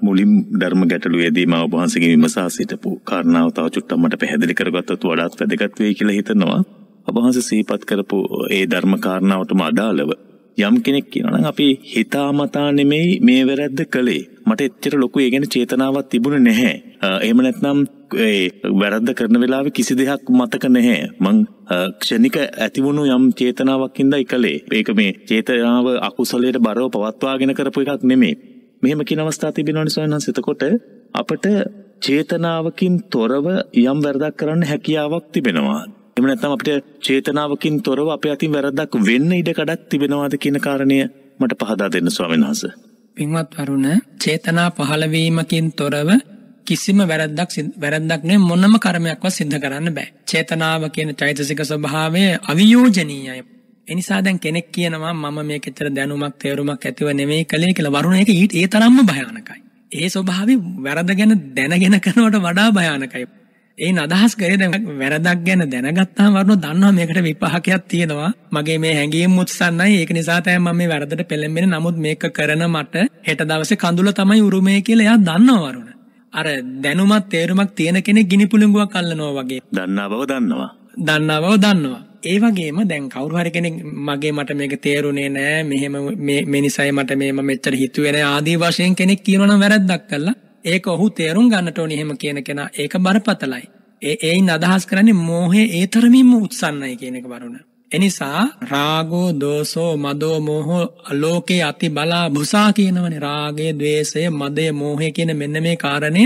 මුලින් ධර්ම ගැටලුවේදී මම ඔබ වහන්සේගෙන් විමසා සිටපු කාරණාව තව චුට්ටක් මට පැහැදිලි කරගත්තොත් වඩාත් වැදගත් වෙයි කියලා හිතනවා. ඔබ වහන්සේ සිහිපත් කරපු ඒ ධර්ම කාරණාවටම අදාළව යම් කෙනෙක් කියනවා නම් අපි හිතාමතා නෙමෙයි මේ වැරද්ද කළේ. මට එච්චර ලොකු ඒ ගැන චේතනාවක් තිබුණේ නැහැ. එහෙම නැත්නම් ඒ වැරද්ද කරන වෙලාවෙ කිසි දෙයක් මතක නැහැ. මං ක්ෂණික ඇතිවුණු යම් චේතනාවක් හින්දා ඉකලේ. ඒක මේ චේතනාව අකුසලයට බරව පවත්වාගෙන කරපු එකක් නෙමෙයි. මෙහෙම කියන අවස්ථා තිබෙනවනේ සොයනස් එතකොට අපිට චේතනාවකින් තොරව යම් වැරදක් කරන්න හැකියාවක් තිබෙනවා. එහෙම නැත්නම් අපිට චේතනාවකින් තොරව අපේ අතින් වැරද්දක් වෙන්න ඉඩ කඩක් තිබෙනවාද කියන කාරණය මට පහදා දෙන්න ස්වාමීන් වහන්සේ. පින්වත් වරුණ චේතනා පහළවීමකින් තොරව කිසිම වැරද්දක් වැරද්දක් නෙ මොනම කර්මයක්වත් සිද්ධ කරන්න බෑ. චේතනාව කියන චෛතසික ස්වභාවය අවියෝජනීයයි. එනිසා දැන් කෙනෙක් කියනවා මම මේකෙච්චර දැනුමක් තේරුමක් ඇතිව නෙමෙයි කලේ කියලා වරුණ ඒක ඊට ඒ තරම්ම භයානකයි. ඒ ස්වභාවය වැරද ගැන දැනගෙන කරනවට වඩා භයානකයි. ඒ අදහස් කරේ දැන් වැරදක් ගැන දැනගත්තාම වරුණ දන්නවා මේකට විපාකයක් තියෙනවා. මගේ මේ හැඟීම් මුත්සන්නයි. ඒක නිසා තමයි මම මේ වැරදට පෙළඹෙන්නේ. නමුත් මේක කරන මට හෙට දවසේ කඳුල තමයි උරුමය කියලා එයා දන්නවා වරුණ. අර දැනුමත් තේරුමක් තියෙන කෙනෙක් ගිනි පුළඟුවක් අල්ලනවා වගේ. දන්නා බව දන්නවා. දන්නා බව දන්නවා. ඒ වගේම දැන් කවුරු හරි කෙනෙක් මගේ මට මේක තේරුනේ නෑ මෙහෙම මේ මේ නිසයි මට මේම මෙච්චර හිතුවේ නෑ ආදී වශයෙන් කෙනෙක් කියනවා නම් වැරද්දක් කළා ඒක ඔහු තේරුම් ගන්නට ඕනේ එහෙම කියන කෙනා ඒක බරපතලයි. ඒ ඒයින් අදහස් කරන්නේ මෝහය ඒ තරමින්ම උත්සන්නයි කියන එක වරුණ. එනිසා රාගෝ දෝසෝ මදෝ මෝහෝ ලෝකේ අති බලා බුසා කියනවනේ. රාගය ద్వේෂය මදය මෝහය කියන මෙන්න මේ කාරණය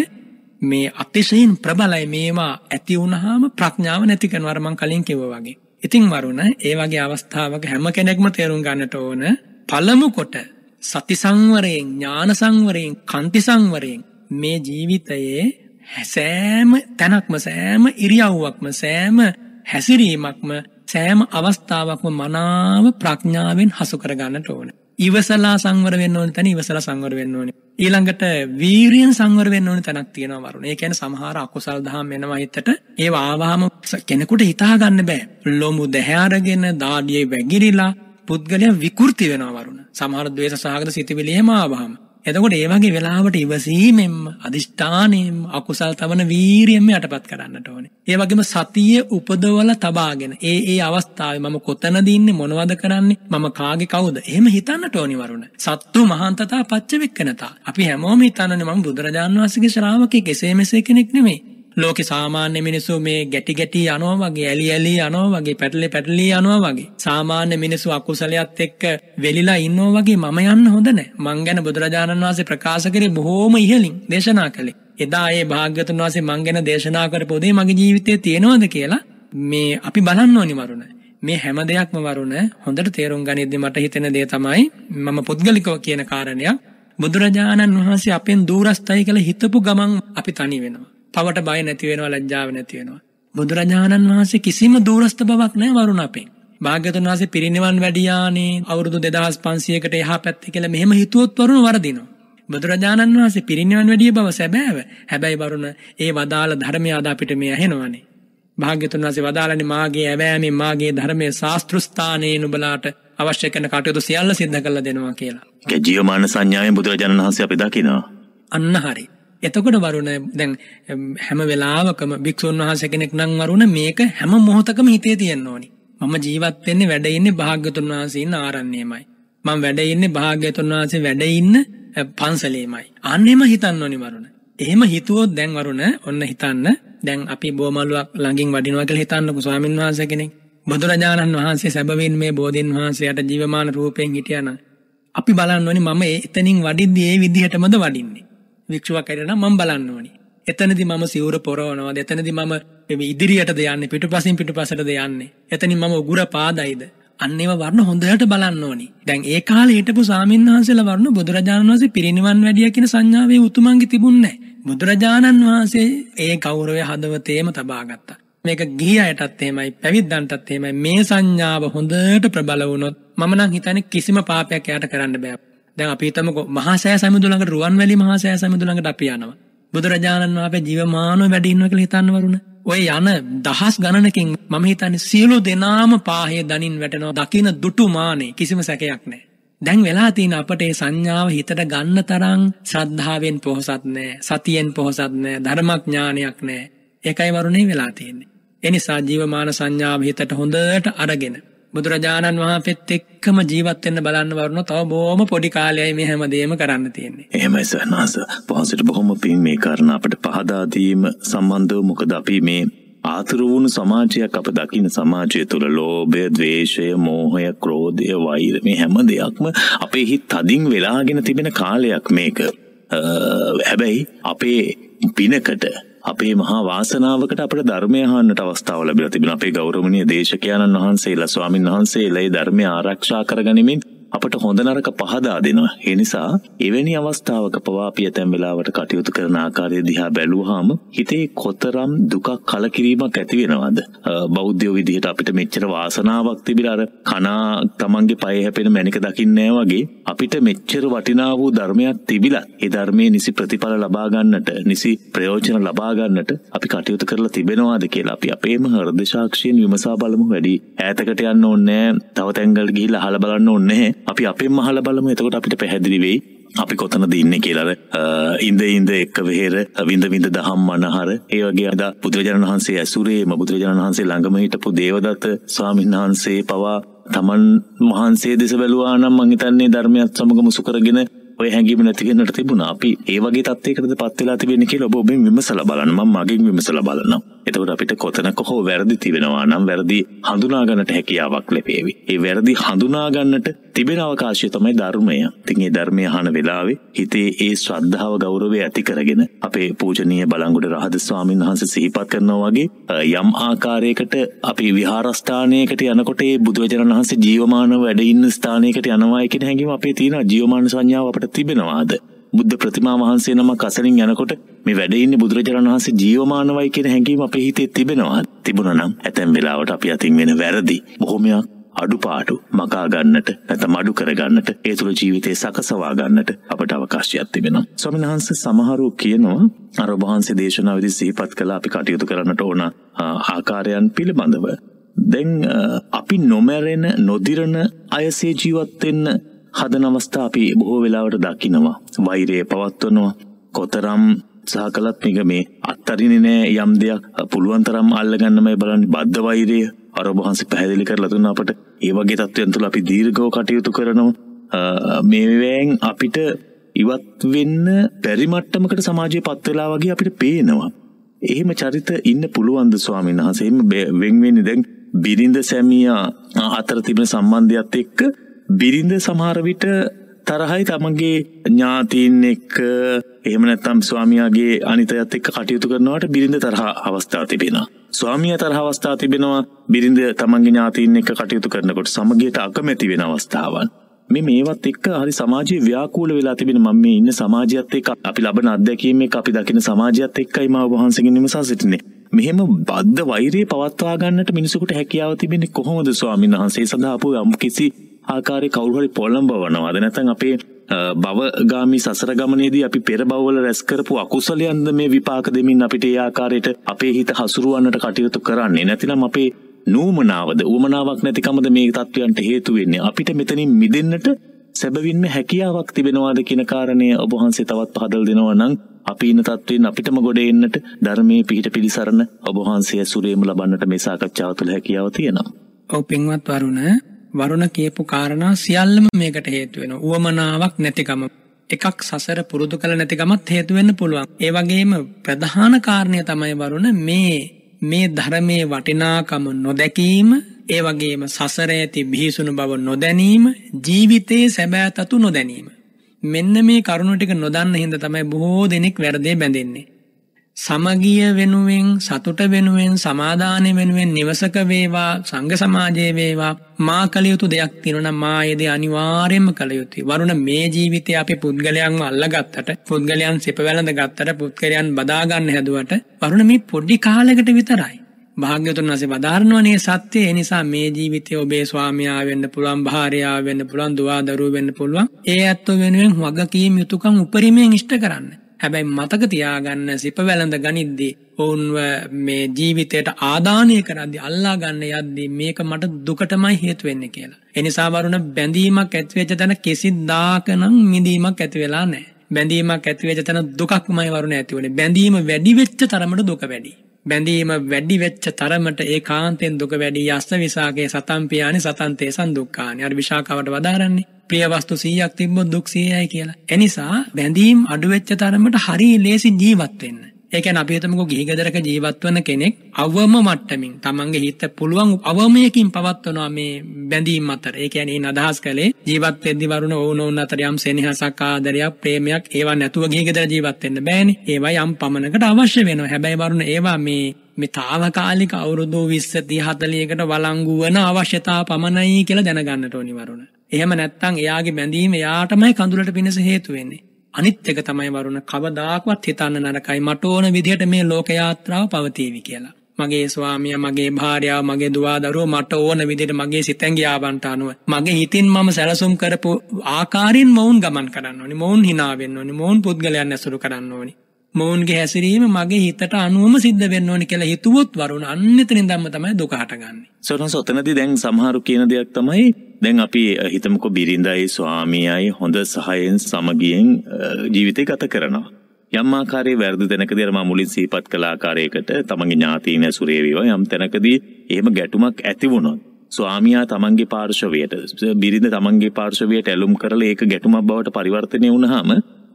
මේ අතිශයින් ප්‍රබලයි. මේවා ඇති වුණාම ප්‍රඥාව නැති කරනවා මම කලින් කිව්වා වගේ. ඉතින් වරුණ ඒ වගේ අවස්ථාවක හැම කෙනෙක්ම තේරුම් ගන්නට ඕන පළමු කොට සති සංවරයෙන් ඥාන සංවරයෙන් කන්ති සංවරයෙන් මේ ජීවිතයේ සෑම තැනක්ම සෑම ඉරියව්වක්ම සෑම හැසිරීමක්ම සෑම අවස්ථාවක්ම මනාව ප්‍රඥාවෙන් හසු කරගන්නට ඕන. ඉවසලා සංවර වෙන්න ඕන තැන ඉවසලා සංවර වෙන්න ඕනේ. ඊළඟට වීරියෙන් සංවර වෙන්න ඕන තැනක් තියෙනවා වරුණ. ඒ කියන්නේ සමහර අකුසල් දහම් එනවා හිතට. ඒව ආවහම කෙනෙකුට හිතා ගන්න බෑ. ලොමු දැහැ අරගෙන දාඩියේ වැగిරිලා පුද්ගලයා විකෘති වෙනවා වරුණ. සමහර ද්වේෂ සහගත සිතිවිලි එහෙම ආවහම. එතකොට ඒ වගේ වෙලාවට ඉවසීමෙන්ම අදිෂ්ඨානයෙන්ම අකුසල් තවන වීරියෙන්ම යටපත් කරන්නට ඕනේ. ඒ වගේම සතිය උපදවල තබාගෙන ඒ ඒ අවස්ථාවේ මම කොතනද ඉන්නේ මොනවද කරන්නේ මම කාගේ කවුද එහෙම හිතන්නට ඕනි වරුණ. සත්තු මහාන්තතා පච්චවෙක්කනතා. අපි හැමෝම හිතන්නේ මම බුදුරජාණන් වහන්සේගේ ශ්‍රාවකෙක් එසේ මෙසේ කෙනෙක් නෙමෙයි. ලෝකෙ සාමාන්‍ය මිනිස්සු මේ ගැටි ගැටි යනවා වගේ ඇලි ඇලි යනවා වගේ පැටලි පැටලි යනවා වගේ. සාමාන්‍ය මිනිස්සු අකුසලයක් එක්ක වෙලිලා ඉන්නවා වගේ මම යන්න හොඳ නැහැ මං ගැන බුදුරජාණන් වහන්සේ ප්‍රකාශ කරේ බොහෝම ඉහලින් දේශනා කළේ. එදා ඒ භාග්‍යතුන් වහන්සේ මං ගැන දේශනා කරපු දේ මගේ ජීවිතයේ තියෙනවද කියලා මේ අපි බලන්න ඕනි වරුණ. මේ හැම දෙයක්ම වරුණ හොඳට තේරුම් ගනිද්දි මට හිතෙන දේ තමයි මම පුද්ගලිකව කියන කාරණයක්. බුදුරජාණන් වහන්සේ අපෙන් දූරස්ථයි කියලා හිතපු ගමන් අපි තනි වෙනවා. පවට බය නැති වෙනවා ලැජ්ජාව නැති වෙනවා. බුදුරජාණන් වහන්සේ කිසිම දූරස්ත බවක් නැහැ වරුණ අපෙන්. භාග්‍යතුන් වහන්සේ පිරිනිවන් වැඩියානේ අවුරුදු 2500කට එහා පැත්තේ කියලා මෙහෙම හිතුවොත් වරුණ වරදිනවා. බුදුරජාණන් වහන්සේ පිරිනිවන් වැඩිය බව සැබෑව. හැබැයි වරුණ ඒ වදාළ ධර්මය අද අපිට මේ ඇහෙනවනේ. භාග්‍යතුන් වහන්සේ වදාළනේ මාගේ ඇවෑමෙන් මාගේ ධර්මයේ ශාස්ත්‍රස්ථානයේ නුඹලාට අවශ්‍ය කරන කටයුතු සියල්ල සිද්ධ කරලා දෙනවා කියලා. ජීවමාන සංඥාවෙන් බුදුරජාණන් වහන්සේ අපි දකිනවා. අන්න හරි. එතකොට වරුණ දැන් හැම වෙලාවකම භික්ෂුන් වහන්සේ කෙනෙක් නම් වරුණ මේක හැම මොහොතකම හිතේ තියෙන්න ඕනි. මම ජීවත් වෙන්නේ වැඩ ඉන්නේ භාග්‍යතුන් වහන්සේ ඉන්න ආරණ්‍යයමයි. මම වැඩ ඉන්නේ භාග්‍යතුන් වහන්සේ වැඩ ඉන්න පන්සලේමයි. අන්නේම හිතන්න ඕනි වරුණ. එහෙම හිතුවොත් දැන් වරුණ ඔන්න හිතන්න දැන් අපි බෝමලුවක් ළඟින් වඩිනවා කියලා හිතන්නකෝ ස්වාමින් වහන්සේ කෙනෙක්. බුදුරජාණන් වහන්සේ සැබවින් මේ බෝධීන් වහන්සේට ජීවමාන රූපයෙන් හිටියානම් අපි බලන්න ඕනි මම එතනින් වඩිද්දී ඒ විදිහටමද වඩින්නේ. වික්ෂුවක් ඇරෙන මම බලන්න ඕනි. එතනදි මම සිවුර පොරවනවාද එතනදි මම ඉදිරියටද යන්නේ පිටුපසින් පිටුපසටද යන්නේ. එතනින් මම උගුර පාදයිද අන්න ඒව වර්ණ හොඳට බලන්න ඕනි. දැන් ඒ කාලේ හිටපු සාමින් වහන්සේලා වර්ණ බුදුරජාණන් වහන්සේ පිරිනිවන් වැඩිය කියන සංඥාවේ උතුමන්ගේ තිබුණේ බුදුරජාණන් වහන්සේ ඒ ගෞරවය හදවතේම තබා ගත්තා. මේක ගිහි අයටත් එහෙමයි පැවිද්දන්ටත් එහෙමයි මේ සංඥාව හොඳට ප්‍රබල වුණොත් මම නම් හිතන්නේ කිසිම පාපයක් එයාට කරන්න බෑ. දැන් අපි හිතමුකෝ මහා සෑ සමුද්‍ර ළඟට රුවන්වැලි මහා සෑ සමුද්‍ර ළඟට අපි යනවා. බුදුරජාණන් වහන්සේ ජීවමානව වැඩ ඉන්නවා කියලා හිතන්න වරුණ. ඔය යන දහස් ගණනකින් මම හිතන්නේ සියලු දෙනාම පාහේ දනින් වැටෙනවා. දකින දුටු මානේ කිසිම සැකයක් නැහැ. දැන් වෙලා තියෙන අපට ඒ සංඥාව හිතට ගන්න තරම් ශ්‍රද්ධාවෙන් පොහසත් නැහැ. සතියෙන් පොහසත් නැහැ. ධර්මඥානයක් නැහැ. ඒකයි වරුණේ වෙලා තියෙන්නේ. එනිසා ජීවමාන සංඥාව හිතට හොඳට අරගෙන බුදුරජාණන් වහන්සේත් එක්කම ජීවත් වෙන්න බලන්න වරුණ තව බොහොම පොඩි කාලයයි මේ හැමදේම කරන්න තියෙන්නේ. එහෙමයි සහනාස. පහසට බොහොම පින් මේ කාරණා අපිට පහදා දීම සම්බන්ධව මොකද අපි මේ ආතුර වුණු සමාජයක් අප දකින සමාජය තුළ ලෝභය, ද්වේෂය, මෝහය, ක්‍රෝධය, වෛර මේ හැම දෙයක්ම අපේ හිත් තදින් වෙලාගෙන තිබෙන කාලයක් මේක. හැබැයි අපේ පිනකට අපේ මහා වාසනාවකට අපට ධර්මය අහන්නට අවස්ථාව ලැබිලා තිබෙනවා. අපේ ගෞරවනීය දේශකයන්න් වහන්සේලා ස්වාමින් වහන්සේලා ඒ ධර්මය ආරක්ෂා කරගනිමින් අපට හොඳ නරක පහදා දෙනවා. ඒ නිසා එවැනි අවස්ථාවක පවා අපි ඇතැම් වෙලාවට කටයුතු කරන ආකාරය දිහා බැලුවාම හිතේ කොතරම් දුකක් කලකිරීමක් ඇති වෙනවද? බෞද්ධයෝ විදිහට අපිට මෙච්චර වාසනාවක් තිබිලා අර කනා තමන්ගේ පය හැපෙන මැණික දකින්නේ වගේ අපිට මෙච්චර වටිනා වූ ධර්මයක් තිබිලා ඒ ධර්මයේ නිසි ප්‍රතිඵල ලබා ගන්නට, නිසි ප්‍රයෝජන ලබා ගන්නට අපි කටයුතු කරලා තිබෙනවාද කියලා අපි අපේම හෘද සාක්ෂියෙන් විමසා බලමු වැඩි ඈතකට යන්න ඕනේ තව තැන්වල ගිහිල්ලා අහලා බලන්න ඕනේ අපි අපෙන් මහල බලමු එතකොට අපිට පැහැදිලි වෙයි අපි කොතනද ඉන්නේ කියලාද ඉඳ ඉඳ එක්ක වෙහෙර විඳ විඳ දහම් මනහර ඒ වගේ අද බුදුරජාණන් වහන්සේ ඇසුරේම බුදුරජාණන් වහන්සේ ළඟම හිටපු දේවදත්ත ස්වාමීන් වහන්සේ පවා තමන් වහන්සේ දෙස බැලුවා නම් මං හිතන්නේ ධර්මයත් සමග මුසු කරගෙන ඔය හැඟීම නැති වෙන්නට තිබුණා. අපි ඒ වගේ තත්යකටද පත් වෙලා තිබෙන්නේ කියලා ඔබ ඔබෙන් විමසලා බලන්න. මම මගෙන් විමසලා බලනවා. එතකොට අපිට කොතනක හෝ වැරදි තිබෙනවා නම් වැරදි හඳුනා ගන්නට හැකියාවක් ලැබේවි. ඒ වැරදි හඳුනා ගන්නට තිබෙන අවකාශය තමයි ධර්මය. ඉතින් ඒ ධර්මය අහන වෙලාවේ හිතේ ඒ ශ්‍රද්ධාව ගෞරවය ඇති කරගෙන අපේ පූජනීය බලංගොඩ රහද ස්වාමීන් වහන්සේ සිහිපත් කරනවා වගේ යම් ආකාරයකට අපි විහාරස්ථානයකට යනකොට ඒ බුදුරජාණන් වහන්සේ ජීවමානව වැඩ ඉන්න ස්ථානයකට යනවා කියන හැඟීම අපේ තියෙන ජීවමාන සංඥාව අපට තිබෙනවාද? බුද්ධ ප්‍රතිමා වහන්සේ නමක් අසරින් යනකොට මේ වැඩ ඉන්නේ බුදුරජාණන් වහන්සේ ජීවමානවයි කියන හැඟීම අපේ හිතේ තිබෙනවා. තිබුණා නම් ඇතැම් වෙලාවට අපි අතින් වෙන වැරදි බොහොමයක් අඩුපාඩු මකා ගන්නට නැත්නම් අඩු කර ගන්නට ඒ තුළ ජීවිතේ සකසවා ගන්නට අපට අවකාශයක් තිබෙනවා. ස්වාමීන් වහන්සේ සමහරු කියනවා අර වහන්සේ දේශනාවේදී සිහිපත් කළා අපි කටයුතු කරන්නට ඕන ආකාරයන් පිළිබඳව. දැන් අපි නොමැරෙන නොදිරන අයසේ ජීවත් වෙන්න හදන අවස්ථා අපි බොහෝ වෙලාවට දකිනවා. වෛරය පවත්වනවා. කොතරම් සහ කළත් මේක මේ අත්තරින්නේ නෑ යම් දෙයක්. පුළුවන් තරම් අල්ලගන්නමයි බලන්නේ බද්ධ වෛරය. අර වහන්සේ පැහැදිලි කරලා දුන්න අපට. ඒ වගේ තත්ත්වයන් තුළ අපි දීර්ඝව කටයුතු කරනවා. මේවෙන් අපිට ඉවත් වෙන්න බැරි මට්ටමකට සමාජයේ පත් වෙලා වගේ අපිට පේනවා. එහෙම චරිත ඉන්න පුළුවන්ද ස්වාමීන් වහන්සේ? එහෙම වෙන් වෙන්නේ දැන් බිරිඳ සැමියා අතර තිබෙන සම්බන්ධයත් එක්ක බිරිඳ සමහර විට තරහයි තමන්ගේ ඥාතීන් එක්ක එහෙම නැත්නම් ස්වාමියාගේ අනිතයත් එක්ක කටයුතු කරනවට බිරිඳ තරහ අවස්ථා තිබෙනවා. ස්වාමියා තරහ අවස්ථා තිබෙනවා බිරිඳ තමන්ගේ ඥාතීන් එක්ක කටයුතු කරනකොට සමගියට අකමැති වෙන අවස්ථාවන්. මේ මේවත් එක්ක හරි සමාජයේ ව්‍යාකූල වෙලා තිබෙන මම මේ ඉන්න සමාජයත් එක්ක අපි ලබන අත්දැකීම් එක්ක අපි දකින සමාජයත් එක්කයි මා වහන්සේගෙන් විමසා සිටින්නේ. මෙහෙම බද්ධ වෛරය පවත්වා ගන්නට මිනිසෙකුට හැකියාව තිබෙන්නේ කොහොමද ස්වාමීන් වහන්සේ සඳහා අපෝ යම් කිසි ආකාරය කවුරුහරි පොළඹවනවාද නැතන් අපේ බවගාමි සසර ගමනේදී අපි පෙර බවවල රැස් කරපු අකුසලයන්ද මේ විපාක දෙමින් අපිට ඒ ආකාරයට අපේ හිත හසුරුවන්නට කටයුතු කරන්නේ. නැතිනම් අපේ නූමනාවද උමනාවක් නැතිකමද මේ තත්ත්වයන්ට හේතු වෙන්නේ? අපිට මෙතනින් මිදෙන්නට සැබවින්ම හැකියාවක් තිබෙනවාද කියන කාරණය ඔබ වහන්සේ තවත් පහදලා දෙනවා නම් අපි ඉන්න තත්ත්වයෙන් අපිටම ගොඩ එන්නට ධර්මයේ පිහිට පිළිසරණ ඔබ වහන්සේ ඇසුරේම ලබන්නට මේ සාකච්ඡාව තුළ හැකියාව තියෙනවා. ඔව් පින්වත් වරුණ වරුණ කියපු කාරණා සියල්ලම මේකට හේතු වෙනවා. උවමනාවක් නැතිකම. එකක් සසර පුරුදු කළ නැතිකමත් හේතු වෙන්න පුළුවන්. ඒ වගේම ප්‍රධාන කාරණය තමයි වරුණ මේ මේ ධර්මයේ වටිනාකම නොදැකීම ඒ වගේම සසර ඇති බිහිසුණු බව නොදැනීම ජීවිතයේ සැබෑ තතු නොදැනීම. මෙන්න මේ කරුණු ටික නොදන්න හින්දා තමයි බොහෝ දෙනෙක් වැරදේ බැඳෙන්නේ. සමගිය වෙනුවෙන් සතුට වෙනුවෙන් සමාදානය වෙනුවෙන් නිවසක වේවා සංඝ සමාජයේ වේවා මා කළ යුතු දෙයක් තියෙනවා මා යෙද අනිවාර්යයෙන්ම කළ යුතුයි. වරුණ මේ ජීවිතේ අපි පුද්ගලයන්ව අල්ලගත්තට පුද්ගලයන් සිප වැළඳ ගත්තට පුද්ගලයන් බදා ගන්න හැදුවට වරුණ මේ පොඩි කාලයකට විතරයි. භාග්‍යතුන් වහන්සේ වදාරනවනේ සත්‍ය ඒ නිසා මේ ජීවිතයේ ඔබේ ස්වාමියා වෙන්න පුළුවන් භාර්යාව වෙන්න පුළුවන් දුවා දරුවෝ වෙන්න පුළුවන් ඒ ඇත්තෝ වෙනුවෙන් වගකීම් යුතුයකම් උපරිමයෙන් ඉෂ්ට කරන්න හැබැයි මතක තියාගන්න සිප වැළඳ ගනිද්දී ඔවුන්ව මේ ජීවිතයට ආදානය කරද්දී අල්ලා ගන්න යද්දී මේක මට දුකටමයි හේතු වෙන්නේ කියලා. ඒ නිසා වරුණ බැඳීමක් ඇති වෙච්ච තැන කිසිදාකනම් මිදීමක් ඇති වෙලා නැහැ. බැඳීමක් ඇති වෙච්ච තැන දුකක්මයි වරුණ ඇති වුනේ. බැඳීම වැඩි වෙච්ච තරමට දුක වැඩි. බැඳීම වැඩි වෙච්ච තරමට ඒ කාන්තෙන් දුක වැඩි යස්ස විසාගේ සතම් පියානි සතන් තේසන් දුක්ඛානි අර විශාකාවට වදාරන්නේ ප්‍රිය වස්තු 100ක් තිබ්බොත් දුක් 100යි කියලා. එනිසා බැඳීම් අඩු වෙච්ච තරමට හරි ලේසි ජීවත් වෙන්න. ඒ කියන්නේ අපි හිතමුකෝ ගිහි ගෙදරක ජීවත් වෙන කෙනෙක් අවම මට්ටමින් තමන්ගේ හිත පුළුවන් අවමයකින් පවත්වනවා මේ බැඳීම් අතර. ඒ කියන්නේ ඉන් අදහස් කළේ ජීවත් වෙද්දි වරුණ ඕන ඕන අතර යම් සෙනෙහසක් ආදරයක් ප්‍රේමයක් ඒවා නැතුව ගිහි ගෙදර ජීවත් වෙන්න බෑනේ. ඒවා යම් පමණකට අවශ්‍ය වෙනවා. හැබැයි වරුණ ඒවා මේ මේ తాවකාලික අවුරුදු 20 30 40කට වළංගු වන අවශ්‍යතාව පමණයි කියලා දැනගන්නට ඕනි වරුණ. එහෙම නැත්නම් එයාගේ බැඳීම එයාටමයි කඳුලට පිණිස හේතු වෙන්නේ. අනිත් එක තමයි වරුණ කවදාකවත් හිතන්න නරකයි මට ඕන විදිහට මේ ලෝක යාත්‍රාව පවතීවි කියලා. මගේ ස්වාමියා මගේ භාර්යාව මගේ දුවා දරුවෝ මට ඕන විදිහට මගේ සිතැඟි ආවන්ට අනුව මගේ හිතින් මම සැලසුම් කරපු ආකාරයෙන් මොවුන් ගමන් කරන්න ඕනි මොවුන් hina වෙන්න ඕනි මොවුන් පුද්ගලයන් ඇසුරු කරන්න ඕනි මොවුන්ගේ හැසිරීම මගේ හිතට අනුවම සිද්ධ වෙන්න ඕනි කියලා හිතුවොත් වරුණ අන්න එතනින් ධම්ම තමයි දුක හටගන්නේ. සොරන්ස ඔතනදී දැන් සමහරු කියන දෙයක් තමයි දැන් අපි හිතමුකෝ බිරිඳයි ස්වාමියයි හොඳ සහයෙන් සමගියෙන් ජීවිතය ගත කරනවා. යම් ආකාරයේ වැරදි තැනකදී අර මම මුලින් සිහිපත් කළ ආකාරයකට තමන්ගේ ඥාතීන් ඇසුරේ වේවා යම් තැනකදී එහෙම ගැටුමක් ඇති වුණොත් ස්වාමියා තමන්ගේ පාර්ශවයට බිරිඳ තමන්ගේ පාර්ශවයට ඇලුම් කරලා ඒක ගැටුමක් බවට පරිවර්තනය වුණාම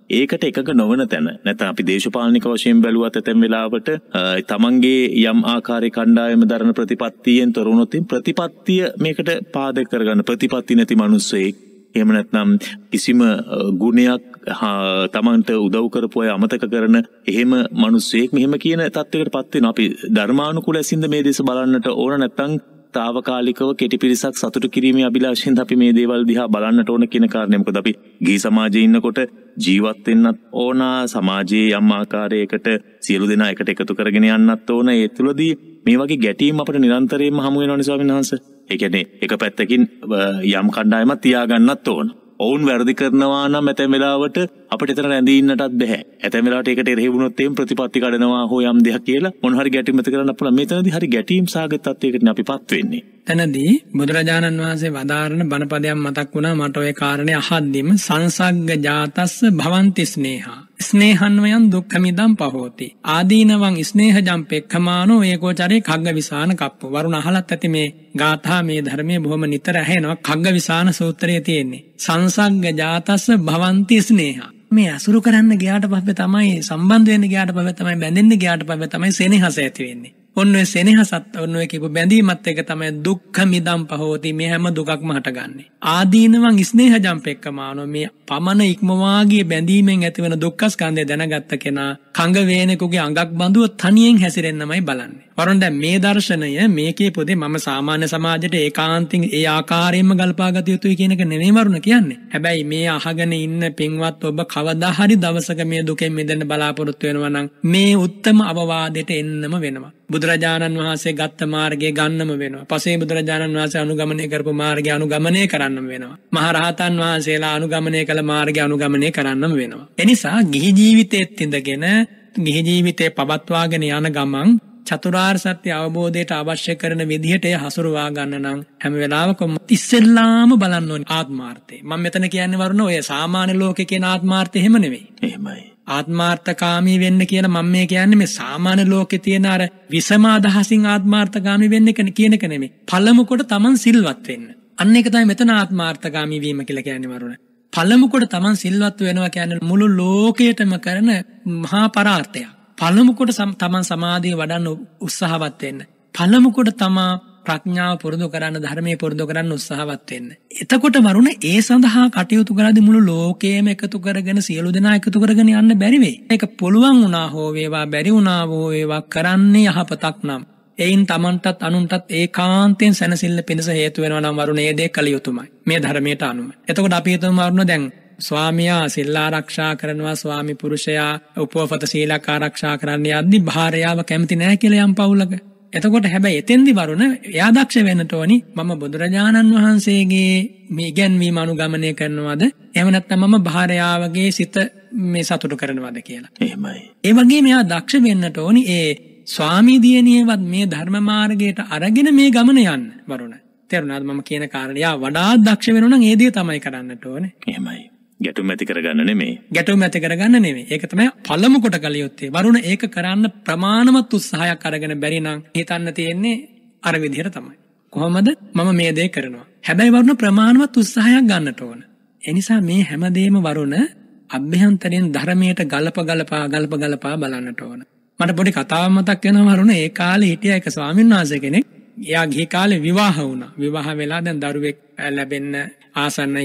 ඒකට එකක නොවන තැන. නැත්නම් අපි දේශපාලනික වශයෙන් බැලුවත් ඇතැම් වෙලාවට තමන්ගේ යම් ආකාරي කණ්ඩායම දරන ප්‍රතිපත්තියෙන් තොර වුණොත් ප්‍රතිපත්තිය මේකට පාදක කරගන්න. ප්‍රතිපත්ති නැති මිනිස්සෙක්. එහෙම නැත්නම් කිසිම ගුණයක් තමන්ට උදව් කරපු අය අමතක කරන එහෙම මිනිස්සෙක්. මෙහෙම කියන තත්යකට පත් වෙනවා. අපි ධර්මානුකූල ඇසින්ද මේ දේශ බලන්නට ඕන නැත්නම් తాවකාලිකව කෙටි පිරිසක් සතුටු කිරීමේ අභිලාෂයෙන් අපි මේ දේවල් දිහා බලන්නට ඕන කියන කාරණය මොකද අපි ගිහි සමාජයේ ඉන්නකොට ජීවත් වෙන්නත් ඕන සමාජයේ යම් ආකාරයකට සියලු දෙනා එකට එකතු කරගෙන යන්නත් ඕන ඒ තුලදී මේ වගේ ගැටීම් අපිට නිරන්තරයෙන්ම හමු වෙනවනේ ස්වාමීන් වහන්සේ. ඒ කියන්නේ එක පැත්තකින් යම් කණ්ඩායමක් තියාගන්නත් ඕන. ඔවුන් වැරදි කරනවා නම් ඇතැම් වෙලාවට අපට එතන රැඳීන්නටත් බැහැ. ඇතැම් වෙලාවට ඒකට එරෙහිවුණොත් එම් ප්‍රතිපත්ති කඩනවා හෝ යම් දෙයක් කියලා මොනහරි ගැටීම් ඇති කරන්න පුළුවන්. මෙතනදී හරි ගැටීම් සාගත තත්යකට අපිපත් වෙන්නේ. තැනදී බුදුරජාණන් වහන්සේ වදාරණ බණපදයක් මතක් වුණා මට ඔය කාරණේ අහද්දිම සංසග්ග ජාතස්ස භවන්ති ස්නේහා. ස්නේහන්වයන් දුක්ඛමිදම් පහෝති. ආදීනවං ස්නේහ ජම්පෙක්ඛමානෝ ඒකෝචරේ කග්ගවිසාන කප්ප. වරුණ අහලත් ඇති මේ ගාථා මේ ධර්මයේ බොහොම නිතර ඇහෙනවා. කග්ගවිසාන සූත්‍රයේ තියෙන්නේ. සංසග්ග ජාතස්ස භවಂತಿ ස්නේහා මේ අසුරු කරන්න ගියාට පස්සේ තමයි සම්බන්ධ වෙන්න ගියාට පස්සේ තමයි බැඳෙන්න ගියාට පස්සේ තමයි සෙනෙහස ඇති වෙන්නේ ඔන්න ඔය සෙනෙහසත් ඔන්න ඔය කියපු බැඳීමත් එක තමයි දුක්ඛ මිදම් පහෝති මේ හැම දුකක්ම හටගන්නේ. ආදීනවන් ස්නේහජම් පෙක්කමානෝ මේ පමණ ඉක්මවාගේ බැඳීමෙන් ඇතිවන දුක්ඛ ස්කන්ධය දැනගත්ත කෙනා කඟ වේනෙකුගේ අඟක් බඳුව තනියෙන් හැසිරෙන්නමයි බලන්නේ. වරුන් දැන් මේ දර්ශනය මේකේ පොදේ මම සාමාන්‍ය සමාජයට ඒකාන්තින් ඒ ආකාරයෙන්ම ගල්පා ගත යුතුයි කියන එක නෙමෙයි වරුණ කියන්නේ. හැබැයි මේ අහගෙන ඉන්න පින්වත් ඔබ කවදා හරි දවසක මේ දුකෙන් මිදෙන්න බලාපොරොත්තු වෙනවා නම් මේ උත්තම අවවාදයට එන්නම වෙනවා. බුදුරජාණන් වහන්සේ ගත්ත මාර්ගය ගන්නම වෙනවා. පසේ බුදුරජාණන් වහන්සේ අනුගමනය කරපු මාර්ගය අනුගමනය කරන්නම වෙනවා. මහරහතන් වහන්සේලා අනුගමනය කළ මාර්ගය අනුගමනය කරන්නම වෙනවා. එනිසා ගිහි ජීවිතයේත් ඉඳගෙන ගිහි ජීවිතේ පවත්වාගෙන යන ගමන් චතුරාර් සත්‍ය අවබෝධයට අවශ්‍ය කරන විදිහට හසුරුවා ගන්න නම් හැම වෙලාවකම ඉස්සෙල්ලාම බලන්න ඕනේ ආත්මාර්ථය. මම මෙතන කියන්නේ වරුණ ඔය සාමාන්‍ය ලෝකේ කියන ආත්මාර්ථය එහෙම නෙවෙයි. එහෙමයි. ආත්මාර්ථකාමී වෙන්න කියලා මම මේ කියන්නේ මේ සාමාන්‍ය ලෝකේ තියෙන අර විසම අදහසින් ආත්මාර්ථකාමී වෙන්න කියන එක නෙමෙයි. පළමු කොට Taman සිල්වත් වෙන්න. අන්න ඒක තමයි මෙතන ආත්මාර්ථකාමී වීම කියලා කියන්නේ වරුණ. පළමු කොට Taman සිල්වත් වෙනවා කියන්නේ මුළු ලෝකයටම කරන මහා පරාර්ථයක්. පළමු කොට Taman සමාධිය වඩන්න උත්සාහවත් වෙන්න. පළමු කොට තමා ප්‍රඥාව පුරුදු කරන්න ධර්මයේ පුරුදු කරන්න උත්සාහවත් වෙන්න. එතකොට වරුණ ඒ සඳහා කටයුතු කරද්දී මුළු ලෝකයේම එකතු කරගෙන සියලු දෙනා එකතු කරගෙන යන්න බැරි වෙයි. ඒක පුළුවන් වුණා හෝ වේවා බැරි වුණා හෝ වේවා කරන්නේ යහපතක් නම් එයින් තමන්ටත් අනුන්ටත් ඒකාන්තයෙන් සැනසෙල්ල පිණිස හේතු වෙනවා නම් වරුණ ඒ දේ කළ යුතුමයි. මේ ධර්මයට අනුව. එතකොට අපි හිතමු වරුණ දැන් ස්වාමියා සිල් ආරක්ෂා කරනවා ස්වාමි පුරුෂයා උපවපත සීලක් ආරක්ෂා කරන්න යද්දි භාර්යාව කැමති නැහැ කියලා යම් පවුලක එතකොට හැබැයි එතෙන්දි වරුණ එයා දක්ෂ වෙන්නට ඕනි මම බුදුරජාණන් වහන්සේගේ මේ ඉගැන්වීම අනුගමනය කරනවද එහෙම නැත්නම් මම භාර්යාවගේ සිත මේ සතුටු කරනවද කියලා. එහෙමයි. ඒ වගේ මෙයා දක්ෂ වෙන්නට ඕනි ඒ ස්වාමී දියණියවත් මේ ධර්ම මාර්ගයට අරගෙන මේ ගමන යන්න වරුණ. තේරුණාද මම කියන කාරණේ? යා වඩාත් දක්ෂ වෙනු නම් ඒ දේ තමයි කරන්නට ඕනේ. එහෙමයි. ගැටුම් ඇති කරගන්න නෙමේ. ගැටුම් ඇති කරගන්න නෙමෙයි. ඒක තමයි පළමු කොට කළ යුත්තේ. වරුණ ඒක කරන්න ප්‍රමාණවත් උත්සාහයක් අරගෙන බැරි නම් හිතන්න තියෙන්නේ අර විදිහට තමයි. කොහොමද? මම මේ දේ කරනවා. හැබැයි වරුණ ප්‍රමාණවත් උත්සාහයක් ගන්නට ඕන. ඒ නිසා මේ හැමදේම වරුණ අභ්‍යන්තරයෙන් ධර්මයට ගලප ගලපා ගලප ගලපා බලන්නට ඕන. මට පොඩි කතාවක් මතක් වෙනවා වරුණ ඒ කාලේ හිටිය එක ස්වාමීන් වහන්සේ කෙනෙක් එයා ගිහි කාලේ විවාහ වුණා. විවාහ වෙලා දැන් දරුවෙක් ලැබෙන්න ආසන්න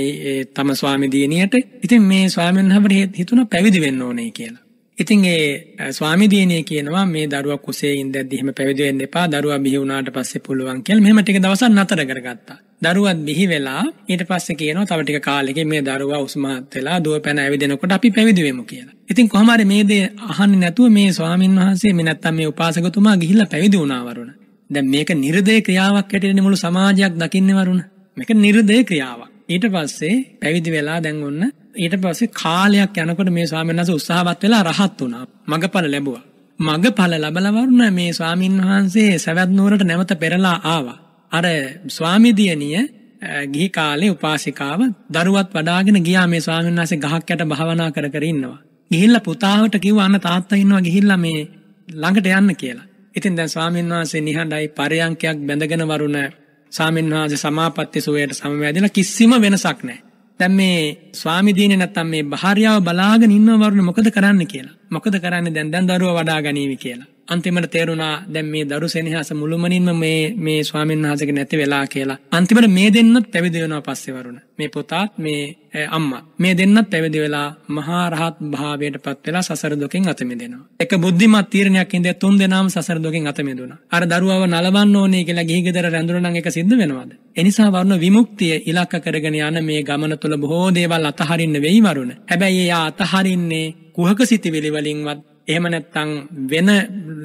තම ස්වාමි දියණියට. ඉතින් මේ ස්වාමීන් වහන්සේ හිතුණා පැවිදි වෙන්න ඕනේ කියලා. ඉතින් ඒ ස්වාමි දියණිය කියනවා මේ දරුවා කුසේ ඉඳද්දි එහෙම පැවිදි වෙන්න එපා. දරුවා බිහි වුණාට පස්සේ පුළුවන් කියලා. මෙහෙම ටික දවසක් නතර කරගත්තා. දරුවත් බිහි වෙලා ඊට පස්සේ කියනවා තව ටික කාලෙකින් මේ දරුවා උස්මහත් වෙලා දුව පැන ඇවිදිනකොට අපි පැවිදි වෙමු කියලා. ඉතින් කොහොම හරි මේ දේ අහන්නේ නැතුව මේ ස්වාමින් වහන්සේ මේ නැත්තම් මේ උපාසකතුමා ගිහිල්ලා පැවිදි වුණා වරුණ. දැන් මේක නිර්දය ක්‍රියාවක් හැටියට මුළු සමාජයක් දකින්නේ වරුණ. මේක නිර්දය ක්‍රියාවක්. ඊට පස්සේ පැවිදි වෙලා දැන් ඔන්න ඊට පස්සේ කාලයක් යනකොට මේ ස්වාමීන් වහන්සේ උත්සාහවත් වෙලා රහත් වුණා. මගපල ලැබුවා. මගපල ලැබලා වරුණ මේ ස්වාමින් වහන්සේ සවැත් නුවරට නැවත පෙරලා ආවා. අර ස්වාමි දියණිය ගිහි කාලේ උපාසිකාව දරුවත් වඩාගෙන ගියා මේ ස්වාමීන් වහන්සේ ගහක් යට භාවනා කර කර ඉන්නවා. ගිහිල්ලා පුතාවට කිව්වා අන්න තාත්තා ඉන්නවා ගිහිල්ලා මේ ළඟට යන්න කියලා. ඉතින් දැන් ස්වාමීන් වහන්සේ නිහඬයි පරයන්කයක් බැඳගෙන වරුණ ස්වාමීන් වහන්සේ සමාපatti සුවයට සමවැදිලා කිසිම වෙනසක් නැහැ. දැන් මේ ස්වාමි දිනේ නැත්තම් මේ භාර්යාව බලාගෙන ඉන්නව වරුණ මොකද කරන්න කියලා. මොකද කරන්නේ දැන් දැන් දරුවා වඩා ගනීවි කියලා. අන්තිමට තේරුණා දැන් මේ දරු සෙනෙහස මුළුමනින්ම මේ මේ ස්වාමීන් වහන්සේගේ නැති වෙලා කියලා. අන්තිමට මේ දෙන්නත් පැවිදි වෙනවා පස්සේ වරුණ. මේ පුතාත් මේ අම්මා මේ දෙන්නත් පැවිදි වෙලා මහා රහත් භාවයට පත් වෙලා සසර දුකින් අත මිදෙනවා. එක බුද්ධිමත් තීරණයක් ඉඳලා තුන් දෙනාම සසර දුකින් අත මිදුණා. අර දරුවව නලවන්න ඕනේ කියලා ගිහි ගෙදර රැඳුණා නම් ඒක සිද්ධ වෙනවද? එනිසා වරුණ විමුක්තිය ඉලක්ක කරගෙන යන මේ ගමන තුළ බොහෝ දේවල් අතහරින්න වෙයි වරුණ. හැබැයි එයා අතහරින්නේ කුහක සිතිවිලි වලින්වත් එහෙම නැත්තං වෙන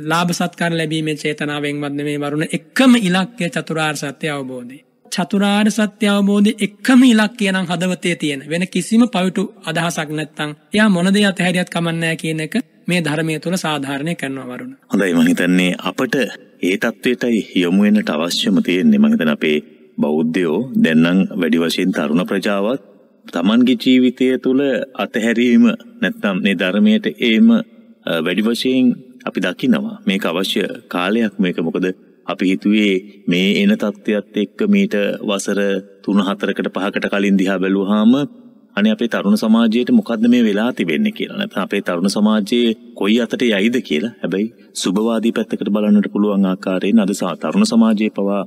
ලාභ සත්කාර ලැබීමේ චේතනාවෙන්වත් නෙමේ වරුණ එකම ඉලක්කය චතුරාර් සත්‍ය අවබෝධය. චතුරාර් සත්‍ය අවබෝධය එකම ඉලක්කය නම් හදවතේ තියෙන වෙන කිසිම පවිටු අදහසක් නැත්තං එයා මොනදේ අතහැරියත් කමන්නෑ කියන එක මේ ධර්මය තුළ සාධාරණය කරනවා වරුණ. හොඳයි මහිතන්නේ අපට ඒ තත්ත්වයටයි යොමුවෙන්නට අවශ්‍යම තියෙන්නේ මහිතන අපේ බෞද්ධයෝ දෙන්නම් වැඩි වශයෙන් තරුණ ප්‍රජාවත් තමන්ගේ ජීවිතය තුළ අතහැරීම නැත්නම් මේ ධර්මයට ඒම වැඩි වශයෙන් අපි දකිනවා මේක අවශ්‍ය කාලයක් මේක මොකද අපි හිතුවේ මේ එන තත්ත්වයක් එක්ක මීට වසර 3-4කට 5කට කලින් දිහා බැලුවාම අනේ අපේ තරුණ සමාජයට මොකද්ද මේ වෙලා තිබෙන්නේ කියලා. නැත්නම් අපේ තරුණ සමාජයේ කොයි අතට යයිද කියලා. හැබැයි සුබවාදී පැත්තකට බලන්නට පුළුවන් ආකාරයෙන් අද තරුණ සමාජයේ පවා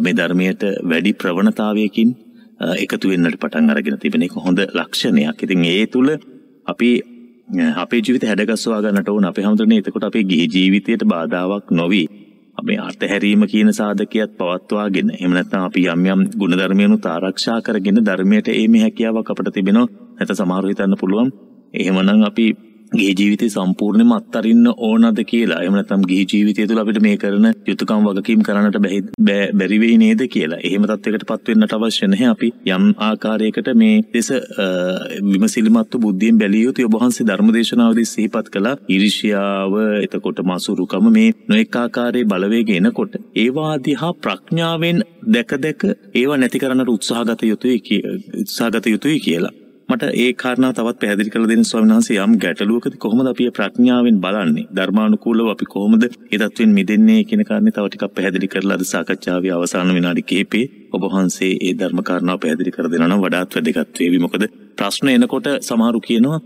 මේ ධර්මයට වැඩි ප්‍රවණතාවයකින් එකතු වෙන්නට පටන් අරගෙන තිබෙන එක හොඳ ලක්ෂණයක්. ඉතින් ඒ තුල අපි අපේ ජීවිත හැඩගස්වා ගන්නට ඕන. අපේ හැමෝටම එතකොට අපේ ගිහි ජීවිතයට බාධාවක් නොවි. අපේ අර්ථහැරීම කියන සාධකයක් පවත්වාගෙන එහෙම නැත්නම් අපි යම් යම් ගුණධර්මයන්ුත් ආරක්ෂා කරගෙන ධර්මයට ඒමේ හැකියාවක් අපිට තිබෙනවා. නැත්නම් සමහරව හිතන්න පුළුවන්. එහෙමනම් අපි ගිහි ජීවිතේ සම්පූර්ණයෙන්ම අත්හරින්න ඕනද කියලා. එහෙම නැත්නම් ගිහි ජීවිතය තුළ අපිට මේ කරන යුතුයකම් වගකීම් කරන්නට බැරි වෙයි නේද කියලා. එහෙම තත්යකටපත් වෙන්නට අවශ්‍ය නැහැ. අපි යම් ආකාරයකට මේ දෙස විමසිලිමත්ව බුද්ධියෙන් බැලිය යුතු ඔබ වහන්සේ ධර්මදේශනාවදී සිහිපත් කළා. ඊර්ෂ්‍යාව, එතකොට මසුරුකම මේ නොඑක ආකාරයේ බලවේග එනකොට ඒවා දිහා ප්‍රඥාවෙන් දැක දැක ඒවා නැති කරන්නට උත්සාහගත යුතුයි උත්සාහගත යුතුයි කියලා. මට ඒ කාරණාව තවත් පැහැදිලි කරලා දෙන්න ස්වාමීන් වහන්සේ යම් ගැටලුවකදී කොහොමද අපි ප්‍රඥාවෙන් බලන්නේ? ධර්මානුකූලව අපි කොහොමද ඒ தත්වෙන් මිදෙන්නේ කියන කාරණේ තව ටිකක් පැහැදිලි කරලා අද සාකච්ඡාවේ අවසාන විනාඩි කිහිපේ ඔබ වහන්සේ ඒ ධර්ම කාරණාව පැහැදිලි කර දෙනවා නම් වඩාත් වැදගත් වේවි. මොකද ප්‍රශ්න එනකොට සමහරු කියනවා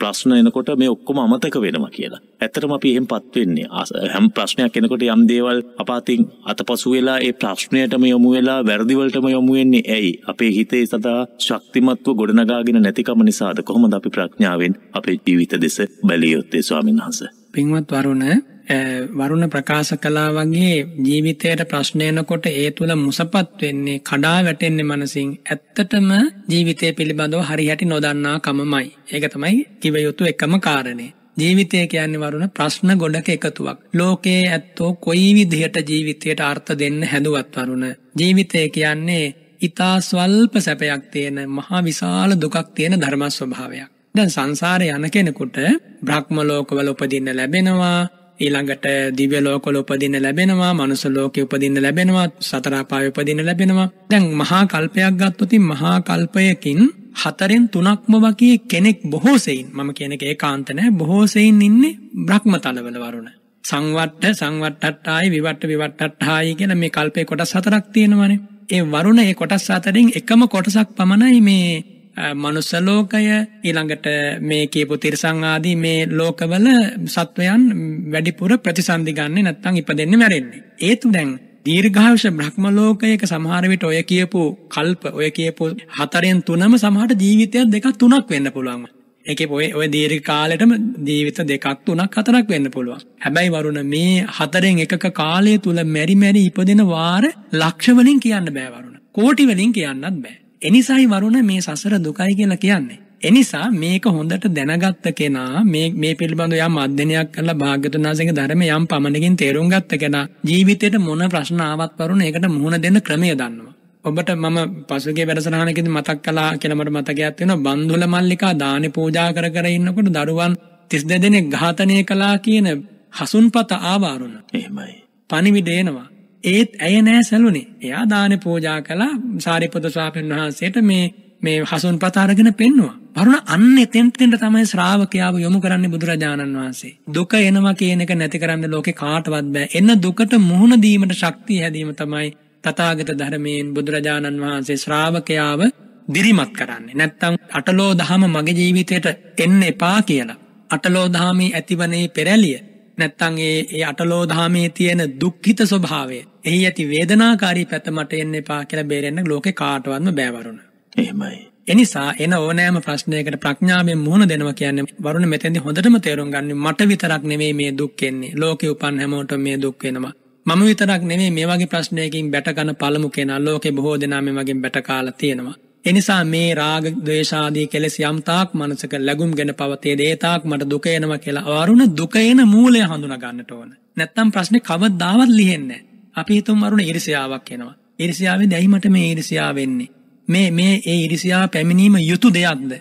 ප්‍රශ්න එනකොට මේ ඔක්කොම අමතක වෙනවා කියලා. ඇත්තටම අපි එහෙම පත් වෙන්නේ. හැම ප්‍රශ්නයක් එනකොට යම් දේවල් අපාතින් අතපසු වෙලා ඒ ප්‍රශ්නයටම යොමු වෙලා වැරදි වලටම යොමු වෙන්නේ ඇයි? අපේ හිතේ සදා ශක්තිමත්ව ගොඩනගාගෙන නැතිකම නිසාද? කොහොමද අපි ප්‍රඥාවෙන් අපේ ජීවිත දෙස බැලිය යුත්තේ ස්වාමීන් වහන්සේ? පින්වත් වරුණ වරුණ ප්‍රකාශ කලා වගේ ජීවිතයට ප්‍රශ්නයනකොට ඒ තුළ මුසපත් වෙන්නේ කඩා වැටෙන්නේ මනසින් ඇත්තටම ජීවිතය පිළිබඳව හරිහැටි නොදන්නා කමමයි. ඒක තමයි කිව යුතු එකම කාරණය. ජීවිතය කියන්නේ වරුණ ප්‍රශ්න ගොඩක එකතුවක්. ලෝකයේ ඇත්තෝ කොයි විදිහට ජීවිතයට අර්ථ දෙන්න හැදුවත් වරුණ. ජීවිතය කියන්නේ ඉතා ස්වල්ප සැපයක් තියෙන මහා විශාල දුකක් තියෙන ධර්ම ස්වභාවයක්. දැන් සංසාරය යන කෙනෙකුට බ්‍රහ්ම ලෝකවල උපදින්න ලැබෙනවා ඊළඟට දිව්‍ය ලෝකවල උපදින්න ලැබෙනවා මනුස්ස ලෝකෙ උපදින්න ලැබෙනවා සතර අපාය උපදින්න ලැබෙනවා. දැන් මහා කල්පයක් ගත්තොත් මහා කල්පයකින් හතරෙන් තුනක්ම වගේ කෙනෙක් බොහෝ සෙයින්. මම කියන එක ඒකාන්ත නැහැ බොහෝ සෙයින් ඉන්නේ බ්‍රහ්ම තලවල වරුණ. සංවට්ට සංවට්ටට්ටායි විවට්ට විවට්ටට්ටායි කියන මේ කල්පේ කොටස් හතරක් තියෙනවානේ. ඒ වරුණ ඒ කොටස් හතරෙන් එකම කොටසක් පමණයි මේ මනුස්සලෝකය ඊළඟට මේ කියපු තිරසංආදී මේ ලෝකවල සත්වයන් වැඩිපුර ප්‍රතිසන්ධි ගන්න නැත්තං ඉපදෙන්න මැරෙන්නේ. ඒතු දැන් දීර්ඝාෂ බ්‍රහ්මලෝකයක සමහරවිට ඔය කියපු කල්ප ඔය කියපු හතරෙන් තුනම සමහට ජීවිතයක් දෙක තුනක් වෙන්න පුළුවන්. එක ඔය ඔය දීර්ඝ කාලෙටම ජීවිත දෙකක් තුනක් හතරක් වෙන්න පුළුවන්. හැබැයි වරුණ මේ හතරෙන් එකක කාලය තුල මෙරි මෙරි ඉපදෙන වාර ලක්ෂ වලින් කියන්න බෑ වරුණ. කෝටි වලින් කියන්නත් බෑ. එනිසායි වරුණ මේ සසර දුකයි කියලා කියන්නේ. එනිසා මේක හොඳට දැනගත්ත කෙනා මේ මේ පිළිබඳ යම් අධ්‍යයනයක් කරලා භාග්‍යතුන් වහන්සේගේ ධර්මය යම් පමණකින් තේරුම් ගත්ත කෙනා ජීවිතේට මොන ප්‍රශ්න ආවත් වරුණ ඒකට මුහුණ දෙන්න ක්‍රමය දන්නවා. ඔබට මම පසුගේ වැඩසටහනකදී මතක් කළා කියලා මට මතකයක් තියෙනවා බන්දුල මල්ලිකා දානි පූජා කර කර ඉන්නකොට දරුවන් 32 දෙනෙක් ඝාතනය කළා කියන හසුන්පත ආවාරුණ. එහෙමයි. පණිවිඩ එනවා. ඒත් ඇය නෑ සැලුනේ. එයා දාන පූජා කළා සාරිපුත්‍ර ස්වාමීන් වහන්සේට මේ මේ හසුන් පතාරගෙන පෙන්නවා. වරුණ අන්න එතෙන්ට තමයි ශ්‍රාවකයාව යොමු කරන්නේ බුදුරජාණන් වහන්සේ. දුක එනවා කියන එක නැති කරන්න ලෝකේ කාටවත් බෑ. එන්න දුකට මුහුණ දීමට ශක්තිය හැදීම තමයි තථාගත ධර්මයෙන් බුදුරජාණන් වහන්සේ ශ්‍රාවකයාව දිරිමත් කරන්නේ. නැත්තම් අටලෝ දහම මගේ ජීවිතයට එන්න එපා කියලා. අටලෝ දහමේ ඇතිවනේ පෙරැලිය නැත්තං ඒ ඒ අටලෝදහමේ තියෙන දුක්හිත ස්වභාවය එහි ඇති වේදනාකාරී පැත මට එන්න එපා කියලා බේරෙන්න ලෝකෙ කාටවත්ම බෑවරුණ. එහෙමයි. එනිසා එන ඕනෑම ප්‍රශ්නයකට ප්‍රඥාවෙන් මුහුණ දෙනවා කියන්නේ වරුණ මෙතෙන්දි හොඳටම තේරුම් ගන්න මට විතරක් නෙවෙයි මේ දුක් එන්නේ. ලෝකේ උපන් හැමෝටම මේ දුක් වෙනවා. මම විතරක් නෙවෙයි මේ වගේ ප්‍රශ්නයකින් බැට ගන්න පළමු කෙනා ලෝකේ බොහෝ දෙනා මේ වගේ බැට කාලා තියෙනවා. එනිසා මේ රාග ද්වේෂාදී කෙලෙස් යම් තාක් මනසක ලැබුම් ගෙන පවතේ දේ තාක් මට දුක එනවා කියලා අරුණ දුක එන මූලය හඳුනා ගන්නට ඕන. නැත්තම් ප්‍රශ්නේ කවදාවත් ලිහෙන්නේ නැහැ. අපි හිතමු අරුණ ඊර්ෂ්‍යාවක් එනවා. ඊර්ෂ්‍යාවෙන් ඇයි මට මේ ඊර්ෂ්‍යාව වෙන්නේ? මේ මේ ඒ ඊර්ෂ්‍යාව පැමිණීම යුතු දෙයක්ද?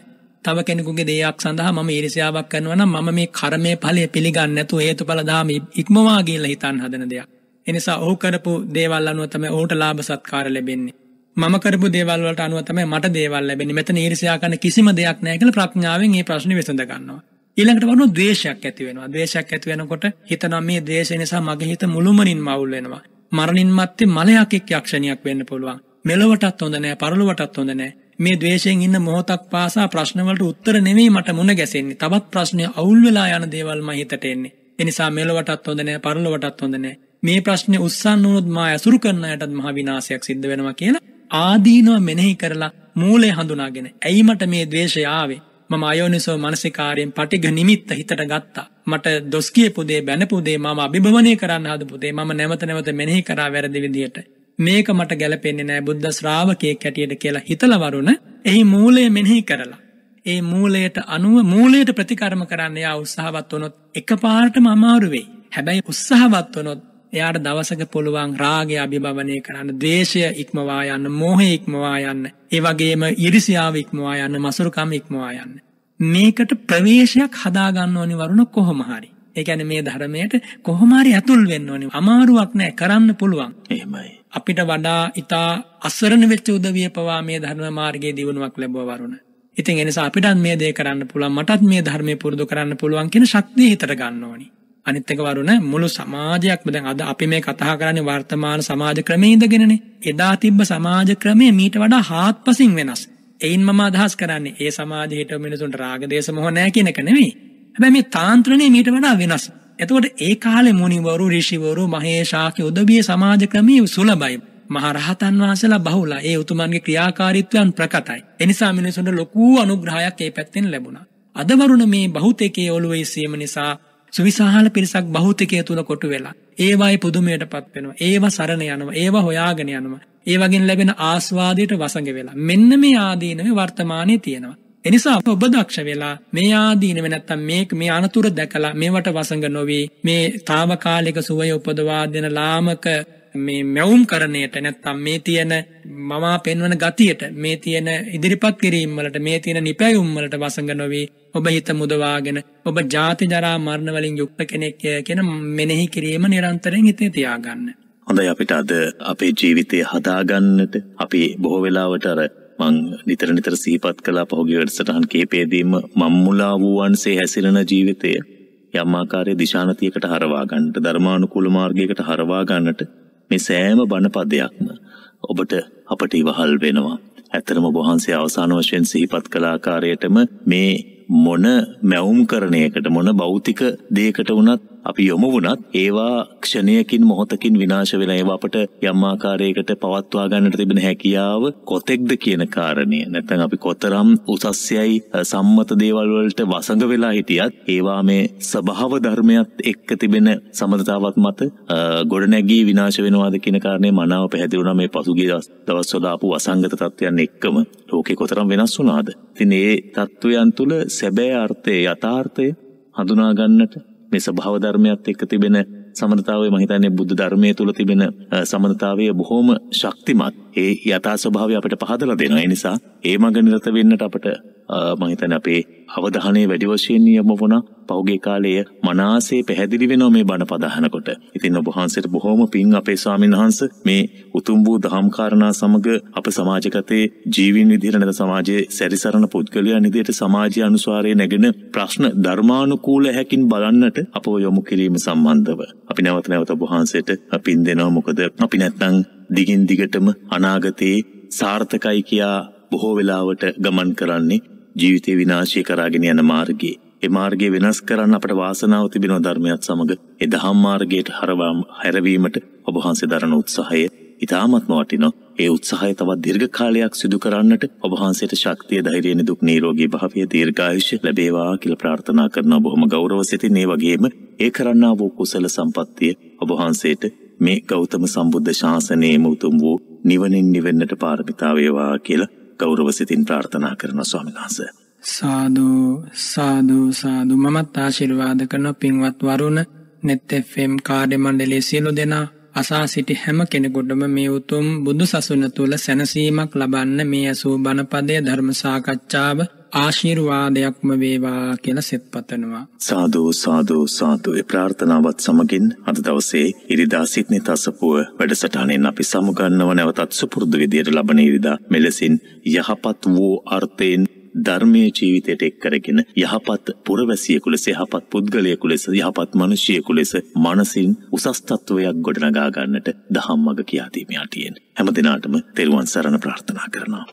තව කෙනෙකුගේ දෙයක් සඳහා මම ඊර්ෂ්‍යාවක් කරනවා නම් මම මේ කර්මයේ ඵලය පිළිගන්නේ නැතුව හේතුඵල ධාම ඉක්මවා ගියලා හිතන්න හදන දෙයක්. එනිසා ඔහු කරපු දේවල් අනුව තමයි ඔහුට ලාභ සත්කාර ලැබෙන්නේ. මම කරපු දේවල් වලට අනුව තමයි මට දේවල් ලැබෙන්නේ. මෙතන ඊර්ෂ්‍යා කරන කිසිම දෙයක් නැහැ කියලා ප්‍රඥාවෙන් මේ ප්‍රශ්නේ විසඳ ගන්නවා. ඊළඟට වුණොත් ද්වේෂයක් ඇති වෙනවා. ද්වේෂයක් ඇති වෙනකොට හිතනවා මේ ද්වේෂය නිසා මගේ හිත මුළුමනින්ම අවුල් වෙනවා. මරණින් මත්තේ මලයක් එක්ක යක්ෂණියක් වෙන්න පුළුවන්. මෙලොවටත් හොඳ නැහැ, පරලොවටත් හොඳ නැහැ. මේ ද්වේෂයෙන් ඉන්න මොහොතක් පාසා ප්‍රශ්න වලට උත්තර නෙමෙයි මට මුණ ගැසෙන්නේ. තවත් ප්‍රශ්න අවුල් වෙලා යන දේවල් මම හිතට එන්නේ. ඒ නිසා මෙලොවටත් හොඳ නැහැ, පරලොවටත් හොඳ නැහැ. මේ ප්‍රශ්නේ උස්සන්න වුණොත් මා ඇසුරු කරන අයටත් මහ විනාශයක් සිද්ධ වෙනවා කියලා ආදීනව මෙනෙහි කරලා මූලය හඳුනාගෙන ඇයි මට මේ ද්වේෂය ආවේ? මම අයෝනිසෝ මනසිකාරයෙන් පටිඝ නිමිත්ත හිතට ගත්තා. මට දොස් කියපු දේ බැනපු දේ මම අභිභවනය කරන්න හදපු දේ මම නැවත නැවත මෙනෙහි කරා වැරදි විදියට. මේක මට ගැලපෙන්නේ නැහැ බුද්ධ ශ්‍රාවකයෙක් හැටියට කියලා හිතලා වරුණ එහි මූලය මෙනෙහි කරලා. ඒ මූලයට අනුව මූලයට ප්‍රතිකර්ම කරන්න යා උත්සාහවත් වුණොත් එකපාරටම අමාරු වෙයි. හැබැයි උත්සාහවත් වුණොත් එයාට දවසක පුළුවන් රාගය අභිභවනය කරන්න දේශය ඉක්මවා යන්න මෝහය ඉක්මවා යන්න ඒ වගේම ඉරිසියාව ඉක්මවා යන්න මසුරුකම ඉක්මවා යන්න. මේකට ප්‍රවේශයක් හදාගන්න ඕනි වරුණ කොහොම හරි. ඒ කියන්නේ මේ ධර්මයට කොහොම හරි ඇතුල් වෙන්න ඕනි. අමාරුවක් නෑ කරන්න පුළුවන්. එහෙමයි. අපිට වඩා ඊතා අසරණ වෙච්ච උදවිය පවා මේ ධර්ම මාර්ගයේ දියුණුවක් ලැබුවා වරුණ. ඉතින් එනිසා අපිටත් මේ දේ කරන්න පුළුවන් මටත් මේ ධර්මයේ පුරුදු කරන්න පුළුවන් කියන ශක්තිය හිතට ගන්න ඕනි. අනිත් එක වරුණ මුළු සමාජයක්ම දැන් අද අපි මේ කතා කරන්නේ වර්තමාන සමාජ ක්‍රමයේ ඉඳගෙනනේ. එදා තිබ්බ සමාජ ක්‍රමය මීට වඩා හාත්පසින් වෙනස්. එයින් මම අදහස් කරන්නේ ඒ සමාජයේ හිටව මිනිසුන්ට රාග දේශ මොහ නැහැ කියන එක නෙමෙයි. හැබැයි මේ තාන්ත්‍රණය මීට වඩා වෙනස්. එතකොට ඒ කාලේ මුනිවරු ඍෂිවරු මහේශාක්‍ය උදවිය සමාජ ක්‍රමයේ සුලභයි. මහරහතන් වහන්සේලා බහුලා ඒ උතුමන්ගේ ක්‍රියාකාරීත්වයන් ප්‍රකටයි. එනිසා මිනිසුන්ට ලොකු අනුග්‍රහයක් ඒ පැත්තෙන් ලැබුණා. අද වරුණ මේ බහුතේකයේ ඔළුවේ සීම නිසා සුවිශාල පිරිසක් බහුතකය තුළ කොටු වෙලා. ඒවායි පුදුමයට පත් වෙනවා. ඒවා සරණ යනවා. ඒවා හොයාගෙන යනවා. ඒ වගින් ලැබෙන ආස්වාදයට වසඟ වෙලා. මෙන්න මේ ආදීනව වර්තමානයේ තියෙනවා. එනිසා ඔබ දක්ෂ වෙලා මේ ආදීනව නැත්තම් මේක මේ අනතුර දැකලා මේවට වසඟ නොවී මේ తాවකාලික සුවය උපදවා දෙන ලාමක මේ මැවුම් කරණයට නැත්තම් මේ තියෙන මමා පෙන්වන ගතියට මේ තියෙන ඉදිරිපත් කිරීම වලට මේ තියෙන නිපැයුම් වලට වසඟ නොවි ඔබ හිත මුදවාගෙන ඔබ ජාති ජරා මරණ වලින් යුක්ත කෙනෙක් කියන මෙනෙහි කිරීම නිරන්තරයෙන් හිතේ තියාගන්න. හොඳයි අපිට අද අපේ ජීවිතය හදාගන්නට අපි බොහෝ වෙලාවට අර මං නිතර නිතර සිහිපත් කළා පහුගිය වැඩසටහන් කීපෙදීම මම්මුලා වූවන්සේ හැසිරෙන ජීවිතය යම් ආකාරයේ දිශානතියකට හරවා ගන්නට ධර්මානුකූල මාර්ගයකට හරවා ගන්නට මේ සෑම බණපදයක්ම ඔබට අපට ඉවහල් වෙනවා. ඇත්තරම වහන්සේ අවසාන වශයෙන් සිහිපත් කළ ආකාරයටම මේ මොන මැවුම් කරණයකට මොන භෞතික දෙයකට වුණත් අපි යොමු වුණත් ඒවා ක්ෂණයකින් මොහොතකින් විනාශ වෙලා ඒවා අපට යම් ආකාරයකට පවත්වා ගන්නට තිබෙන හැකියාව කොතෙක්ද කියන කාරණය. නැත්නම් අපි කොතරම් උසස්යයි සම්මත දේවල් වලට වසඟ වෙලා හිටියත් ඒවා මේ ස්වභාව ධර්මයක් එක්ක තිබෙන සම්මතතාවක් මත ගොඩනැගී විනාශ වෙනවාද කියන කාරණේ මනාව පැහැදිලි වුණා මේ පසුගිය දවස්වල ආපු අසංගත තත්ත්වයන් එක්කම ලෝකේ කොතරම් වෙනස් වුණාද. ඉතින් ඒ තත්ත්වයන් තුල සැබෑ අර්ථය යථාර්ථය හඳුනා ගන්නට මේ ස්වභාව ධර්මයත් එක්ක තිබෙන සමනතාවය මම හිතන්නේ බුද්ධ ධර්මයේ තුල තිබෙන සමනතාවය බොහොම ශක්තිමත්. ඒ යථා ස්වභාවය අපිට පහදලා දෙනවා. ඒ නිසා ඒ මඟ නිරත වෙන්නට අපට මම හිතන්නේ අපේ අවධානය වැඩි වශයෙන් යොමු වුණා. පෞගේ කාලයේ මනාසේ පැහැදිලි වෙනවා මේ බණ පදහනකොට. ඉතින් ඔබ වහන්සේට බොහොම පිං අපේ ස්වාමීන් වහන්සේ මේ උතුම් වූ දහම් කාරණා සමග අප සමාජගතේ ජීවීන් විදිහට නැත සමාජයේ සැරිසරන පුද්ගලයන් විදිහට සමාජීය අනුසාරයේ නැගෙන ප්‍රශ්න ධර්මානුකූල හැකින් බලන්නට අපව යොමු කිරීම සම්බන්ධව අපි නැවත නැවත ඔබ වහන්සේට පින් දෙනවා. මොකද අපි නැත්නම් දිගින් දිගටම අනාගතේ සාර්ථකයි කියා බොහෝ වෙලාවට ගමන් කරන්නේ ජීවිතය විනාශය කරාගෙන යන මාර්ගයේ ඒ මාර්ගය වෙනස් කරන්න අපට වාසනාව තිබෙනවා ධර්මයත් සමග ඒ දහම් මාර්ගයට හරවාම හැරවීමට ඔබ වහන්සේ දරන උත්සාහය ඉතාමත්ම වටිනවා. ඒ උත්සාහය තවත් දීර්ඝ කාලයක් සිදු කරන්නට ඔබ වහන්සේට ශක්තිය ධෛර්යය නිදුක් නිරෝගී භාවය දීර්ඝායුෂ ලැබේවා කියලා ප්‍රාර්ථනා කරනවා. බොහොම ගෞරව සිතින් ඒ වගේම ඒ කරන්නා වූ කුසල සම්පත්තිය ඔබ වහන්සේට මේ ගෞතම සම්බුද්ධ ශාසනයේම උතුම් වූ නිවනින් නිවෙන්නට පාරමිතා වේවා කියලා ගෞරව සිතින් ප්‍රාර්ථනා කරන ස්වාමීන් වහන්සේ. සාදු සාදු සාදු මමත් ආශිර්වාද කරන පින්වත් වරුණ නෙත් FM කාර්ය මණ්ඩලයේ සියලු දෙනා අසා සිටි හැම කෙනෙකුටම මේ උතුම් බුදු සසුන තුළ සැනසීමක් ලබන්න මේ ඇසූ බණපදය ධර්ම සාකච්ඡාව ආශිර්වාදයක්ම වේවා කියලා සෙත් පතනවා. සාදු සාදු සාදු ඒ ප්‍රාර්ථනාවත් සමගින් අද දවසේ ඉරිදා සිට්නි තසපුව වැඩසටහනෙන් අපි සමුගන්නව නැවතත් සුපුරුදු විදියට ලබන ඉරිදා මෙලෙසින් යහපත් වූ අර්ථයෙන් ධර්මයේ ජීවිතයට එක් කරගෙන යහපත් පුරවැසියෙකු ලෙස යහපත් පුද්ගලයෙකු ලෙස යහපත් මිනිසියෙකු ලෙස මනසින් උසස් තත්වයක් ගොඩනගා ගන්නට දහම් මඟ කියා දීමේ අටියෙන් හැම දිනාටම තෙරුවන් සරණ ප්‍රාර්ථනා කරනවා